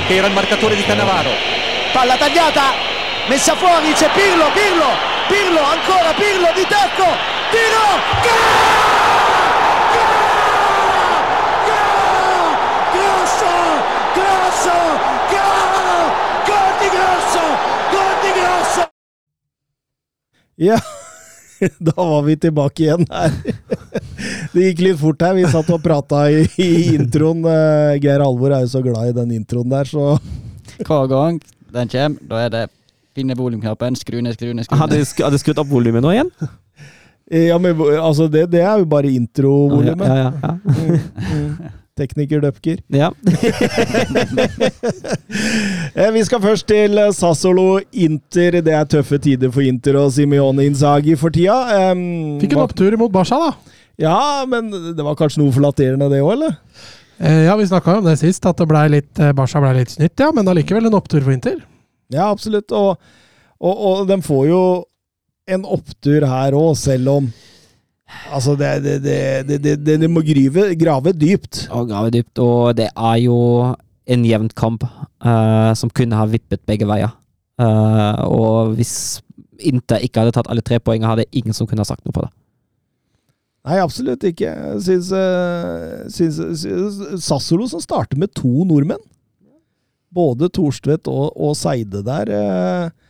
era il marcatore di Cannavaro. Palla tagliata, messa fuori, c'è Pirlo, Pirlo, Pirlo, ancora Pirlo di tacco, tiro, Grosso, grosso, gol, gol [LAUGHS] da var vi tilbake igjen her. [LAUGHS] Det gikk litt fort her. Vi satt og prata i, i introen. Eh, Geir Alvor er jo så glad i den introen der, så Hver gang den kommer, da er det finne volumknappen, skru ned, skru ned, skru ned. hadde du skrudd opp volumet nå igjen? Ja, men altså, det, det er jo bare introvolumet. Ja, ja, ja. Mm, mm. Tekniker Døpker. ja. [LAUGHS] Eh, Vi skal først til eh, Sassolo Inter. Det er tøffe tider for Inter og Simione Inzaghi for tida. Um, Fikk en opptur mot Barca, da. Ja, men det var kanskje noe flatterende, det òg, eller? Eh, ja, vi snakka om det sist, at det ble litt, Barca ble litt snytt, ja. Men allikevel en opptur for Inter. Ja, absolutt. Og, og, og de får jo en opptur her òg, selv om Altså, det, det, det, det, det, det, det må grive, grave dypt. Og grave dypt. Og det er jo en jevn kamp uh, som kunne ha vippet begge veier. Uh, og hvis Inter ikke hadde tatt alle tre poengene, hadde ingen som kunne ha sagt noe på det. Nei, absolutt ikke. Syns, uh, syns, syns Sassolo som starter med to nordmenn. Både Thorstvedt og, og Seide der. eh,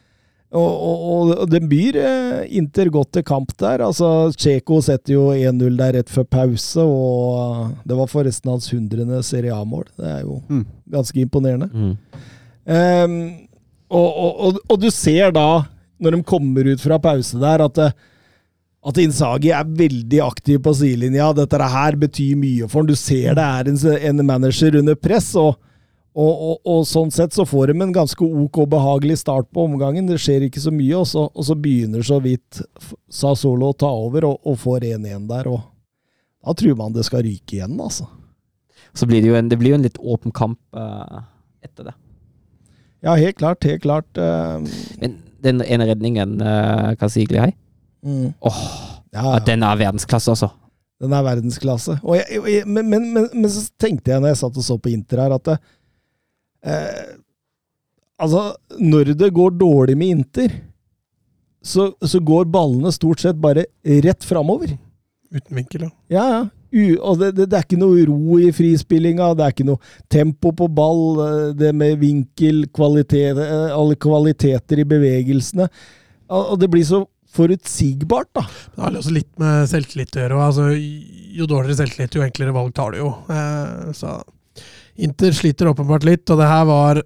Og, og, og den byr eh, Inter godt til kamp der. Altså, Tsjeko setter jo 1-0 der rett før pause, og det var forresten hans hundrende Serie A-mål. Det er jo Mm. ganske imponerende. Ehm, og, og, og, og du ser da, når de kommer ut fra pause der, at, det- at Inzaghi er veldig aktiv på sidelinja. Dette her betyr mye for ham. Du ser det er en, en manager under press, og, og, og, og sånn sett så får de en ganske ok og behagelig start på omgangen. Det skjer ikke så mye, og så, og så begynner så vidt Sasolo å ta over og, og får 1-1 der. og Da tror man det skal ryke igjen, altså. Så blir det jo en, det blir jo en litt åpen kamp uh, etter det. Ja, helt klart. Helt klart. Uh, Men den ene redningen uh, Kasigli har, mm. Åh, ja, ja, den er verdensklasse, altså. Den er verdensklasse. Og jeg, jeg, men, men, men, men så tenkte jeg når jeg satt og så på Inter her, at det, eh, Altså, når det går dårlig med Inter, så, så går ballene stort sett bare rett framover. Uten vinkel, ja. Ja, ja. U, og det, det, det er ikke noe ro i frispillinga, det er ikke noe tempo på ball, eh, det med vinkel, kvalitet, eh, alle kvaliteter i bevegelsene. Og og det blir så forutsigbart, da. Det har også litt med selvtillit å gjøre. Altså, jo dårligere selvtillit, jo enklere valg tar du jo. Eh, så Inter sliter åpenbart litt, og det her var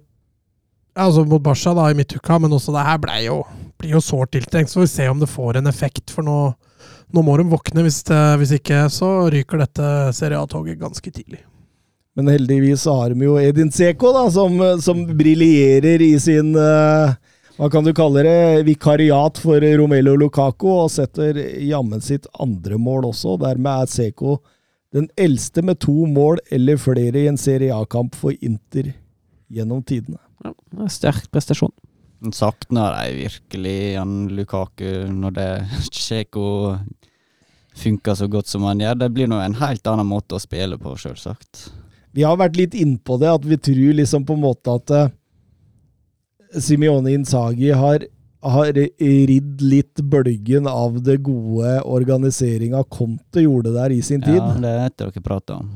altså mot Barca da, i midtuka, men også det her ble jo, blir jo sårt tiltrengt. Så får vi se om det får en effekt, for nå, nå må de våkne. Hvis, det, hvis ikke så ryker dette Serie A-toget ganske tidlig. Men heldigvis har de jo Edin Seko, da, som, som briljerer i sin uh, Hva kan du kalle det? Vikariat for Romelo Lukaku, og setter jammen sitt andre mål også. Dermed er Seko den eldste med to mål eller flere i en Serie A-kamp for Inter gjennom tidene. Ja, det er Sterk prestasjon. Savner de virkelig Jan Lukaku når det [LAUGHS] Sjeko funker så godt som han gjør. Det blir nå en helt annen måte å spille på, sjølsagt. Vi har vært litt innpå det, at vi tror liksom på en måte at uh, Simione Inzaghi har, har ridd litt bølgen av det gode organiseringa Conte gjorde der i sin tid. Ja, det dette dere prater om.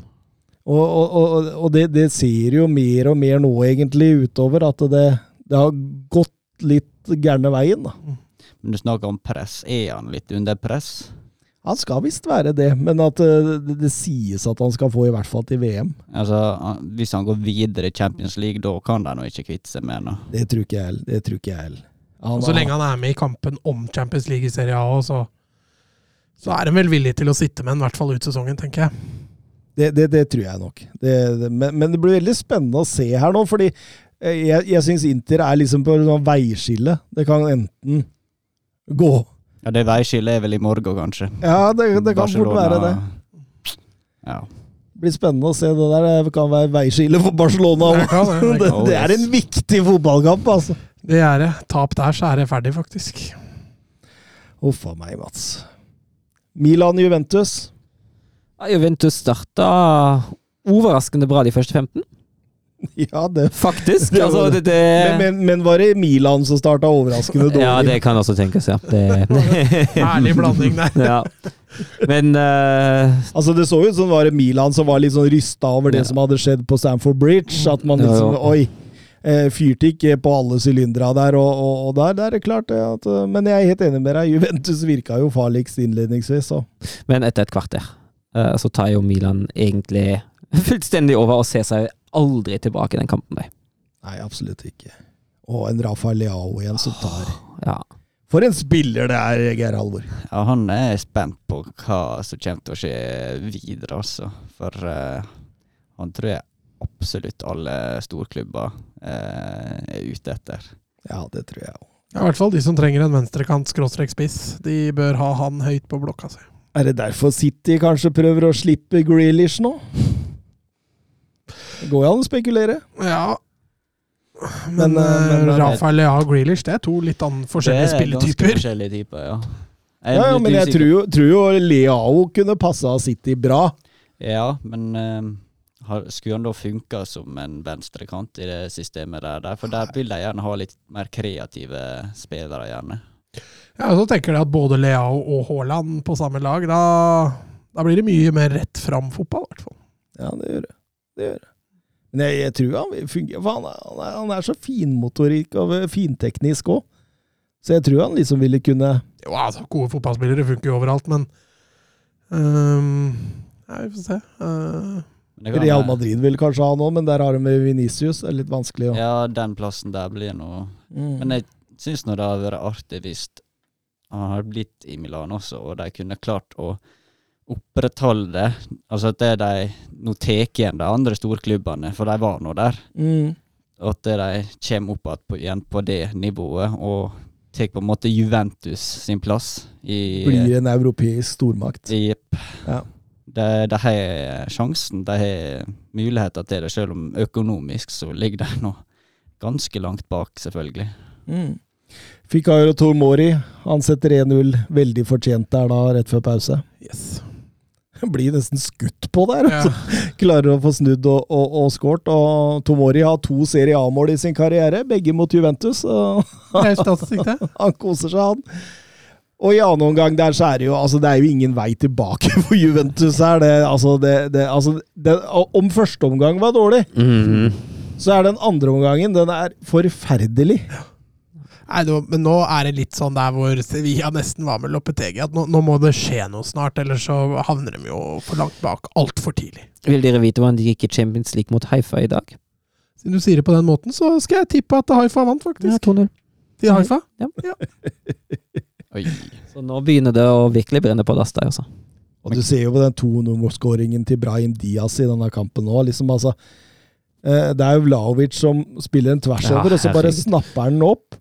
Og, og, og, og det, det ser jo mer og mer nå egentlig utover, at det, det har gått litt gærne veien. da. Men du snakker om press. Er han litt under press? Han skal visst være det, men at eh, det, det sies at han skal få i hvert fall til VM. Altså, Hvis han går videre i Champions League, da kan de nå ikke kvitte seg med ham? Det tror ikke jeg heller. Han- Og så lenge han er med i kampen om Champions League i Serie A, også, så, så er han vel villig til å sitte med den, i hvert fall ut sesongen, tenker jeg. Det, det, det tror jeg nok. Det, det, men, men det blir veldig spennende å se her nå, fordi eh, jeg, jeg syns Inter er liksom på et veiskille. Det kan enten gå Ja, Det veiskillet er vel i morgen, kanskje. Ja, det, det kan fort være det. Ja. Det blir spennende å se det der. Det kan være veiskille for Barcelona òg. det, [LAUGHS] det Det, det er en viktig fotballkamp, altså. Det er det. Tap der, så er det ferdig, faktisk. Huff a meg, Mats. Milan-Juventus. Ja, Juventus starta overraskende bra de første 15. [LAUGHS] Ja, det Faktisk. [LAUGHS] Det altså, det. det, men, men, men var det Milan som starta overraskende dårlig? Ja, det kan også tenkes, ja. Det, [LAUGHS] Herlig blanding der. ja. Men uh, Altså Det så ut som det var Milan som var litt sånn rysta over det Ja. som hadde skjedd på Stamford Bridge. At man liksom ja. Oi! Eh, fyrte ikke på alle sylindere der, og, og, og der, der er det klart det at eh, Men jeg er helt enig med deg. Juventus virka jo farligst innledningsvis. Så. Men etter et kvarter eh, så tar jo Milan egentlig [LAUGHS] fullstendig over og ser seg aldri tilbake i den kampen. Der. Nei, absolutt ikke. Og en Rafael Leao igjen som tar Ja. For en spiller det er, Geir Halvor. Ja, han er spent på hva som kommer til å skje videre, altså. For uh, han tror jeg absolutt alle storklubber eh, er ute etter. Ja, det tror jeg òg. Ja, I hvert fall de som trenger en venstrekant-spiss. De bør ha han høyt på blokka si. Er det derfor City kanskje prøver å slippe Grealish nå? Det går jo an å spekulere. Ja. Men, Men, eh, men- eh, Rafael Lea og Grealish det er to litt annen forskjellige Det er ganske spilletyper. forskjellige typer, ja. Jeg Ja, ja, men jeg tror jo, tror jo Leao kunne passa City bra. Ja, men eh, skulle han da funka som en venstrekant i det systemet der? der? For der vil de gjerne ha litt mer kreative spillere, gjerne. Ja, og så tenker de at både Leao og Haaland på samme lag, da, da blir det mye mer rett fram-fotball, i hvert fall. Ja, det gjør det. Det gjør det. Men jeg, jeg tror han vil fungere, for han er, han er, han er så finmotorikk og finteknisk òg. Så jeg tror han liksom ville kunne Jo, altså, gode fotballspillere funker jo overalt, men um, ja, Vi får se. Eh, kan Real Madrid vil kanskje ha noe, men der har de med Venicius. Det er litt vanskelig Også. Ja, den plassen der blir noe mm. Men jeg syns nå det hadde vært artig hvis han hadde blitt i Milan også, og de kunne klart å opprettholde Altså at det de nå tar igjen de andre storklubbene, for de var nå der. Mm. Og at de kommer opp på, igjen på det nivået, og tar på en måte Juventus sin plass i Blir en europeisk stormakt. Jepp. Ja. De, de har sjansen, de har muligheter til det, selv om økonomisk så ligger de nå ganske langt bak, selvfølgelig. Mm. Fikayo Tomori, han setter 1-0. Veldig fortjent der da, rett før pause. yes. [LAUGHS] Blir nesten skutt på der. Ja. altså. Klarer å få snudd og, og, og skåret. Og Tomori har to Serie A-mål i sin karriere, begge mot Juventus. Og Det er statistikk, det. [LAUGHS] han koser seg, han. Og i annen omgang der så er det jo altså det er jo ingen vei tilbake [LAUGHS] for Juventus her. Det, altså det, det, altså det, om første omgang var dårlig, Mhm. så er den andre omgangen den er forferdelig. Nei, nå, men nå er det litt sånn der hvor Sevilla nesten var med Loppetegi. At nå, nå må det skje noe snart, ellers så havner de jo for langt bak altfor tidlig. Vil dere vite hvordan de gikk i Champions League mot Haifa i dag? Siden du sier det på den måten, så skal jeg tippe at Haifa vant, faktisk. Ja, 2-0. Til Haifa. Oi. Så nå begynner det å virkelig brenne på dass der, altså. Og du ser jo på den 2-0-skåringen til Brahim Diaz i denne kampen nå. Liksom, altså, eh, det er jo Vlaovic som spiller en tvers Ja, over, og så bare snapper han opp.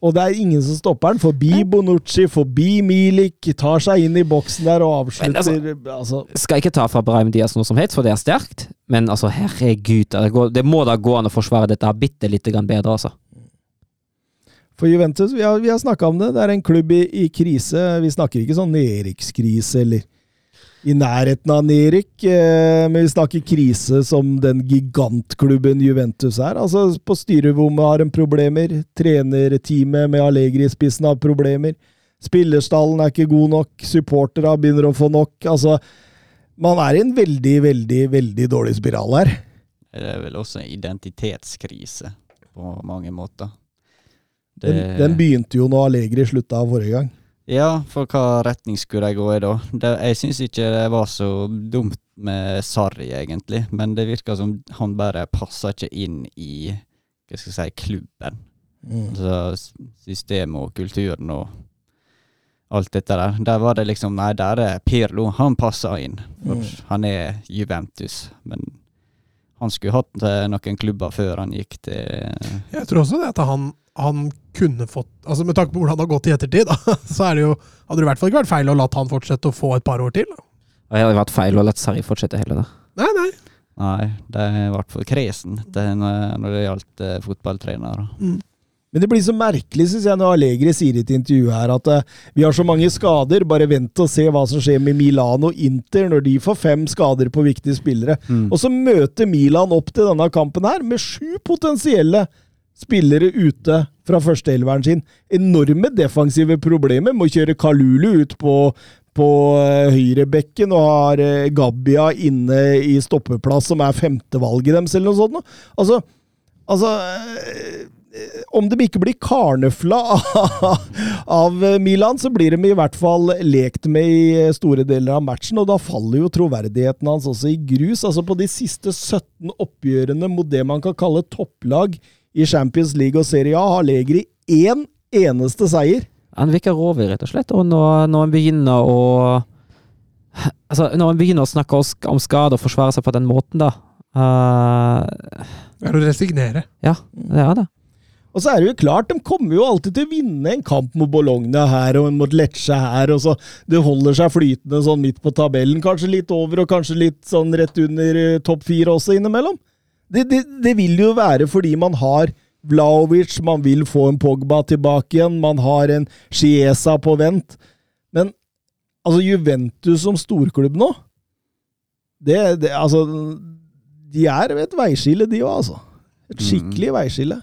Og det er ingen som stopper han. Forbi Bonucci, forbi Milik, tar seg inn i boksen der og avslutter Men altså, Skal ikke ta fra Brahim Diaz noe som helst, for det er sterkt. Men altså, herregud, det, går, det må da gå an å forsvare dette bitte lite grann bedre, altså. For Juventus, vi har, vi har snakka om det. Det er en klubb i, i krise. Vi snakker ikke sånn nedrykkskrise eller i nærheten av nedrykk, eh, men vi snakker krise som den gigantklubben Juventus er. Altså, på styrerommet har de problemer. Trenerteamet med Allegri i spissen har problemer. Spillerstallen er ikke god nok. Supporterne begynner å få nok. Altså, man er i en veldig, veldig, veldig dårlig spiral her. Det er vel også en identitetskrise på mange måter. Den, Det- den begynte jo når Allegri slutta forrige gang. Ja, for hva retning skulle de gå i da? Det, jeg syns ikke det var så dumt med Sarri, egentlig, men det virka som han bare passa ikke inn i hva skal jeg si, klubben. Mm. Altså systemet og kulturen og alt dette der. Der var det liksom Nei, der er Pirlo. Han passer inn. For Mm. han er Juventus. Men han skulle hatt eh, noen klubber før han gikk til Jeg tror også det at han, han kunne fått Altså Med tanke på hvordan det har gått i ettertid, da, [LAUGHS] så er det jo, hadde det i hvert fall ikke vært feil å latt han fortsette å få et par år til. Da. Og det hadde vært feil å la Sarri fortsette heller, da. Nei, nei. Nei, det i hvert fall kresen når det gjaldt fotballtrenere. fotballtrenere. Men det blir så merkelig, syns jeg, når Allegri sier i et intervju her at uh, vi har så mange skader, bare vent og se hva som skjer med Milan og Inter når de får fem skader på viktige spillere. Og så møter Milan opp til denne kampen her med sju potensielle spillere ute fra førsteelveren sin. Enorme defensive problemer. Må kjøre Kalulu ut på, på eh, høyrebekken og har eh, Gabbia inne i stoppeplass, som er femtevalget deres, eller noe sånt. Altså, altså eh, om de ikke blir karnøfla [LAUGHS] av Milan, så blir de i hvert fall lekt med i store deler av matchen, og da faller jo troverdigheten hans også i grus. Altså På de siste 17 oppgjørene mot det man kan kalle topplag i Champions League og Serie A, har Legri én eneste seier. Han virker rovig, rett og slett. Og når, når han begynner å Altså, når han begynner å snakke om skade og forsvare seg på den måten, da eh, Det er å resignere. Ja, det er det. Og så er det jo klart, de kommer jo alltid til å vinne en kamp mot Bologna her og mot Lecce her, og så det holder seg flytende sånn midt på tabellen. Kanskje litt over, og kanskje litt sånn rett under eh, topp fire også innimellom. Det, det, det vil jo være fordi man har Vlaovic, man vil få en Pogba tilbake igjen, man har en Chiesa på vent. Men altså, Juventus som storklubb nå det, det, altså, De er ved et veiskille, de òg, altså. Et skikkelig veiskille.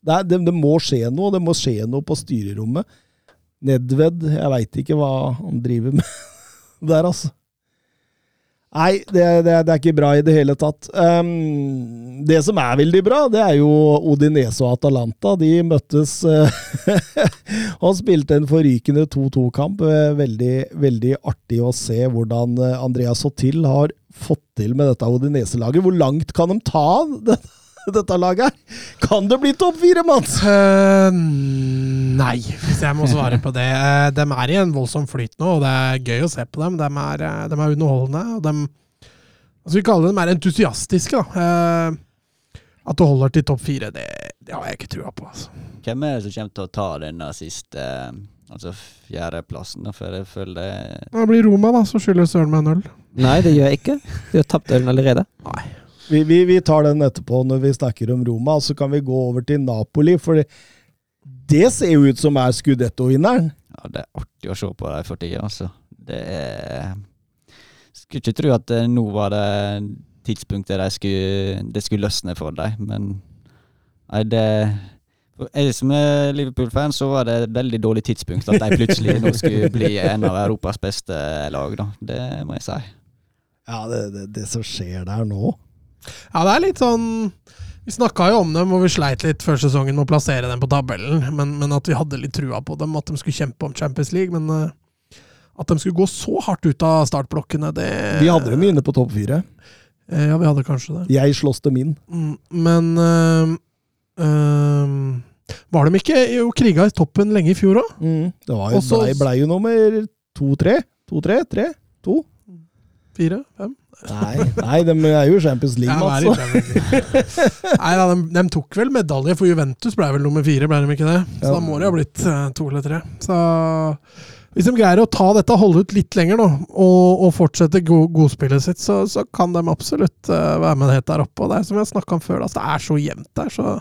Det, er, det, det må skje noe. Det må skje noe på styrerommet. Nedved, jeg veit ikke hva han driver med [LAUGHS] der, altså. Nei, det, det, det er ikke bra i det hele tatt. Um, det som er veldig bra, det er jo Odinese og Atalanta. De møttes uh, [LAUGHS] og spilte en forrykende 2-2-kamp. Uh, veldig, veldig artig å se hvordan uh, Andreas Sotil har fått til med dette Odinese-laget. Hvor langt kan de ta det, [LAUGHS] dette laget her? Kan det bli topp fire, Mats? Uh, nei, hvis jeg må svare på det. Uh, de er i en voldsom flyt nå, og det er gøy å se på dem. De er, eh, de er underholdende. og de, altså Vi kaller dem er entusiastiske. da. Uh, at du holder til topp fire, det, det har jeg ikke trua på. altså. Hvem er det som kommer til å ta denne siste eh, Altså fjerdeplassen? For jeg føler det det blir Roma, da, så skylder Søren meg en øl. Nei, det gjør jeg ikke. De har tapt ølen allerede. Vi, vi, vi tar den etterpå når vi snakker om Roma, så kan vi gå over til Napoli. For det, ser jo ut som er Scudetto-vinneren. Ja, det er artig å se på dem for tida, altså. Det er Skulle ikke tro at eh, nå var det tidspunktet det skulle, det skulle løsne for dem, men Nei, det Jeg som er Liverpool-fan, så var det et veldig dårlig tidspunkt at de plutselig nå skulle bli en av Europas beste lag, da. Det må jeg si. Ja, det, det, det som skjer der nå Ja, det er litt sånn Vi snakka jo om dem, og vi sleit litt før sesongen med å plassere dem på tabellen, men, men at vi hadde litt trua på dem, at de skulle kjempe om Champions League. Men eh, at de skulle gå så hardt ut av startblokkene, det Vi hadde dem inne på topp fire. Eh, Ja, vi hadde kanskje det. Jeg slåss dem inn. Mm, Men øh, øh, Var de ikke jo kriga i toppen lenge i fjor òg? Mm. Det var jo, Også- blei ble jo nummer to-tre. To-tre? Tre? To? Fire? Fem? Nei, nei, de er jo Champions League, Mats. er [LAUGHS] Nei da, de, de tok vel medalje, for Juventus ble vel nummer fire, ble de ikke det? Så Ja. da må det ha blitt eh, to eller tre. Så hvis de greier å ta dette, holde ut litt lenger nå, og, og fortsette go godspillet sitt, så, så kan de absolutt uh, være med helt der oppe. Og det er som jeg snakka om før, altså, det er så jevnt der, så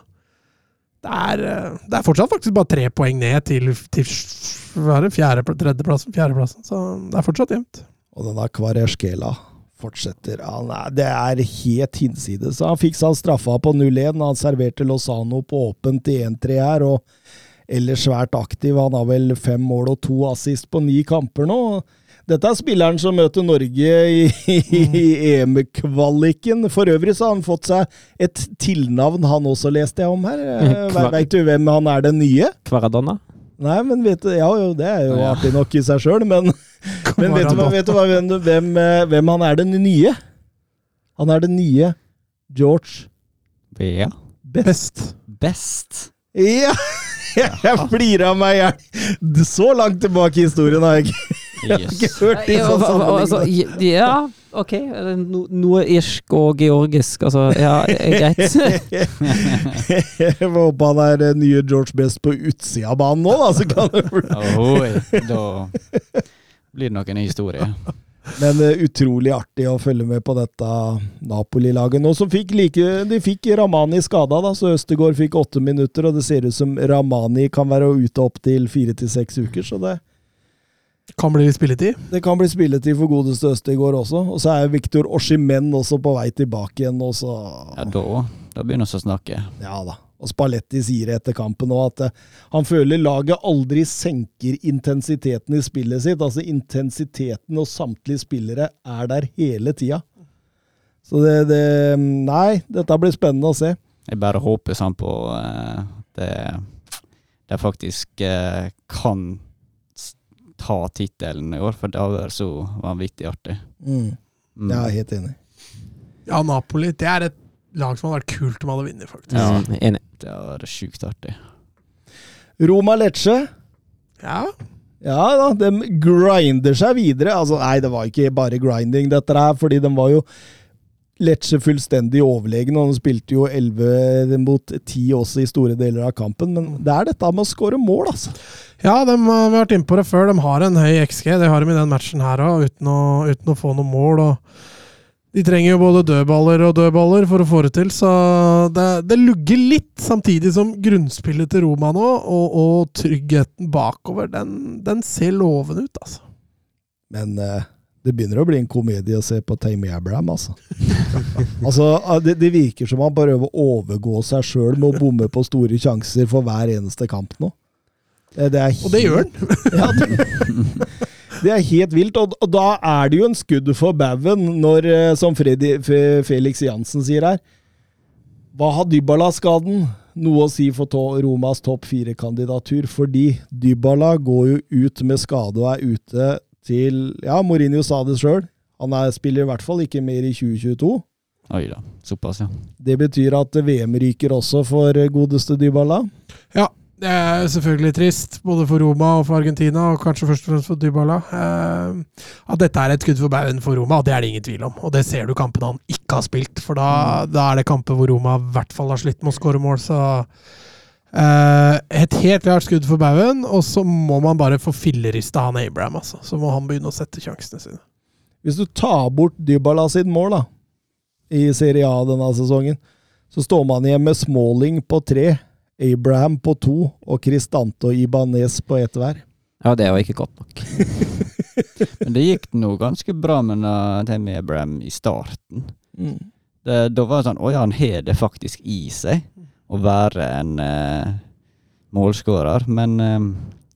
det er, eh, det er fortsatt faktisk bare tre poeng ned til, til er fjerde, tredjeplassen, fjerdeplassen. Så det er fortsatt jevnt. Og denne Kvareskela fortsetter. Han er, det er helt hinsides. Han fikk seg straffa på 0-1. Han serverte Lozano på åpent i 1-3 her, og ellers svært aktiv. Han har vel fem mål og to assist på ni kamper nå. Dette er spilleren som møter Norge i, i EM-kvaliken. For øvrig så har han fått seg et tilnavn, han også, leste jeg om her. Kva- Veit du hvem han er den nye? Kvaradonna. Nei, men vet du, ja, jo, det er jo Ja. artig nok i seg sjøl, men, [LAUGHS] men vet, du, vet du hvem, hvem, eh, hvem han er den nye? Han er den nye George Ja. Best. Best. Ja! [LAUGHS] Jeg flirer av meg i hjel. Så langt tilbake i historien har jeg ikke, jeg har ikke hørt disse hva- hva- altså, ja, ok. Er det no, noe irsk og georgisk, altså. Ja, er greit. Jeg håper håpe han er den nye George Best på utsida av banen nå, da. Så kan det bli da blir det nok en ny historie. Men eh, utrolig artig å følge med på dette Napoli-laget nå, som fikk like De fikk Ramani skada, da, så Østegård fikk åtte minutter, og det ser ut som Ramani kan være ute opptil fire til seks uker, så det, Kan bli spilletid. det kan bli spilletid for godeste Østegård også. Og så er Viktor Oshimen også på vei tilbake igjen, og så Ja, da, da begynner vi å snakke. Ja da. Og Spalletti sier etter kampen òg at eh, han føler laget aldri senker intensiteten i spillet sitt. Altså intensiteten hos samtlige spillere er der hele tida. Så det, det Nei, dette blir spennende å se. Jeg bare håper sånn på eh, det det faktisk eh, kan ta tittelen i år, for det var vært så vanvittig artig. Mm. Mm. Er helt enig. Ja, Napoli det er et lag som hadde vært kult om hadde vunnet, faktisk. Ja. Mm, enig. Det var vært sjukt artig. Roma Lecce. Ja. Ja da, de grinder seg videre. Altså, nei, det var ikke bare grinding, dette her, fordi de var jo Lecce fullstendig overlegen, og de spilte jo 11 mot 10 også i store deler av kampen. Men det er dette med å skåre mål, altså. Ja, de, vi har vært inne på det før. De har en høy XG. Det har de i den matchen her òg, uten, uten å få noe mål. og De trenger jo både dødballer og dødballer for å få det til, så det, det lugger litt. Samtidig som grunnspillet til Roma nå, og, og tryggheten bakover, den, den ser lovende ut, altså. Men eh, det begynner å bli en komedie å se på Tame Abraham, altså. [LAUGHS] altså det, det virker som han prøver å overgå seg sjøl med å bomme på store sjanser for hver eneste kamp nå. Det, det helt, Og det gjør han! [LAUGHS] Ja, [LAUGHS] det, er helt vilt, og, og da er det jo en skudd for baugen når, eh, som Freddy, Felix Jansen sier her Hva har Dybala-skaden noe å si for to, Romas topp fire-kandidatur? Fordi Dybala går jo ut med skade og er ute til Ja, Mourinho sa det sjøl. Han er, spiller i hvert fall ikke mer i 2022. Oi da, såpass, ja. Det betyr at VM ryker også for godeste Dybala. Ja, det er selvfølgelig trist, både for Roma og for Argentina, og kanskje først og fremst for Dybala. Eh, at dette er et skudd for baugen for Roma, og det er det ingen tvil om. Og det ser du kampene han ikke har spilt, for da, da er det kamper hvor Roma i hvert fall har slitt med å skåre mål, så eh, Et helt klart skudd for baugen, og så må man bare få fillerista han Abraham, altså. Så må han begynne å sette sjansene sine. Hvis du tar bort Dybala sitt mål da, i Serie A denne sesongen, så står man igjen med Smalling på tre, Abraham på to og Cristante Ibanez på ett hver. Ja, det var ikke godt nok. [LAUGHS] Men det gikk nå ganske bra med Tammy Abraham i starten. Det, da var det sånn Oi, han har det faktisk i seg å være en uh, målskårer. Men eh,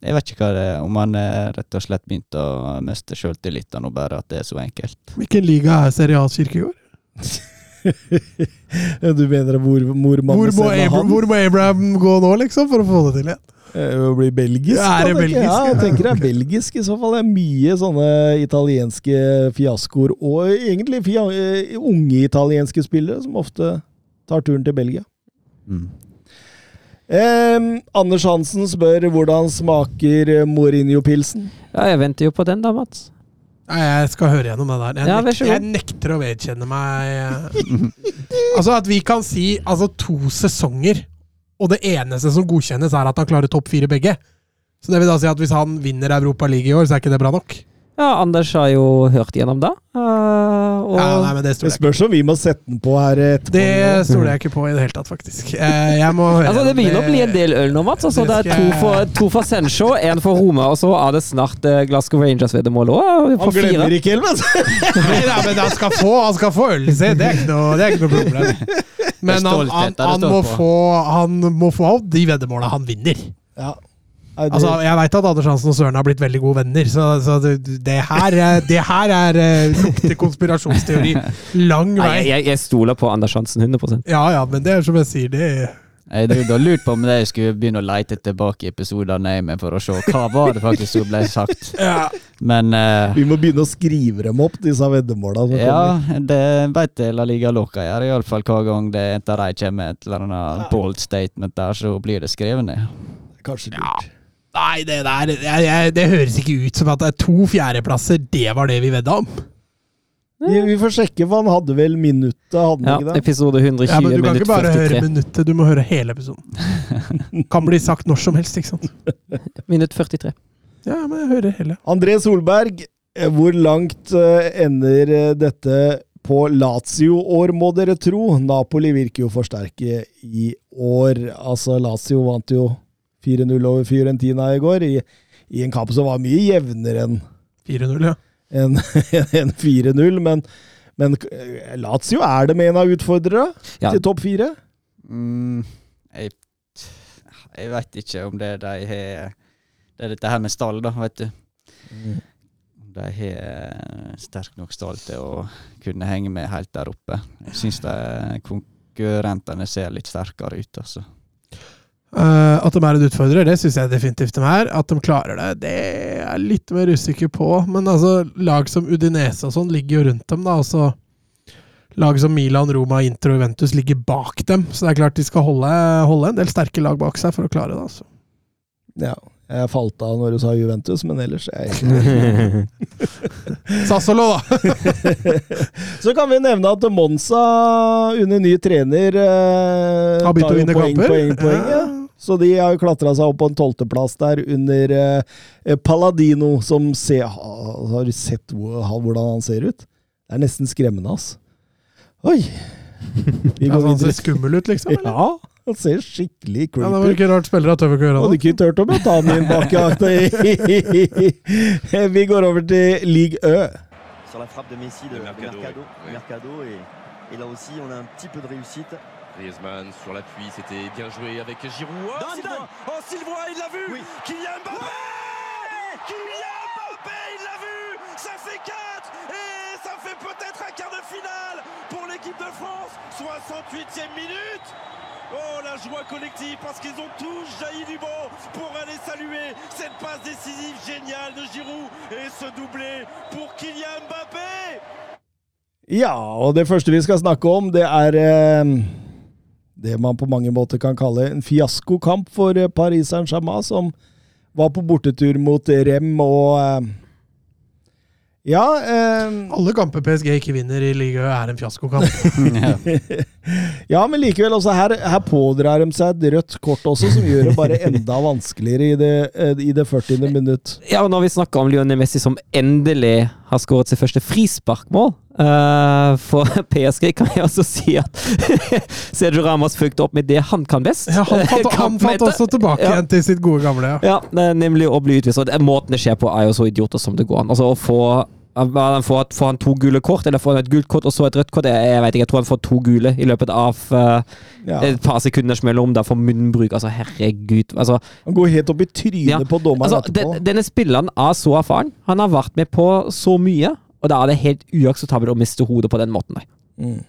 jeg vet ikke hva det er, om han er rett og slett begynte å miste sjøltilliten og bare at det er så enkelt. Hvilken liga er Serie A Kirkegård? [LAUGHS] du mener hvor, hvor man Hvor må, Abra hvor må Abraham gå nå, liksom, for å få det til igjen? Eh, Å bli belgisk? Ja, er det belgisk, Ja, jeg tenker det er belgisk i så fall. Det er mye sånne italienske fiaskoer, og egentlig fia eh, unge italienske spillere, som ofte tar turen til Belgia. Mm. Eh, Anders Hansen spør hvordan smaker Mourinho-pilsen? Ja, jeg venter jo på den, da, Mats. Nei, jeg skal høre gjennom det der. Jeg, Ja, vær nek jeg nekter å vedkjenne meg eh, [LAUGHS] Altså at vi kan si altså to sesonger, og det eneste som godkjennes, er at han klarer topp fire begge. Så det vil da si at hvis han vinner Europa League i år, så er ikke det bra nok? Ja, Anders har jo hørt gjennom da. Uh, og Ja, nei, men det Det spørs om vi må sette den på her etterpå. Det stoler jeg ikke på i det hele tatt, faktisk. Eh, Jeg må høre Altså, Det begynner å bli en del øl nå, Mats. Altså, det det er to for, to for Senshaw, én for Roma, og så er det snart eh, Glasgow Rangers-veddemål òg. Han glemmer ikke vet [LAUGHS] Nei, men han skal få, han skal få øl, se. det er ikke noe, det er ikke noe problem. Men han, han, han, må få, han må få de veddemåla han vinner. Ja. Det, Altså, Jeg veit at Anders Hansen og Søren har blitt veldig gode venner, så, så det, det, her, er- det her er eh, lukter konspirasjonsteori lang vei. jeg, jeg stoler på Anders Hansen 100% Ja ja, men det er som jeg sier, det Jeg drev lurte på om jeg skulle begynne å leite tilbake i episodene med for å se hva var det faktisk som ble sagt. ja. Men uh, vi må begynne å skrive dem opp, disse veddemåla. ja, det veit jeg La Liga Loca gjør. Iallfall hver gang det er etter de kommer med et eller annet bold statement der, så blir det skrevet ned. Kanskje lurt. Nei, det der jeg, jeg, Det høres ikke ut som at det er to fjerdeplasser, det var det vi vedda om. Vi, vi får sjekke, for han hadde vel minuttet, hadde Ja, ikke det? episode 120 Ja, men Du kan ikke bare høre minuttet, du må høre hele episoden. [LAUGHS] Kan bli sagt når som helst, ikke sant? Minutt 43. Ja, men jeg hører hele. André Solberg, Eh, Hvor langt eh, ender eh, dette på Lazio-år, må dere tro? Napoli virker jo for sterke i år. Altså, Lazio vant jo 4-0 over Fiorentina i går, i, i en kamp som var mye jevnere enn 4-0, ja. En, en 4-0. Men, men eh, Lazio er det med en av utfordrere Ja. til topp fire? Mm, jeg jeg veit ikke om det de har Det er dette her med stall, da, vet du. Om de har sterk nok stall til å kunne henge med helt der oppe. Jeg syns konkurrentene ser litt sterkere ut, altså. Eh, at de er en utfordrer, det syns jeg definitivt de er. At de klarer det, det er jeg litt mer usikker på. Men altså, lag som Udinese og sånn ligger jo rundt dem, da. Altså, lag som Milan, Roma, Inter og Juventus ligger bak dem. Så det er klart de skal holde, holde en del sterke lag bak seg for å klare det. altså. Ja. Jeg falt av når du sa Juventus, men ellers er jeg ikke [LAUGHS] Sassolo, da! [LAUGHS] Så kan vi nevne at Monza under ny trener eh, Har begynt tar å jo vinne poeng, kamper. poeng, poeng, ja. Så de har jo klatra seg opp på en tolvteplass der under eh, Paladino, som se, Har du sett hvordan han ser ut? Det er nesten skremmende, ass. Oi! [LAUGHS] Vi går ja, han ser skummel ut, liksom? Eller? Ja, han ser skikkelig creepy. Ja, det var ikke rart spillere tør ikke å gjøre Hadde det. ikke turt å ta den inn bak jakta. [LAUGHS] Vi går over til Ligue Ø. sur la frappe de Messi de, De de Mercado, Mercado, oui. Mercado, et, et là aussi on a un petit peu de réussite. Griezmann sur l'appui, c'était bien joué avec Giroud. Oh, Sylvain. Oh, Sylvain, il l'a vu Oui. Kylian Mbappé Kylian Mbappé, il l'a vu Ça fait 4 Et ça fait peut-être un quart de finale pour l'équipe de France 68e minute Oh, la joie collective parce qu'ils ont tous jailli du banc pour aller saluer cette passe décisive géniale de Giroud et ce doublé pour Kylian Mbappé Ja, og det første vi skal snakke om, det er eh, det man på mange måter kan kalle en fiaskokamp for eh, Paris Saint-Germain, som var på bortetur mot Rem og eh, Ja eh, Alle kamper PSG ikke vinner i ligaen, er en fiaskokamp. ja. [LAUGHS] Ja, men likevel, altså, her, her pådrar de seg et rødt kort også, som gjør det bare enda vanskeligere i det, eh, i det 40. minutt. Ja, og når vi snakker om Lionel Messi som endelig har skåret sitt første frisparkmål eh, for [LAUGHS] PSG, kan jeg også si at [LAUGHS] Sergio Ramos fulgte opp med det han kan best. Ja, han fant, [LAUGHS] han fant også tilbake Ja. igjen til sitt gode gamle. Ja. Ja, nemlig å bli utvist. Og det- måten det skjer på, er jo så idioter som det går an. Altså å få får, får han to gule kort, eller får han et gult kort og så et rødt kort? Jeg, jeg vet ikke, jeg tror han får to gule i løpet av uh, Ja. et par sekunders mellom der for munnbruk. Altså, herregud. Altså, Han går helt opp i trynet Ja, på dommeren altså, etterpå. denne spilleren er så erfaren. Han har vært med på så mye, og da er det helt uakseptabelt å miste hodet på den måten. der. Mm.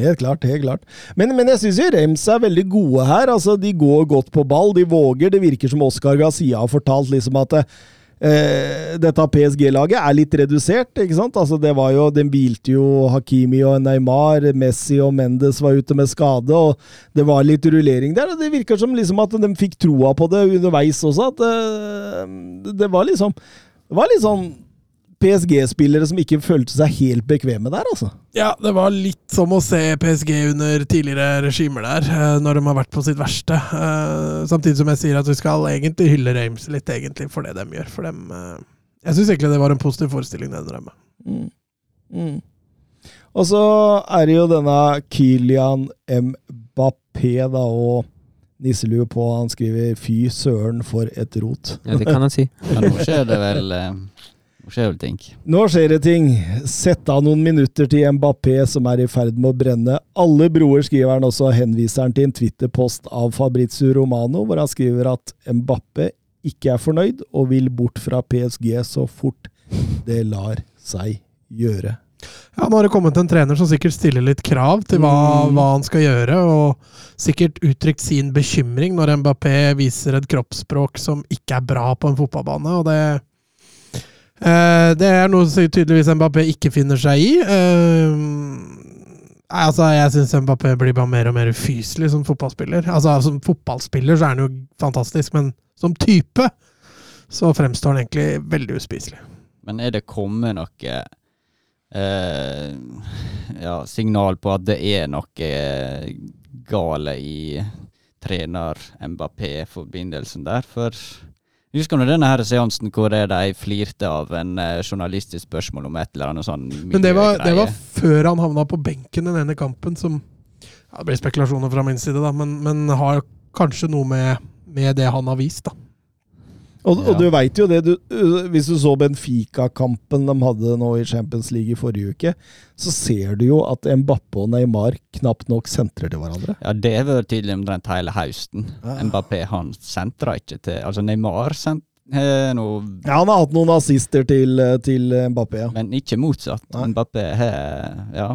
Helt klart, helt klart. Men, men jeg syns jo Rems er veldig gode her. Altså, De går godt på ball, de våger. Det virker som Oscar Gazia har fortalt liksom at eh, dette PSG-laget er litt redusert. ikke sant? Altså, det var jo, Den hvilte jo Hakimi og Neymar, Messi og Mendes var ute med skade, og det var litt rullering der. og Det virker som liksom at de fikk troa på det underveis også. at eh, Det var liksom Det var litt sånn PSG-spillere som ikke følte seg helt bekvemme der, altså. Ja, det var litt som å se PSG under tidligere regimer der, eh, når de har vært på sitt verste. Eh, Samtidig som jeg sier at vi skal egentlig hylle Reims litt, egentlig, for det de gjør. For dem eh, Jeg syns egentlig det var en positiv forestilling, den de. Mm. Mm. Og så er det jo denne Kylian Mbappé, da, og nisselue på. Han skriver 'fy søren, for et rot'. Ja, det kan han si. Men nå skjer det vel eh, skjer vel ting. Nå skjer det ting. Sett av noen minutter til Mbappé, som er i ferd med å brenne alle broer, skriver han også, og henviser han til en Twitter-post av Fabrizio Romano, hvor han skriver at Mbappé ikke er fornøyd, og vil bort fra PSG så fort det lar seg gjøre. Ja, Nå har det kommet en trener som sikkert stiller litt krav til hva, Mm. hva han skal gjøre, og sikkert uttrykt sin bekymring når Mbappé viser et kroppsspråk som ikke er bra på en fotballbane. og det Det er noe som tydeligvis Mbappé ikke finner seg i. Eh, altså, jeg syns Mbappé blir bare mer og mer ufyselig som fotballspiller. Altså, Som fotballspiller så er han jo fantastisk, men som type så fremstår han egentlig veldig uspiselig. Men er det kommet noe eh, ja, signal på at det er noe eh, gale i trener Mbappé-forbindelsen der? For Husker du denne her seansen hvor de flirte av en eh, journalistisk spørsmål om et eller annet sånn Men det var, det var før han havna på benken den ene kampen, som ja, Det blir spekulasjoner fra min side, da, men, men har kanskje noe med, med det han har vist, da. Og, Ja. og du veit jo det, du, øh, hvis du så Benfica-kampen de hadde nå i Champions League i forrige uke, så ser du jo at Mbappé og Neymar knapt nok sentrer til hverandre. Ja, det har vært tydelig omtrent hele høsten. Ja. Mbappé han sentra ikke til Altså, Neymar sent, noe Ja, han har hatt noen assister til, øh, til Mbappé, ja. Men ikke motsatt. Nei. Mbappé har Ja,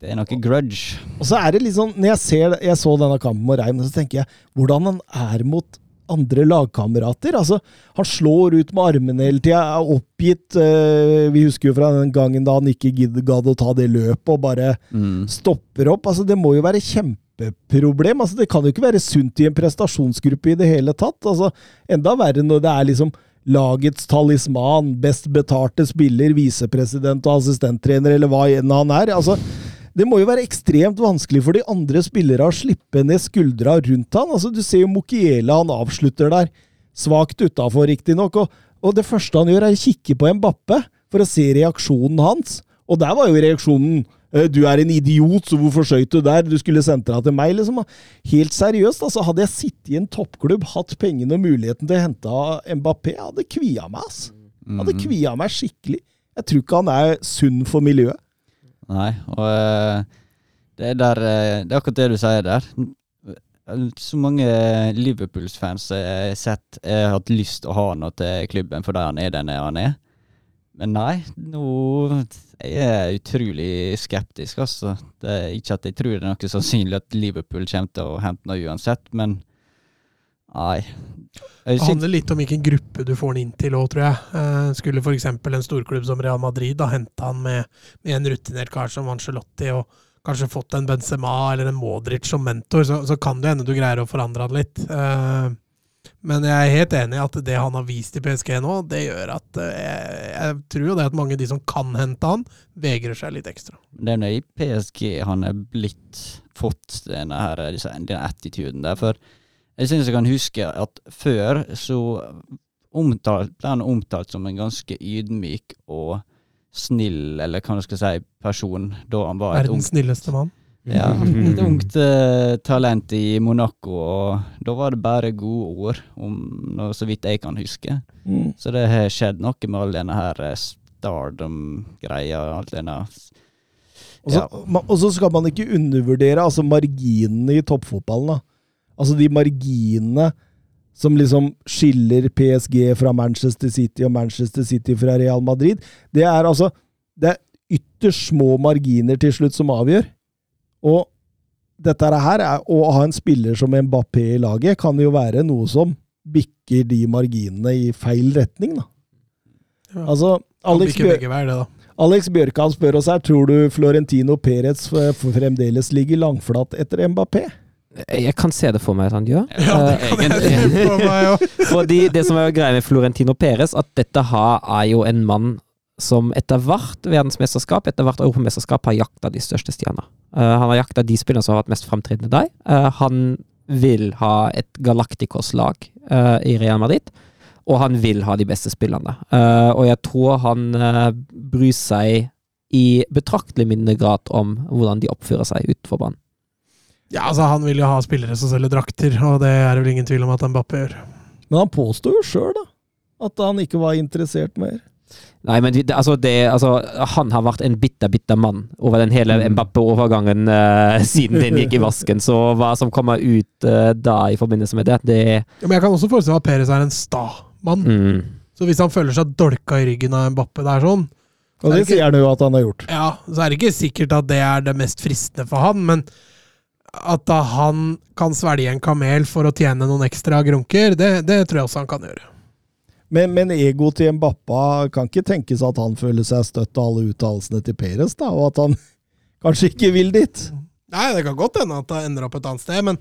det er noe grudge. Og så er det litt sånn, når jeg ser Jeg så denne kampen med Reim, så tenker jeg hvordan han er mot andre lagkamerater. Altså, han slår ut med armene hele tida, er oppgitt. øh, vi husker jo fra den gangen da han ikke gadd å ta det løpet og bare Mm. stopper opp. Altså, det må jo være kjempeproblem. Altså, det kan jo ikke være sunt i en prestasjonsgruppe i det hele tatt. Altså, enda verre når det er liksom lagets talisman, best betalte spiller, visepresident og assistenttrener, eller hva enn han er. Altså, det må jo være ekstremt vanskelig for de andre spillere å slippe ned skuldra rundt han. Altså, du ser jo Mokiela, han avslutter der. Svakt utafor, riktignok. Og, og det første han gjør, er å kikke på Mbappe for å se reaksjonen hans. Og der var jo reaksjonen «Eh, du er en idiot, så hvorfor skøyt du der? Du skulle sentra til meg, liksom. Helt seriøst, altså. Hadde jeg sittet i en toppklubb, hatt pengene og muligheten til å hente Mbappé, hadde kvia meg, ass. Hadde Mhm. kvia meg skikkelig. Jeg tror ikke han er sunn for miljøet. Nei, og eh, det er der eh, Det er akkurat det du sier der. Så mange Liverpools-fans jeg har sett har hatt lyst til å ha noe til klubben fordi han er den han er. Men nei, nå jeg er utrolig skeptisk, altså. Det er ikke at jeg tror det er noe sannsynlig at Liverpool kommer til å hente noe uansett, men nei. Jeg Det handler litt om hvilken gruppe du får han inn til òg, tror jeg. Eh, skulle f.eks. en storklubb som Real Madrid da hente han med, med en rutinert kar som Angelotti, og kanskje fått en Benzema eller en Modric som mentor, så, så kan det hende du greier å forandre han litt. Eh, men jeg er helt enig i at det han har vist i PSG nå, det gjør at eh, jeg, jeg tror jo det at mange av de som kan hente han, vegrer seg litt ekstra. Det er i PSG han er blitt fått denne her, disse- den attituden der. For jeg synes jeg kan huske at før så omtalt, ble han omtalt som en ganske ydmyk og snill, eller hva man skal si, person, da han var Verdens ungt, snilleste mann. ja, [LAUGHS] et ungt uh, talent i Monaco, og da var det bare gode ord, om noe så vidt jeg kan huske. Mm. Så det har skjedd noe med all denne her eh, stardom-greia, alt denne Og så, ma- og så skal man ikke undervurdere altså marginene i toppfotballen. da. Altså de marginene som liksom skiller PSG fra Manchester City og Manchester City fra Real Madrid. Det er altså Det er ytterst små marginer til slutt som avgjør. Og dette her er, å ha en spiller som Mbappé i laget kan jo være noe som bikker de marginene i feil retning, da. Ja. Altså, Alex, Bjør da. Alex Bjørkan spør oss her, tror du Florentino Perez fremdeles ligger langflat etter Mbappé? Jeg kan se det for meg at han gjør. Ja, det Eh, kan jeg [LAUGHS] se for meg òg. Fordi det som er greia med Florentino Perez, at dette her er jo en mann som etter hvert verdensmesterskap, etter hvert europamesterskap, har jakta de største stjerna. Eh, han har jakta de spillerne som har vært mest fremtredende der. Eh, han vil ha et Galacticos-lag i Real Madrid, og han vil ha de beste spillerne. Og jeg tror han bryr seg i betraktelig mindre grad om hvordan de oppfører seg utenfor banen. Ja, altså, han vil jo ha spillere som selger drakter, og det er det vel ingen tvil om at Mbappé gjør. Men han påstår jo sjøl, da, at han ikke var interessert mer. Nei, men det, altså det, altså, han har vært en bitter, bitter mann over den hele Mm. Mbappé-overgangen uh, siden den gikk i [LAUGHS] vasken. Så hva som kommer ut uh, da i forbindelse med det, det Ja, men jeg kan også forestille meg at Perez er en sta mann. mm. Så hvis han føler seg dolka i ryggen av Mbappé der sånn, Og det det ikke- sier han jo at han har gjort. ja, så er det ikke sikkert at det er det mest fristende for han, men at da han kan svelge en kamel for å tjene noen ekstra grunker, det, det tror jeg også han kan gjøre. Men, men ego til Mbappa kan ikke tenkes at han føler seg støtt av alle uttalelsene til Peres, da, og at han [LAUGHS] kanskje ikke vil dit. Nei, det kan godt hende at det ender opp et annet sted, men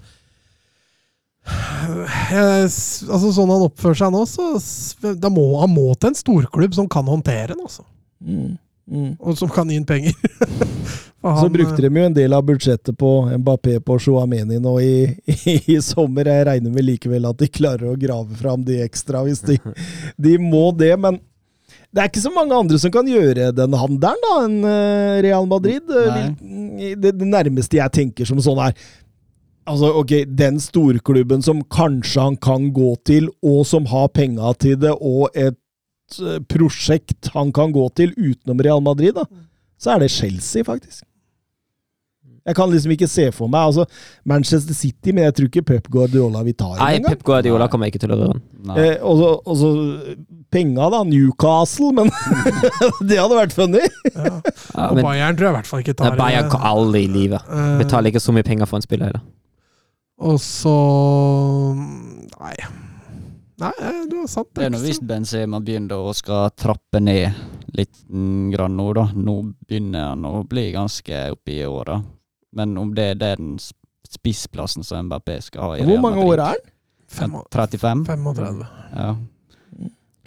jeg, altså Sånn han oppfører seg nå, så da må han må til en storklubb som kan håndtere den. Altså. Mm. Mm. og som kan gi inn penger. [LAUGHS] han, Så brukte de jo en del av budsjettet på Mbappé på Shuameni nå i, [LAUGHS] i, i sommer. Jeg regner med likevel at de klarer å grave fram de ekstra hvis de, [LAUGHS] de må det. Men det er ikke så mange andre som kan gjøre den handelen da, enn eh, Real Madrid. Det, det nærmeste jeg tenker som sånn er Altså, ok, Den storklubben som kanskje han kan gå til, og som har penga til det, og et prosjekt han kan gå til utenom Real Madrid, da, så er det Chelsea, faktisk. Jeg kan liksom ikke se for meg altså Manchester City, men jeg tror ikke Pep Guardiola vil ta Nei, den engang. Pep Guardiola kommer jeg ikke til å røre Eh, og så- og så penga, da. Newcastle, men [LAUGHS] det hadde vært funny. Ja. [LAUGHS] Ja, Og Bayern tror jeg i hvert fall ikke Nei, det Bayern kan aldri i livet. Eh, Betaler ikke så mye penger for en spiller heller. Og så Nei. Nei, eh, du har sant. Det er nå hvis? Benzema begynner å skal trappe ned litt grann nå, da. Nå begynner han å bli ganske oppi i åra. Men om det, det er den sp- spissplassen som Mbappé skal ha i Hvor mange år er han? Fem 35? 35. Ja.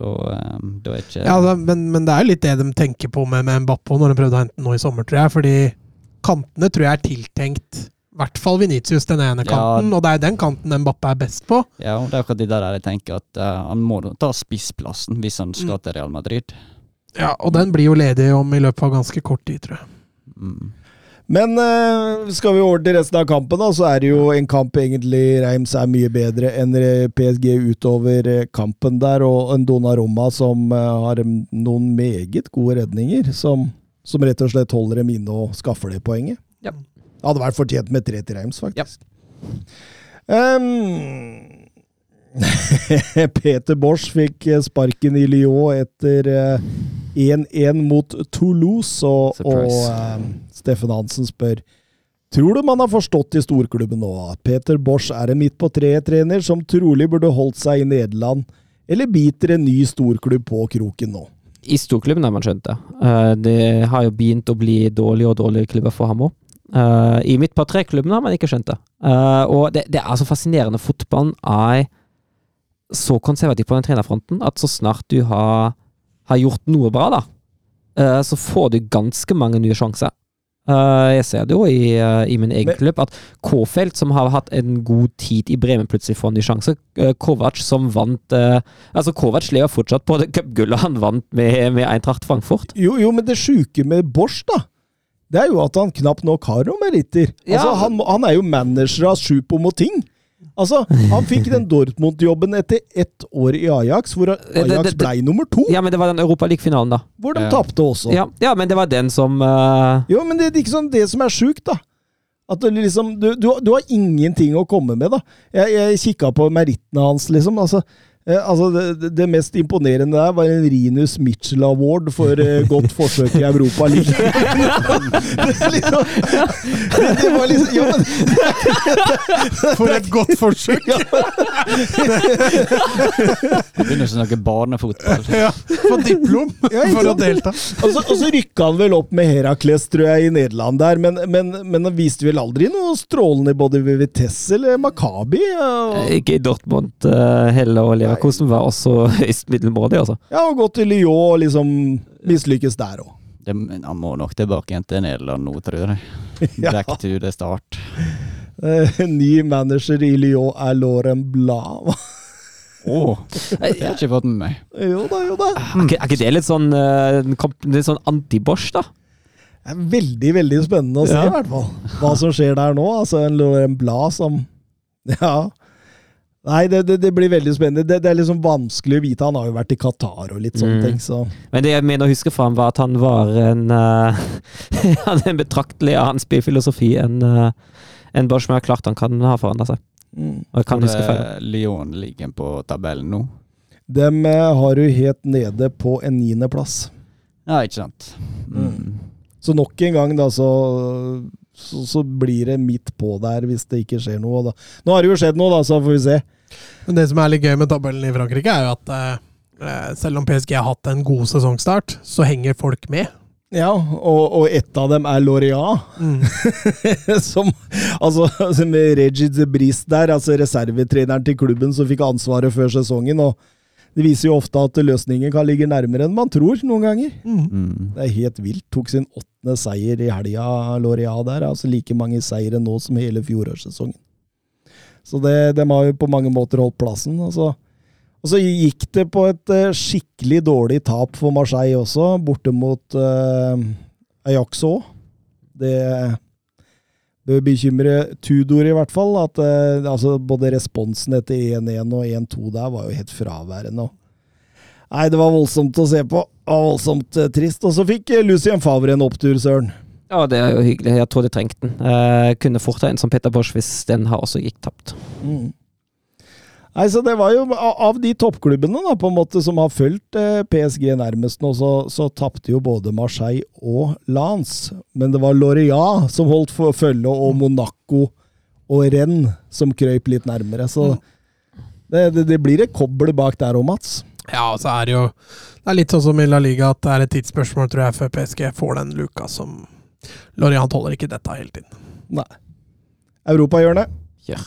Da, eh, da er ikke Ja, da, men, men det er jo litt det de tenker på med, med Mbappé når de prøvde å hente den nå i sommer, tror jeg. Fordi kantene tror jeg er tiltenkt i hvert fall Venitius, den ene Ja. kanten. Og det er den kanten Mbappé er best på. Ja, det er akkurat det der jeg tenker at uh, han må ta spissplassen hvis han skal Mm. til Real Madrid. Ja, Og den blir jo ledig om i løpet av ganske kort tid, tror jeg. Mm. Men eh, skal vi over til resten av kampen, da, så er det jo en kamp egentlig Reims er mye bedre enn PSG utover eh, kampen der, og en Donnarumma som har noen meget gode redninger, som, som rett og slett holder dem inne og skaffer det poenget. Ja. Det hadde vært fortjent med tre til Reims, faktisk. Ehm, [LAUGHS] Peter Bosch fikk eh, sparken i Lyon etter eh, 1-1 mot Toulouse, og, og eh, Steffen Hansen spør Tror du man har forstått i storklubben nå at Peter Bosch er en midt på treet-trener som trolig burde holdt seg i Nederland, eller biter en ny storklubb på kroken nå? I storklubben har man skjønt det. Eh, det har jo begynt å bli dårligere og dårligere klubber for ham òg. I mitt par tre-klubben har man ikke skjønt det. Uh, og det, det er så fascinerende. Fotballen er så konservativ på den trenerfronten at så snart du har, har gjort noe bra, da, uh, så får du ganske mange nye sjanser. Jeg ser det jo i, i min egen Men- klubb, at K-felt, som har hatt en god tid i Bremen, plutselig får en ny sjanse. Kovac, som vant Altså, Kovac lever fortsatt på det cupgullet han vant med, med Eintracht Frankfurt. Jo, jo, men det sjuke med Bosch, da, det er jo at han knapt nok har noen meritter. Ja. Altså, han, han er jo manager av Sjupo-Moting. Altså, han fikk den Dortmund-jobben etter ett år i Ajax, hvor Ajax blei nummer to. Ja, men det var den Europaliga-finalen, da. Hvor de Ja. tapte også. Ja, ja, men det var den som uh... Jo, men det er ikke sånn det som er sjukt, da. At du liksom du, du, du har ingenting å komme med, da. Jeg, jeg kikka på merittene hans, liksom. Altså, eh, altså det, det- mest imponerende der var en Rinus Mitchell Award for eh, [LAUGHS] godt forsøk i Europa League. [LAUGHS] det, liksom, det, var liksom Ja, men [LAUGHS] For et godt forsøk! ja, Begynner å snakke barnefotball. Ja, Få diplom Ja, for å delta. Og så, og så rykka han vel opp med Herakles, tror jeg, i Nederland der, men, men, men han viste vel aldri noe strålende både ved Vitesse eller Makabi. Og, Ikke i Dortmund uh, heller, og Leverkosen var også [LAUGHS] høyst middelmådig, altså. ja, og gå til Lyon og liksom mislykkes der òg. Han må nok tilbake igjen til Nederland nå, tror jeg. [LAUGHS] Ja. Back to the start. Eh, ny manager i Lyon er Lauren Blad. Oh, [LAUGHS] jeg har ikke fått med meg. jo da, jo da. Er ikke, er ikke det litt sånn, eh, litt sånn anti-Bosch, da? Det er veldig, veldig spennende å se, Ja. i hvert fall. Hva som skjer der nå. Altså, en Lauren Blad som Ja. Nei, det, det, det blir veldig spennende. Det, det er liksom vanskelig å vite. Han har jo vært i Qatar og litt sånne Mm. ting, så Men det jeg mener å huske fra ham, var at han var en uh, [LAUGHS] Han hadde en betraktelig annen spillfilosofi enn uh, en Bosch, men det er klart han kan ha forandra seg. mm. Og jeg kan huske feil. eh, Lyon ligger på tabellen nå. Dem eh, har du helt nede på en niendeplass. Ja, ikke sant. Mm. Så nok en gang, da, så, så, så blir det midt på der hvis det ikke skjer noe. Da. Nå har det jo skjedd noe, da, så får vi se. Men det som er litt gøy med tabellen i Frankrike, er jo at eh, selv om PSG har hatt en god sesongstart, så henger folk med. Ja, og, og ett av dem er Laureat. Mm. [LAUGHS] som altså, med Regis Bris der, altså reservetreneren til klubben som fikk ansvaret før sesongen. og Det viser jo ofte at løsningen kan ligge nærmere enn man tror, noen ganger. Mm. Mm. Det er helt vilt. Tok sin åttende seier i helga, Loria der. Altså like mange seire nå som hele fjorårssesongen. Så det, de har jo på mange måter holdt plassen. Altså. Og så gikk det på et eh, skikkelig dårlig tap for Marseille også, borte mot uh, Ajax òg. Det bør bekymre Tudor, i hvert fall. At eh, altså, både responsen etter 1-1 og 1-2 der var jo helt fraværende. Nei, det var voldsomt å se på. Det var voldsomt eh, trist. Og så fikk eh, Lucien Favre en opptur, Søren. Ja, det er jo hyggelig. Jeg tror de trengte den. Eh, kunne fort ha en som Peter Bosch hvis den har også gikk tapt. Mm. Nei, så det var jo Av de toppklubbene da, på en måte som har fulgt eh, PSG nærmest nå, så, så tapte jo både Marseille og Lance. Men det var Loria som holdt for følge, og Monaco og Rennes som krøyp litt nærmere. Så det, det, det blir et kobbel bak der òg, Mats. Ja, og så er det jo Det er litt sånn som i La Liga, at det er et tidsspørsmål, tror jeg, før PSG får den luka som Lorient holder ikke dette helt inn. Nei. Europahjørnet. Kjør.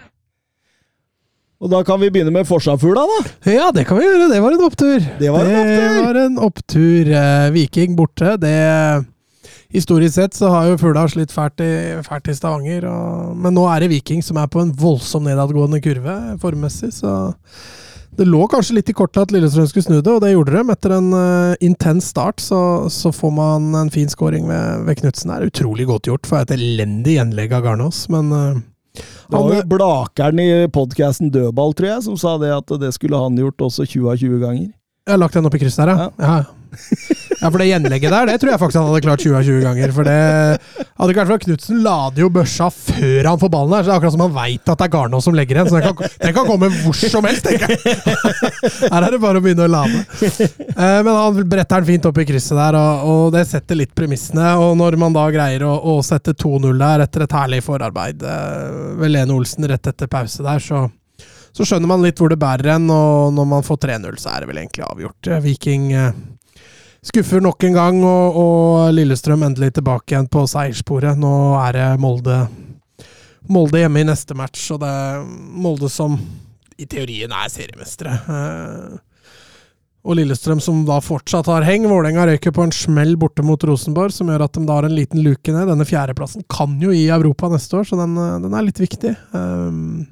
Og da kan vi begynne med Forsafugla, da. Ja, det kan vi gjøre. Det var en opptur. Det var en opptur. Det var en opptur. Eh, Viking borte, det Historisk sett så har jo Fugla slitt fælt i, fælt i Stavanger, og, men nå er det Viking som er på en voldsom nedadgående kurve formmessig, så det lå kanskje litt i kortet at Lillestrøm skulle snu det, og det gjorde de. Etter en uh, intens start så, så får man en fin scoring ved, ved Knutsen. Det er utrolig godt gjort for et elendig gjenlegg av Garnås, men eh, Det var jo Blakeren i podkasten Dødball, tror jeg, som sa det at det skulle han gjort også 20 av 20 ganger. Jeg har lagt den opp i krysset her, ja. ja. [LAUGHS] Ja, for det gjenlegget der, det tror jeg faktisk han hadde klart 20 av 20 ganger. For det hadde ikke vært for at Knutsen lader jo børsa før han får ballen der, Så det er akkurat som han veit at det er Garnås som legger igjen. Så den kan, den kan komme hvor som helst, tenker jeg. [LAUGHS] Her er det bare å begynne å lade. Eh, Men han bretter den fint opp i krysset der, og, og det setter litt premissene. Og når man da greier å, å sette 2-0 der etter et herlig forarbeid eh, ved Lene Olsen rett etter pause der, så så skjønner man litt hvor det bærer hen, og når man får 3-0, så er det vel egentlig avgjort. Eh, Viking skuffer nok en gang, og, og Lillestrøm endelig tilbake igjen på seierssporet. Nå er det Molde, Molde hjemme i neste match, og det er Molde som i teorien er seriemestere. Eh, og Lillestrøm som da fortsatt har heng. Vålerenga røyker på en smell borte mot Rosenborg, som gjør at de da har en liten luke ned. Denne fjerdeplassen kan jo gi Europa neste år, så den, eh, den er litt viktig. Um,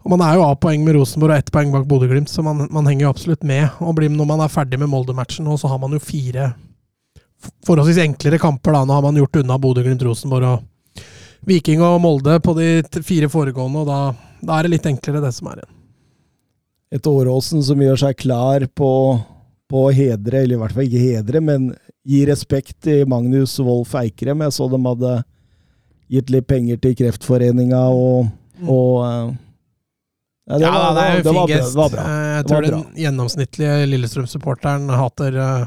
og Man er jo av poeng med Rosenborg og ett poeng bak Bodø-Glimt, så man, man henger jo absolutt med. Og blir, når man er ferdig med Molde-matchen nå, så har man jo fire forholdsvis enklere kamper. da. Nå har man gjort unna Bodø-Glimt, Rosenborg og Viking og Molde på de fire foregående, og da, da er det litt enklere, det som er igjen. Et Åråsen som gjør seg klar på, på hedre, eller i hvert fall ikke hedre, men gi respekt til Magnus Wolff Eikrem. Jeg så de hadde gitt litt penger til Kreftforeninga og, og eh, ja, det, Ja, var, det er det, en var, fin bra, gest. det var bra. Eh, Jeg tror den gjennomsnittlige Lillestrøm-supporteren hater eh,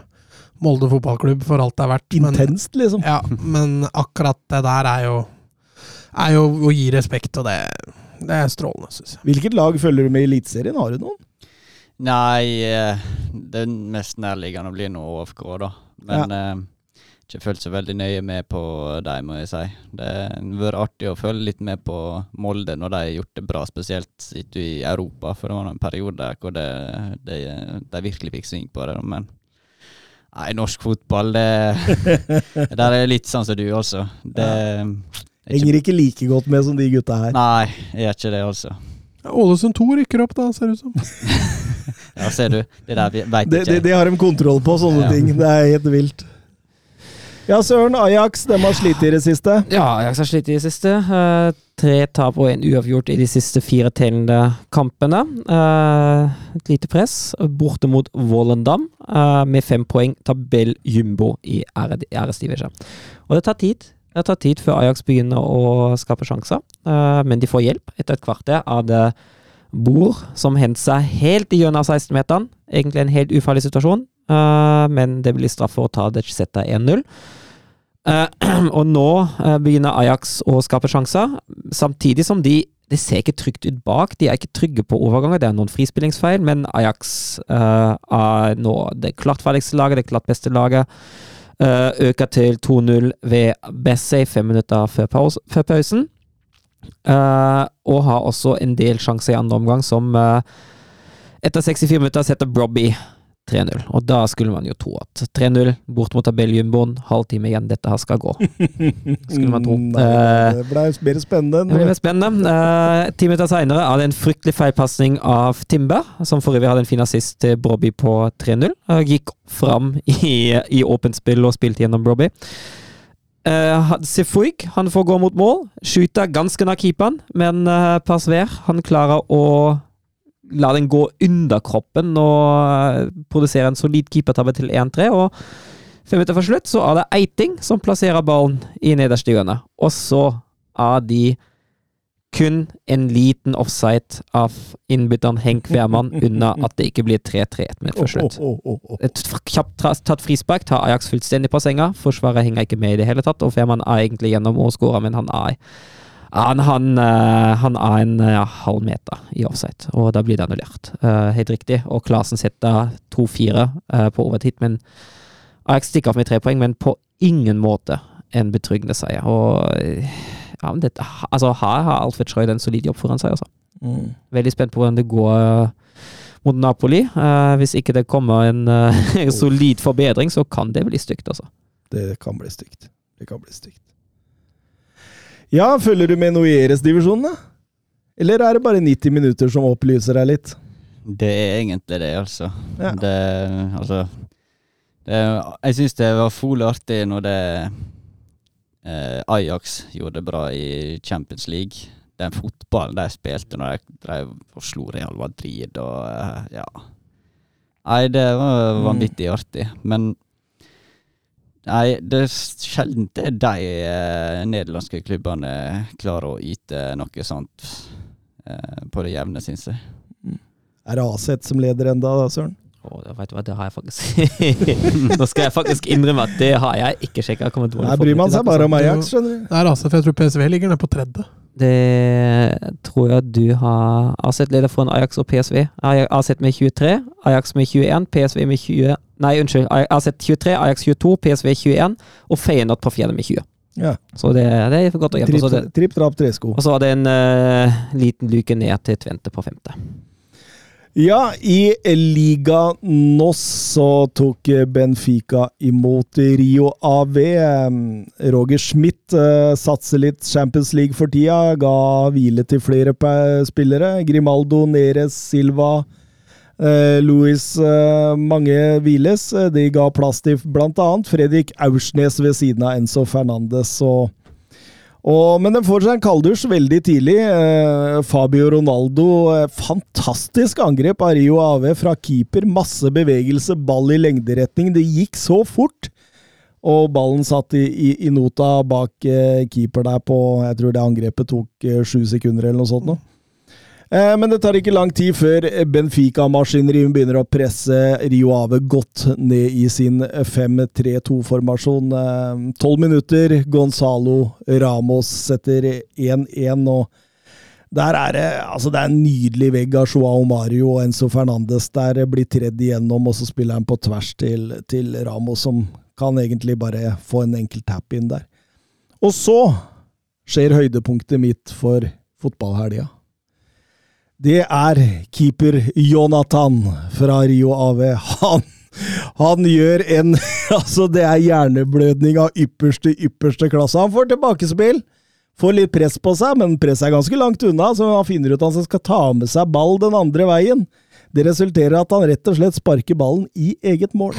Molde fotballklubb for alt det er verdt. men- Intenst, liksom. Ja, men akkurat det der er jo, er jo å gi respekt, og det, det er strålende, syns jeg. Hvilket lag følger du med i Eliteserien? Har du noen? Nei, det er mest nærliggende blir nå OFK, da. Men eh, ikke fulgt så veldig nøye med på dem, må jeg si. Det har vært artig å følge litt med på Molde når de har gjort det bra, spesielt ute i Europa. For det var en periode der hvor det, de, de virkelig fikk sving på det. Men nei, norsk fotball, det [LAUGHS] Der er jeg litt sånn som du altså. Det ja. ikke, Henger ikke like godt med som de gutta her. Nei, jeg gjør ikke det, altså. Ja, Ålesund 2 rykker opp, da, ser det ut som. [LAUGHS] Ja, ser du. Det der veit Det, ikke det, det, det har de kontroll på, sånne Ja. ting. Det er helt vilt. Ja, søren. Ajax de har slitt i det siste. Ja, Ajax har slitt i det siste. Uh, tre tap og en uavgjort i de siste fire tellende kampene. Uh, et lite press borte mot Volendam, uh, med fem poeng. Tabell jumbo i æresdivisjon. Og det tar tid. Det tar tid før Ajax begynner å skape sjanser, men de får hjelp etter et kvarter av det Bor, som henter seg helt i hjørnet av 16-meteren. Egentlig en helt ufarlig situasjon, men det blir straff for å ta settet 1-0. Eh, [CLEARS THROAT] og nå eh, begynner Ajax å skape sjanser, samtidig som de det ser ikke trygt ut bak. De er ikke trygge på overganger. Det er noen frispillingsfeil, men Ajax uh, er nå det klart ferdigste laget, det klart beste laget. Uh, øker til 2-0 ved Bessay fem minutter før, pause, før pausen. Uh, og har også en del sjanser i andre omgang, som eh, etter 64 minutter setter Brobby 3-0. Og da skulle man jo tro at 3-0 bort mot tabelljumboen, halvtime igjen, dette her skal gå. Skulle man tro. [LAUGHS] Nei, Eh, det ble mer spennende. det ble enn- spennende. Uh, ti minutter seinere er det en fryktelig feilpasning av Timber, som for øvrig hadde en fin assist til Brobby på 3-0. Uh, gikk fram i, i åpent spill og spilte gjennom Brobby. Uh, Sefuig han får gå mot mål. Skyter ganske nær keeperen, men uh, Pasver han klarer å la den gå under kroppen og eh, produsere en solid keepertabbe til 1-3. Og fem minutter for slutt så er det Eiting som plasserer ballen i nederste hjørne. Og så er de kun en liten offside av innbytteren Henk Wehrmann [LAUGHS] unna at det ikke blir 3-3 ett minutt før slutt. Et kjapt tatt frispark tar Ajax fullstendig på senga. Forsvaret henger ikke med i det hele tatt, og Wehrmann er egentlig gjennom og skårer, men han er han, han, eh, han er en eh, halv meter i offside, og da blir det annullert. Uh, helt riktig. Og Klasen setter 2-4 uh, på overtid, men Ajax stikker av med tre poeng, men på ingen måte en betryggende seier. Og eh, ja, men dette, altså, her har Alfred Schreuder en solid jobb foran seg, altså. Mm. Veldig spent på hvordan det går eh, mot Napoli. Uh, hvis ikke det kommer en eh, [LAUGHS] solid forbedring, så kan det bli stygt, altså. Det kan bli stygt. Det kan bli stygt. Ja, følger du med noe i Eres-divisjonen, da? Eller er det bare 90 minutter som opplyser deg litt? Det er egentlig det, altså. Ja. Det, altså det, Jeg syns det var fole artig når det eh, Ajax gjorde det bra i Champions League. Den fotballen de spilte når de drev og slo Real Madrid og eh, ja. Nei, det var vanvittig artig. Men Nei, det er sjelden det de eh, nederlandske klubbene klarer å yte noe sånt eh, på det jevne, syns jeg. Er det Aset som leder enda, da, Søren? Oh, vet du hva, det har jeg faktisk [LAUGHS] Nå skal jeg faktisk innrømme at det har jeg ikke sjekka. Her bryr man seg bare om Ajax, skjønner du. Det er Aset, for jeg tror PSV ligger nede på tredje. Det tror jeg du har Aset leder foran Ajax og PSV. Aset med 23, Ajax med 21, PSV med 20 Nei, unnskyld. Aset 23, Ajax 22, PSV 21 og Feyenoord på fjerde med 20. Ja. Så det, det er godt å hjelpe. Tripp, trapp, tresko. Og så var det en uh, liten luke ned til Tvente på femte. Ja, i Liga NOS så tok Benfica imot Rio AV. Roger Schmidt eh, satser litt Champions League for tida. Ga hvile til flere spillere. Grimaldo, Neres, Silva, eh, Luis eh, Mange hviles. Eh, De ga plass til bl.a. Fredrik Aursnes ved siden av Enzo Fernandes. og og, men den får seg en kalddusj veldig tidlig. Eh, Fabio Ronaldo, eh, fantastisk angrep av Rio AV fra keeper. Masse bevegelse, ball i lengderetning. Det gikk så fort! Og ballen satt i, i, i nota bak eh, keeper der på Jeg tror det angrepet tok eh, sju sekunder eller noe sånt. Nå. Eh, men det tar ikke lang tid før Benfica-maskineriet begynner å presse Rio Ave godt ned i sin 5-3-2-formasjon. Tolv minutter, Gonzalo Ramos setter 1-1, og der er det altså det er en nydelig vegg av Joao Mario og Enzo Fernandes. Der blir tredd igjennom, og så spiller han på tvers til, til Ramos, som kan egentlig bare få en enkel tap inn der. Og så skjer høydepunktet mitt for fotballhelga. Det er keeper Jonathan fra Rio Ave. Han, han gjør en [LAUGHS] Altså, det er hjerneblødning av ypperste, ypperste klasse. Han får tilbakespill. Får litt press på seg, men presset er ganske langt unna, så han finner ut at han skal ta med seg ball den andre veien. Det resulterer i at han rett og slett sparker ballen i eget mål.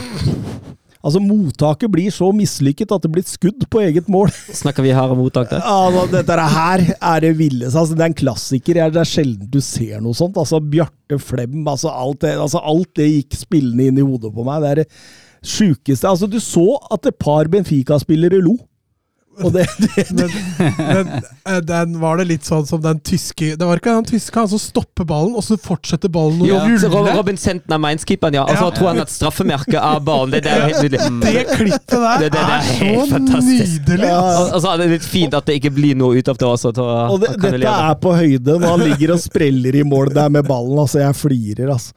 Altså, mottaket blir så mislykket at det blir skudd på eget mål. [LAUGHS] Snakker vi harde mottak der? Ja, altså, dette her er det villeste. Altså, det er en klassiker. Det er sjelden du ser noe sånt. Altså, Bjarte Flem, altså alt, det, altså, alt det gikk spillende inn i hodet på meg. Det er det sjukeste. Altså, du så at et par Benfica-spillere lo. Og det, [LAUGHS] det, Men, men eh, den var det litt sånn som den tyske Det var ikke den tyske han som stopper ballen, og så fortsetter ballen å ja, så rulle. Robin Senten er mainskipperen, ja. Altså, Ja. tror han at straffemerket er ballen Det, det er helt nydelig. [LAUGHS] Det klippet der Det- det- det er er så fantastisk. nydelig! Ja. Altså, Og og er litt fint at det ikke blir noe ut av det også. Til, og det, dette er på høyde når han ligger og spreller i mål der med ballen. altså Jeg flirer, altså.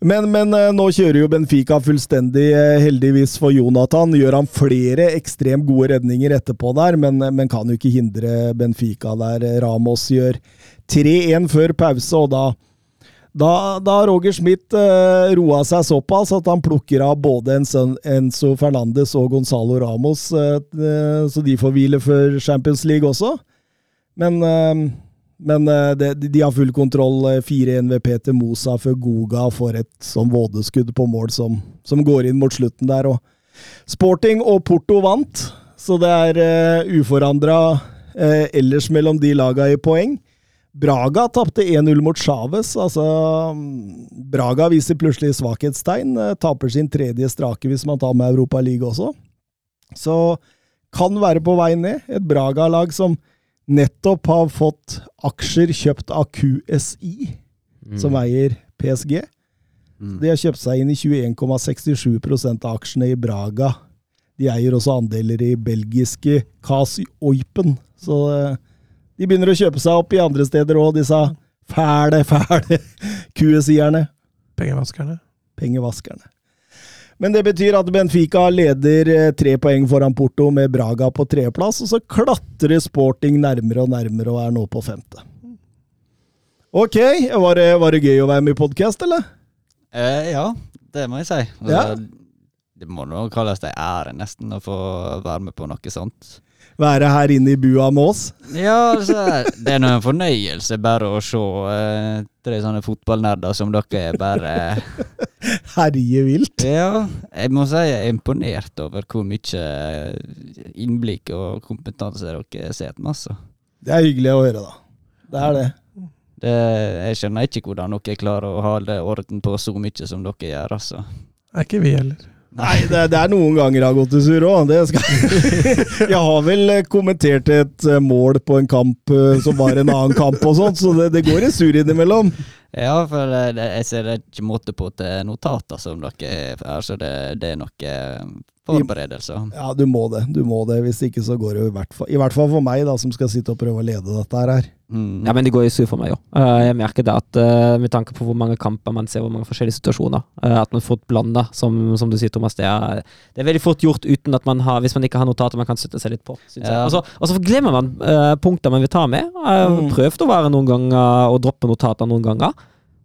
Men, men eh, nå kjører jo Benfica fullstendig, eh, heldigvis for Jonathan. Gjør han flere ekstremt gode redninger etterpå der, men, men kan jo ikke hindre Benfica der. Ramos gjør 3-1 før pause, og da har Roger Schmidt eh, roa seg såpass at han plukker av både Enzo, Fernandes og Gonzalo Ramos, eh, eh, så de får hvile før Champions League også. Men, eh, men eh, det, de har full kontroll. eh, 4-1 ved Peter Mosa før Goga får et sånn vådeskudd på mål som, som går inn mot slutten der. Og Sporting og Porto vant, så det er uh, uforandra uh, ellers mellom de laga i poeng. Braga tapte 1-0 mot Chávez. Altså, mm, Braga viser plutselig svakhetstegn. Uh, Taper sin tredje strake hvis man tar med Europa League også. Så kan være på vei ned. Et Braga-lag som nettopp har fått aksjer kjøpt av QSI, som eier PSG. Mm. De har kjøpt seg inn i 21,67% av aksjene i Braga. De eier også andeler i belgiske Kasi Oipen. Så eh, de begynner å kjøpe seg opp i andre steder òg, disse fæle, [LAUGHS] fæle QSI-erne. Pengevaskerne. Pengevaskerne. Men det betyr at Benfica leder eh, tre poeng foran Porto med Braga på tredjeplass, og så klatrer Sporting nærmere og nærmere og er nå på femte. Ok, var det, var det gøy å være med i podkast, eller? Eh, ja, det må jeg si. Altså, Ja. Det må nå kalles det ære, nesten, å få være med på noe sånt. Være her inne i bua med oss? Ja, altså, det er nå en fornøyelse bare å se eh, tre sånne fotballnerder som dere er bare [LAUGHS] Herje vilt. Ja, jeg må si jeg er imponert over hvor mye innblikk og kompetanse dere sitter med, altså. Det er hyggelig å høre, da. Det er det. Det, jeg skjønner ikke hvordan dere klarer å holde orden på så mye som dere gjør, altså. Er ikke vi heller. Nei, det, det er noen ganger jeg har gått i surr òg. [LAUGHS] Jeg har vel eh, kommentert et eh, mål på en kamp eh, som var en annen kamp og sånt, så det, det går i surr innimellom. Ja, for det, jeg ser det er ikke måte på til notater som dere er, så det, det er noe forberedelser. Ja, du må det. Du må det. Hvis ikke så går det jo i hvert fall I hvert fall for meg, da, som skal sitte og prøve å lede dette her. Mm. Ja, men det går i sur for meg òg. jeg merker det at eh, med tanke på hvor mange kamper man ser, hvor mange forskjellige situasjoner, eh, at man får blander, som, som du sier, Thomas. Det er, det er veldig fort gjort uten at man har Hvis man ikke har notater man kan støtte seg litt på. synes jeg. Ja. Og så- Og så glemmer man punkter man vil ta med. Jeg har Mm. prøvd å være noen ganger og droppe notater noen ganger.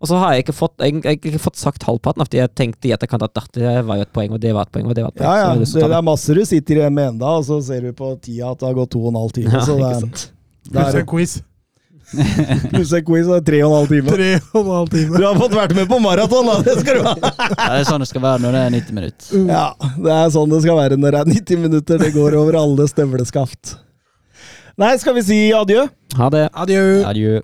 Og så har jeg ikke fått, jeg, jeg har ikke fått sagt halvparten av det jeg tenkte i etterkant at det var jo et poeng, og det var et poeng, og det var et poeng. Ja, ja. Det, det er masse du sitter igjen med enda, og så ser du på tida at det har gått to og en halv time. Ja, så det er, det er en quiz. [LAUGHS] pluss en quiz, og er tre og en halv time. Tre og en halv time. Du har fått vært med på maraton, da! Det skal du ha! [LAUGHS] Ja, det er sånn det skal være når det er 90 minutter. Ja, det er sånn det skal være når det er 90 minutter. Det går over alle støvleskaft. Nei, skal vi si adjø? Ha det. Adjø. Adjø.